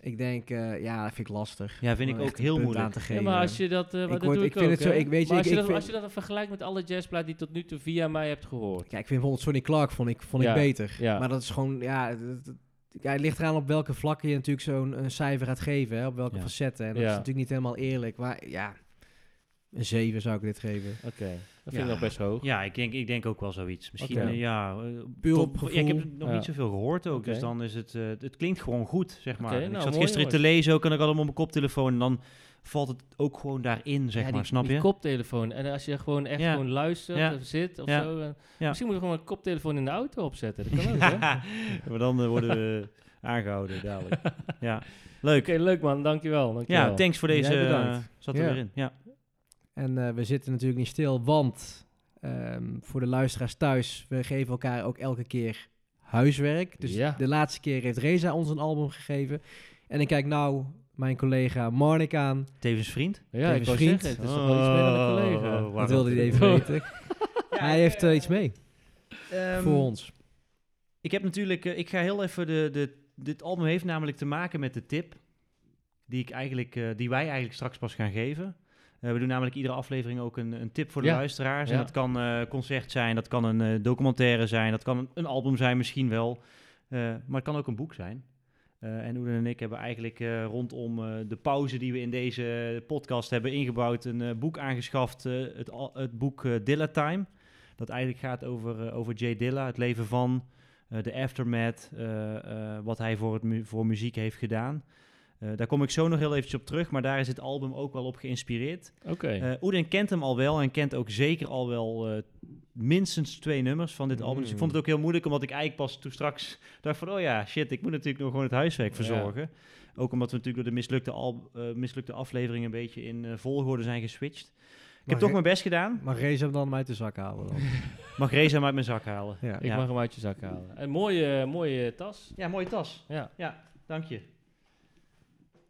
Ik denk, eh, ja, dat vind ik lastig. Ja, vind ik ook heel moeilijk. aan te Ja, geven. maar als je dat... eh maar Ik dat doe ik ik vind ook, het zo- ik weet je, Maar als, ik- je ik dat, vind- als je dat vergelijkt met alle jazzplaten die tot nu toe via mij hebt gehoord. Kijk, ik vind bijvoorbeeld Sonny Clark vond ik, vond Ja, ik beter. ja. Maar dat is gewoon, ja, het, het- ja, het ligt eraan op welke vlakken je natuurlijk zo'n een cijfer gaat geven. Hè, op welke Ja. facetten. En dat Ja. is natuurlijk niet helemaal eerlijk. Maar ja, een 7 zou ik dit geven. Oké, dat vind Ja. ik nog best hoog. Ja, ik denk, ik denk ook wel zoiets. Misschien, Oké. eh, ja... eh, Puur tot- op gevoel. ja, ik heb nog Ja. niet zoveel gehoord ook, Oké. dus dan is het... eh, het klinkt gewoon goed, zeg maar. Oké, En ik nou, zat mooi, gisteren te lezen ook en ik had hem op mijn koptelefoon en dan valt het ook gewoon daarin, zeg Ja, maar, snap die je? koptelefoon. En als je gewoon echt Ja. gewoon luistert Ja. of zit of Ja. zo. Ja. Misschien moet je gewoon een koptelefoon in de auto opzetten. Dat kan ook, hè? Oké, maar dan worden we aangehouden dadelijk. ja, leuk. leuk man. Dankjewel. dankjewel. Ja, thanks voor deze... Jij bedankt. zat er Ja. weer in. Ja. En eh, we zitten natuurlijk niet stil, want ehm, voor de luisteraars thuis, we geven elkaar ook elke keer huiswerk. Dus Ja. de laatste keer heeft Reza ons een album gegeven. En ik kijk nou mijn collega Marnik aan. Tevens vriend. Ja, ik Tevens wou vriend. zeggen, het is toch wel iets meer dan een collega. Oh, Dat wilde hij even weten. Hij heeft eh, iets mee Ehm, voor ons. Ik heb natuurlijk, ik ga heel even de, de, dit album heeft namelijk te maken met de tip die ik eigenlijk, die wij eigenlijk straks pas gaan geven. Eh, we doen namelijk iedere aflevering ook een, een tip voor de Ja. luisteraars. Ja. Dat kan eh concert zijn, dat kan een eh, documentaire zijn, dat kan een, een album zijn misschien wel. Maar het kan ook een boek zijn. En Oeden en ik hebben eigenlijk rondom de pauze die we in deze podcast hebben ingebouwd, een boek aangeschaft. het, het boek Dilla Time. Dat eigenlijk gaat over, over Jay Dilla, het leven van, de aftermath, wat hij voor, het mu- voor muziek heeft gedaan. Eh, daar kom ik zo nog heel eventjes op terug, maar daar is het album ook wel op geïnspireerd. Oké. Eh Oeden kent hem al wel en kent ook zeker al wel eh, minstens twee nummers van dit album. Dus ik vond het ook heel moeilijk, omdat ik eigenlijk pas toen straks dacht van... oh ja, shit, ik moet natuurlijk nog gewoon het huiswerk Ja. verzorgen. Ook omdat we natuurlijk door de mislukte, al, eh, mislukte aflevering een beetje in eh, volgorde zijn geswitcht. Ik heb toch mijn best gedaan. Mag Reza hem dan uit de zak halen dan? Mag Reza hem uit mijn zak halen. Ja. ik ja. mag hem uit je zak halen. Een mooie, mooie tas. Ja, mooie tas. Ja, Ja, dank je.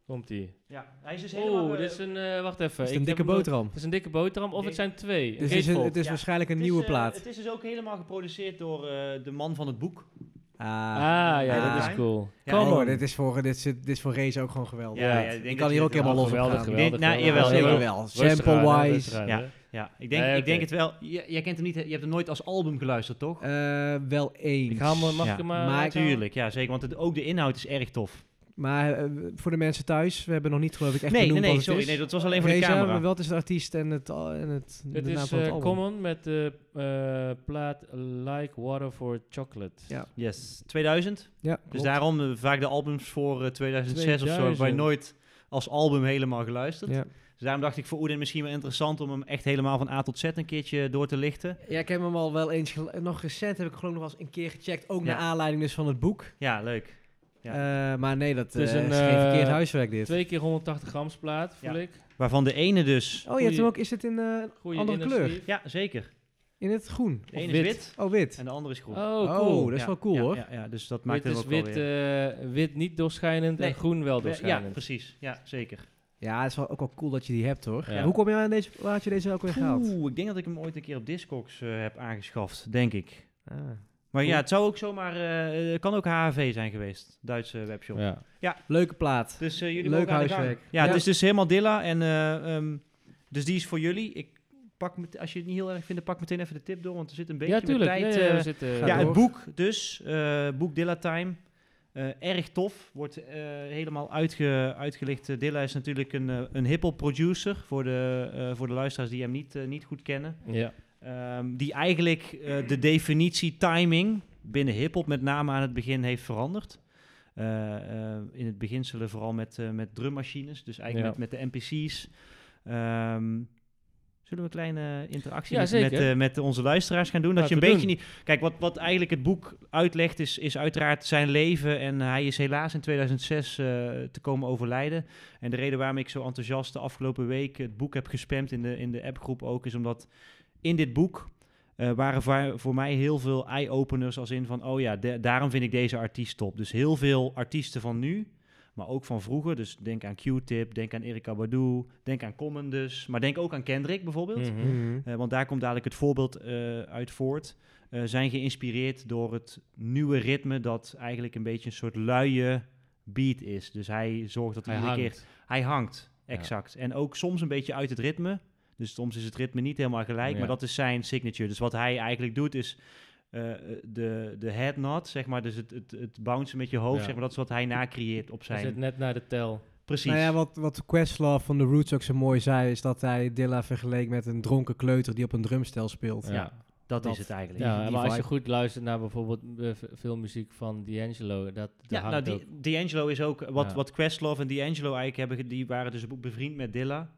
Komt ie. Ja, hij is dus helemaal... Oeh, eh, dit is een... eh, wacht even. Is het Ik een dikke hem- boterham? Het is een dikke boterham of het zijn twee. Dus het is, een- het is Ja. waarschijnlijk een is, nieuwe eh, plaat. het is dus ook helemaal geproduceerd door eh, de man van het boek. Ah, Ah, ja, Ah. dat is cool. Ja, oh, dit is voor, dit is, dit is voor Reza ook gewoon geweldig. Ja, Ja, ik ik denk kan dat hier ook helemaal los op geweldig, gaan. geweldig. Nou, geweldig. jawel, jawel. Sample-wise. Ja. Ja, ik denk, Nee, ik denk het wel. Jij kent hem niet, je hebt hem nooit als album geluisterd, toch? Eh, wel eens. Ik haal me, mag Ja. ik hem maar... Maar ik- Tuurlijk, ja zeker. Want het, ook de inhoud is erg tof. Maar eh, voor de mensen thuis, we hebben nog niet geloof ik echt Nee, nee, benoemd nee, wat het sorry. is. Nee, dat was alleen voor de camera. wat is de artiest en het, en het, Het de naam is van het eh, album? Common met de eh, plaat Like Water for Chocolate. Ja. Yes, 2000. Ja, Dus klopt. daarom vaak de albums voor eh, 2006 of zo 2000. nooit als album helemaal geluisterd. Ja. Dus daarom dacht ik voor Oedin misschien wel interessant om hem echt helemaal van A tot Z een keertje door te lichten. ja, ik heb hem al wel eens... Nog recent heb ik geloof ik nog wel eens een keer gecheckt. Ook Ja. naar aanleiding dus van het boek. Ja, leuk. Eh, maar nee, dat Het is eh, een, is geen eh, verkeerd huiswerk dit. Twee keer 180 grams plaat, voel Ja. ik. Waarvan de ene dus... Oh, je hebt hem ook... Is het in eh, een andere kleur? sleeve. Ja, zeker. In het groen? De Of ene wit? is wit Oh, wit. en de andere is groen. Oh, cool. dat is Ja, wel cool ja, hoor. Ja, ja, dus dat maakt Wit is ook wel wit, weer... eh, wit niet doorschijnend Nee. en groen wel ja, doorschijnend. precies. Ja, zeker. Ja, het is wel ook wel cool dat je die hebt hoor. Ja. Hoe kom je aan deze... Waar had je deze ook weer gehaald? Oeh, ik denk dat ik hem ooit een keer op Discogs eh, heb aangeschaft, denk ik. Ah. Maar ja, het zou ook zomaar... eh, het kan ook HHV zijn geweest, Duitse webshop. Ja. Leuke plaat. Dus eh, jullie Leuk huiswerk. Ja, Ja. het is dus helemaal Dilla. En, eh, ehm, dus die is voor jullie. Ik pak met, als je het niet heel erg vindt, pak meteen even de tip door. Want er zit een beetje Ja, met tuurlijk. tijd... Ja, ja, eh, we zitten, ja, door. het boek dus. eh, boek Dilla Time. Eh, erg tof. Wordt eh, helemaal uitge, uitgelicht. Dilla is natuurlijk een, een hip-hop producer. Voor de, eh, voor de luisteraars die hem niet, niet goed kennen. Ja. Ehm, die eigenlijk eh, de definitie timing binnen hip-hop met name aan het begin heeft veranderd. Eh, eh, in het begin zullen vooral met, met drummachines, dus eigenlijk Ja. met, met de NPC's. Ehm, zullen we een kleine interactie Ja, met, met, met onze luisteraars gaan doen? Dat je een beetje niet. Kijk, wat, wat eigenlijk het boek uitlegt, is, is uiteraard zijn leven. En hij is helaas in 2006 eh, te komen overlijden. En de reden waarom ik zo enthousiast de afgelopen week het boek heb gespamd in de, in de appgroep ook, is omdat in dit boek eh, waren voor, voor mij heel veel eye-openers als in van, oh ja, de- daarom vind ik deze artiest top. Dus heel veel artiesten van nu, maar ook van vroeger. Dus denk aan Q-Tip, denk aan Erika Badu, denk aan Common dus, maar denk ook aan Kendrick bijvoorbeeld. Mhm. Mhm. Eh, want daar komt dadelijk het voorbeeld eh, uit voort. Eh, zijn geïnspireerd door het nieuwe ritme dat eigenlijk een beetje een soort luie beat is. Dus hij zorgt dat hij Hij iedere keer... hangt. Hij hangt, Ja. exact. En ook soms een beetje uit het ritme. Dus soms is het ritme niet helemaal gelijk, Ja. maar dat is zijn signature. Dus wat hij eigenlijk doet is eh, de, de head nod, zeg maar, dus het, het, het bouncen met je hoofd, Ja. zeg maar, dat is wat hij nacreëert op Hij zijn... zit net naar de tel. Precies. Nou ja, wat, wat Questlove van The Roots ook zo mooi zei, is dat hij Dilla vergeleek met een dronken kleuter die op een drumstel speelt. Ja. Ja. dat, dat- is het eigenlijk. Ja, die maar als je goed luistert naar bijvoorbeeld eh, v- veel muziek van D'Angelo, dat, dat Ja, nou, D'Angelo is ook... Wat, Ja. wat Questlove en D'Angelo eigenlijk hebben... Die waren dus bevriend met Dilla.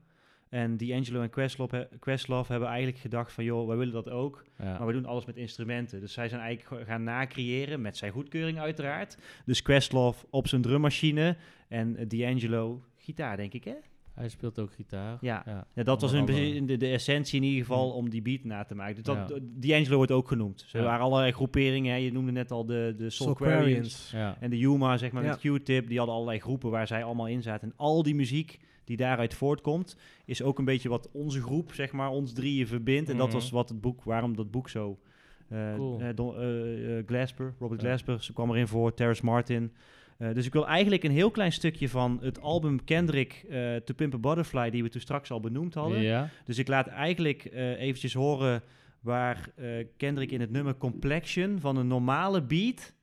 En D'Angelo en Questlove, he- Questlove hebben eigenlijk gedacht van... joh, wij willen dat ook, Ja. maar we doen alles met instrumenten. Dus zij zijn eigenlijk ge- gaan nacreëren, met zijn goedkeuring uiteraard. Dus Questlove op zijn drummachine en eh, D'Angelo gitaar, denk ik, hè? Hij speelt ook gitaar. Ja. ja. Ja, dat was in de, de essentie in ieder geval Hm. om die beat na te maken. Dus dat, Ja. D'Angelo wordt ook genoemd. Er Ja. waren allerlei groeperingen. Hè. Je noemde net al de, de Soulquarians. En de Yuma, zeg maar, Ja. met Q-Tip, die hadden allerlei groepen waar zij allemaal in zaten. En al die muziek die daaruit voortkomt, is ook een beetje wat onze groep, zeg maar, ons drieën verbindt. En dat Mhm. was wat het boek, waarom dat boek zo... eh Cool. eh, Don- eh, Glasper, Robert Ja. Glasper, ze kwam erin voor, Terrace Martin. Dus ik wil eigenlijk een heel klein stukje van het album Kendrick eh To Pimp a Butterfly, die we toen straks al benoemd hadden. Ja. Dus ik laat eigenlijk eh eventjes horen waar Kendrick in het nummer Complexion van een normale beat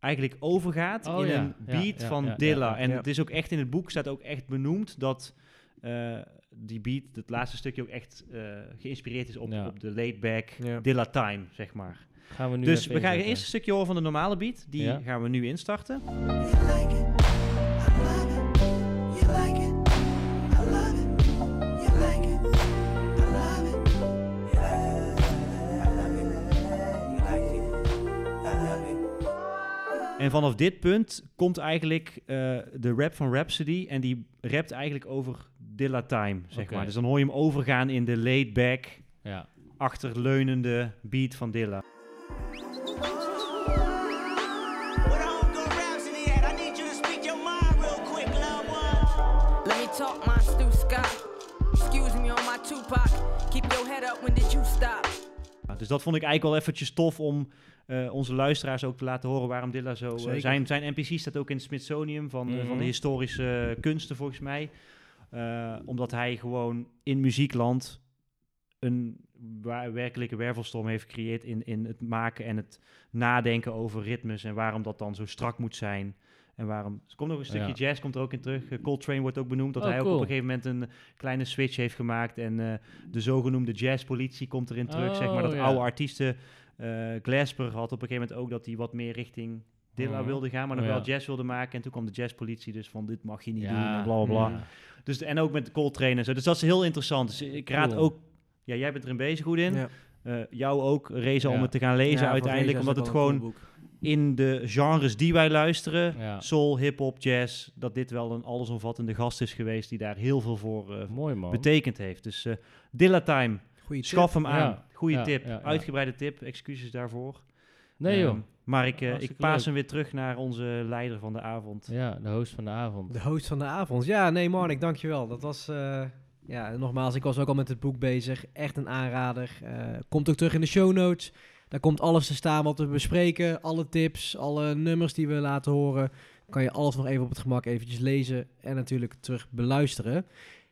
eigenlijk overgaat Oh in ja, een beat ja, van ja, Dilla. ja, ja. En Ja. het is ook echt in het boek staat ook echt benoemd dat eh, die beat, het laatste stukje ook echt eh, geïnspireerd is op, Ja. op de laid back Ja. Dilla time, zeg maar. Gaan we nu dus we gaan eerst een stukje horen van de normale beat. Die Ja. gaan we nu instarten. En vanaf dit punt komt eigenlijk eh, de rap van Rhapsody. En die rapt eigenlijk over Dilla Time, zeg maar. Dus dan hoor je hem overgaan in de laid back, Ja. achterleunende beat van Dilla. Dus dat vond ik eigenlijk wel eventjes tof om eh, onze luisteraars ook te laten horen waarom Dilla zo... eh, zijn, zijn NPC staat ook in het Smithsonium van, eh, van Mhm. de historische kunsten volgens mij. Omdat hij gewoon in muziekland een werkelijke wervelstorm heeft gecreëerd in, in het maken en het nadenken over ritmes en waarom dat dan zo strak moet zijn. En waarom? Er komt nog een stukje Ja. jazz komt er ook in terug. Eh, Coltrane wordt ook benoemd dat Oh, hij ook cool. op een gegeven moment een kleine switch heeft gemaakt. En de zogenoemde jazzpolitie komt erin terug. zeg maar dat Oh, ja. oude artiesten. Eh Glasper had op een gegeven moment ook dat hij wat meer richting Dilla Mhm. wilde gaan, maar nog Oh, wel ja. jazz wilde maken. En toen kwam de jazzpolitie dus van dit mag je niet Ja, doen en bla bla bla. ja. Dus, en ook met de Coltrane en zo. Dus dat is heel interessant. Dus ik raad Cool. ook... Ja, jij bent erin bezig goed in. Ja. Eh, jou ook, Reza, om het te gaan lezen uiteindelijk. Omdat dat het een gewoon cool in de genres die wij luisteren, Ja. soul, hip-hop, jazz, dat dit wel een allesomvattende gast is geweest die daar heel veel voor eh, Mooi man. betekend heeft. Dus eh Dilla Time, Goeie tip. schaf hem aan. Ja. Goeie Ja, tip, ja, ja. uitgebreide tip, excuses daarvoor. Nee joh. Ehm, maar ik, eh, ik paas leuk. hem weer terug naar onze leider van de avond. Ja, de host van de avond. De host van de avond. Ja, nee, Marnik, dankjewel. Dat was, eh, ja, nogmaals, ik was ook al met het boek bezig. Echt een aanrader. Eh, komt ook terug in de show notes. Daar komt alles te staan wat we bespreken. Alle tips, alle nummers die we laten horen. Kan je alles nog even op het gemak eventjes lezen en natuurlijk terug beluisteren.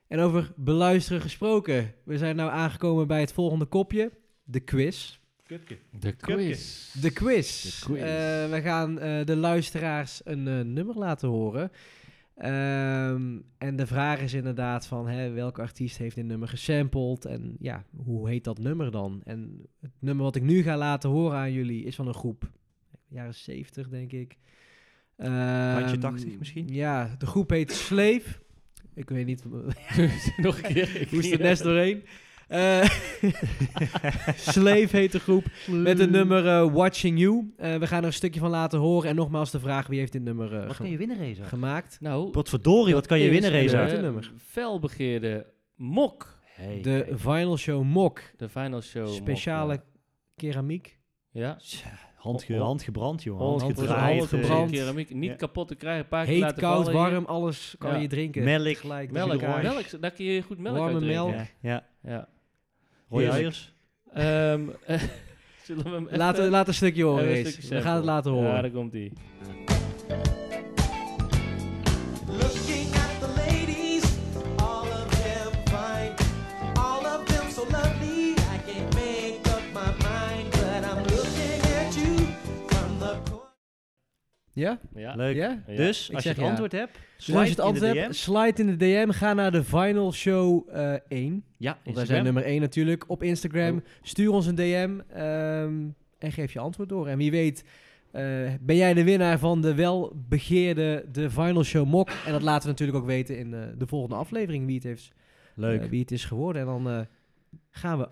En over beluisteren gesproken. We zijn nou aangekomen bij het volgende kopje. De quiz. De quiz. De quiz. De quiz. Eh, we gaan eh, de luisteraars een eh, nummer laten horen. Ehm, en de vraag is inderdaad van hè, welke artiest heeft dit nummer gesampled en ja, hoe heet dat nummer dan? En het nummer wat ik nu ga laten horen aan jullie is van een groep, jaren 70 denk ik. Randje Ehm, 80 misschien? Ja, de groep heet Slave. Ik weet niet, Nog een keer. Ik moest er net doorheen. Eh, Slave heet de groep. Met het nummer eh, Watching You. Eh, we gaan er een stukje van laten horen. En nogmaals de vraag, wie heeft dit nummer eh, Wat kan je winnen, Reza? gemaakt? Nou, Wat verdorie, wat kan je winnen, Reza? Nummer. Felbegeerde mok. Hey, De kijk. Vinyl Show Mok. De final show. mok, Speciale ja. keramiek. Ja. Handge, Oh, oh. handgebrand, joh. Hollands Handgedraaid. Hollands eh, gebrand. Keramiek. Niet Ja. kapot te krijgen. Een paar keer Heet, laten koud, vallen hier. warm, alles kan Ja. je drinken. Melk. Gelijk Melk, elkaar. melk, daar kun je goed melk Warme melk. Ja, ja. Ja. Rode uiers. Ehm, zullen we hem even... Laat, laat een stukje horen We gaan het laten horen. Ja, daar komt Ja? Ja. Leuk. Ja? Dus, Ik als je het ja. antwoord hebt, Dus als je het slide in de antwoord hebt, DM. slide in de DM. Ga naar de Vinyl Show eh 1. Ja, Want wij zijn nummer 1 natuurlijk. Op Instagram. Oh. Stuur ons een DM. ehm, en geef je antwoord door. En wie weet eh, ben jij de winnaar van de welbegeerde de Vinyl Show Mok. En dat laten we natuurlijk ook weten in eh, de volgende aflevering wie het, heeft, Leuk. wie het is geworden. En dan eh, gaan we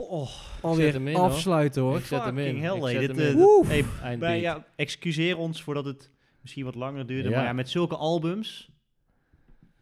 Oh, alweer hem in, hoor. afsluiten hoor. Ik zet hem in. Hell, hey, zet dit, hem eh, in. hey, bij, ja, excuseer ons voordat het misschien wat langer duurde. Ja. Maar ja, met zulke albums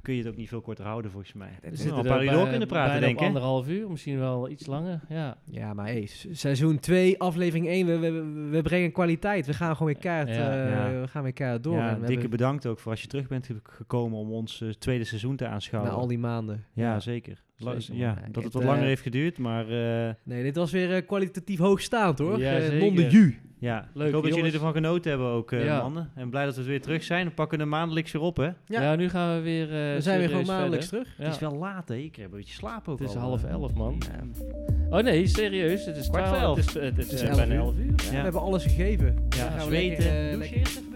kun je het ook niet veel korter houden, volgens mij. We Er zitten een er paar uur door kunnen praten, denk ik. anderhalf uur, misschien wel iets langer. Ja. Ja, maar hey, se- seizoen 2, aflevering 1. We, we, we brengen kwaliteit. We gaan gewoon weer keihard, Ja. eh, Ja. We gaan weer keihard door. Ja, dikke hebben- bedankt ook voor als je terug bent ge- gekomen om ons eh, tweede seizoen te Na aanschouwen. al die maanden. Ja, zeker. La- ja, dat het wat eh, langer heeft geduurd, maar eh, Nee, dit was weer eh, kwalitatief hoogstaand hoor. Ja, Eh, non de ju. ja. Leuk, ik hoop dat jullie ervan genoten hebben ook, eh, Ja. mannen. En blij dat we weer terug zijn. We pakken er maandelijks weer op, hè? Ja. Ja. nu gaan we weer. eh We zijn weer gewoon maandelijks verder. terug. Ja. Het is wel laat, hè? Ik heb een beetje slaap ook Het is al, half eh. elf, man. Ja. Oh nee, serieus. Het is Kwart elf. Het is, het is, Het is eh, elf bijna uur. elf uur. Ja, We hebben alles gegeven. Ja, gaan we zweten. lekker, eh, Douche lekker- eerst even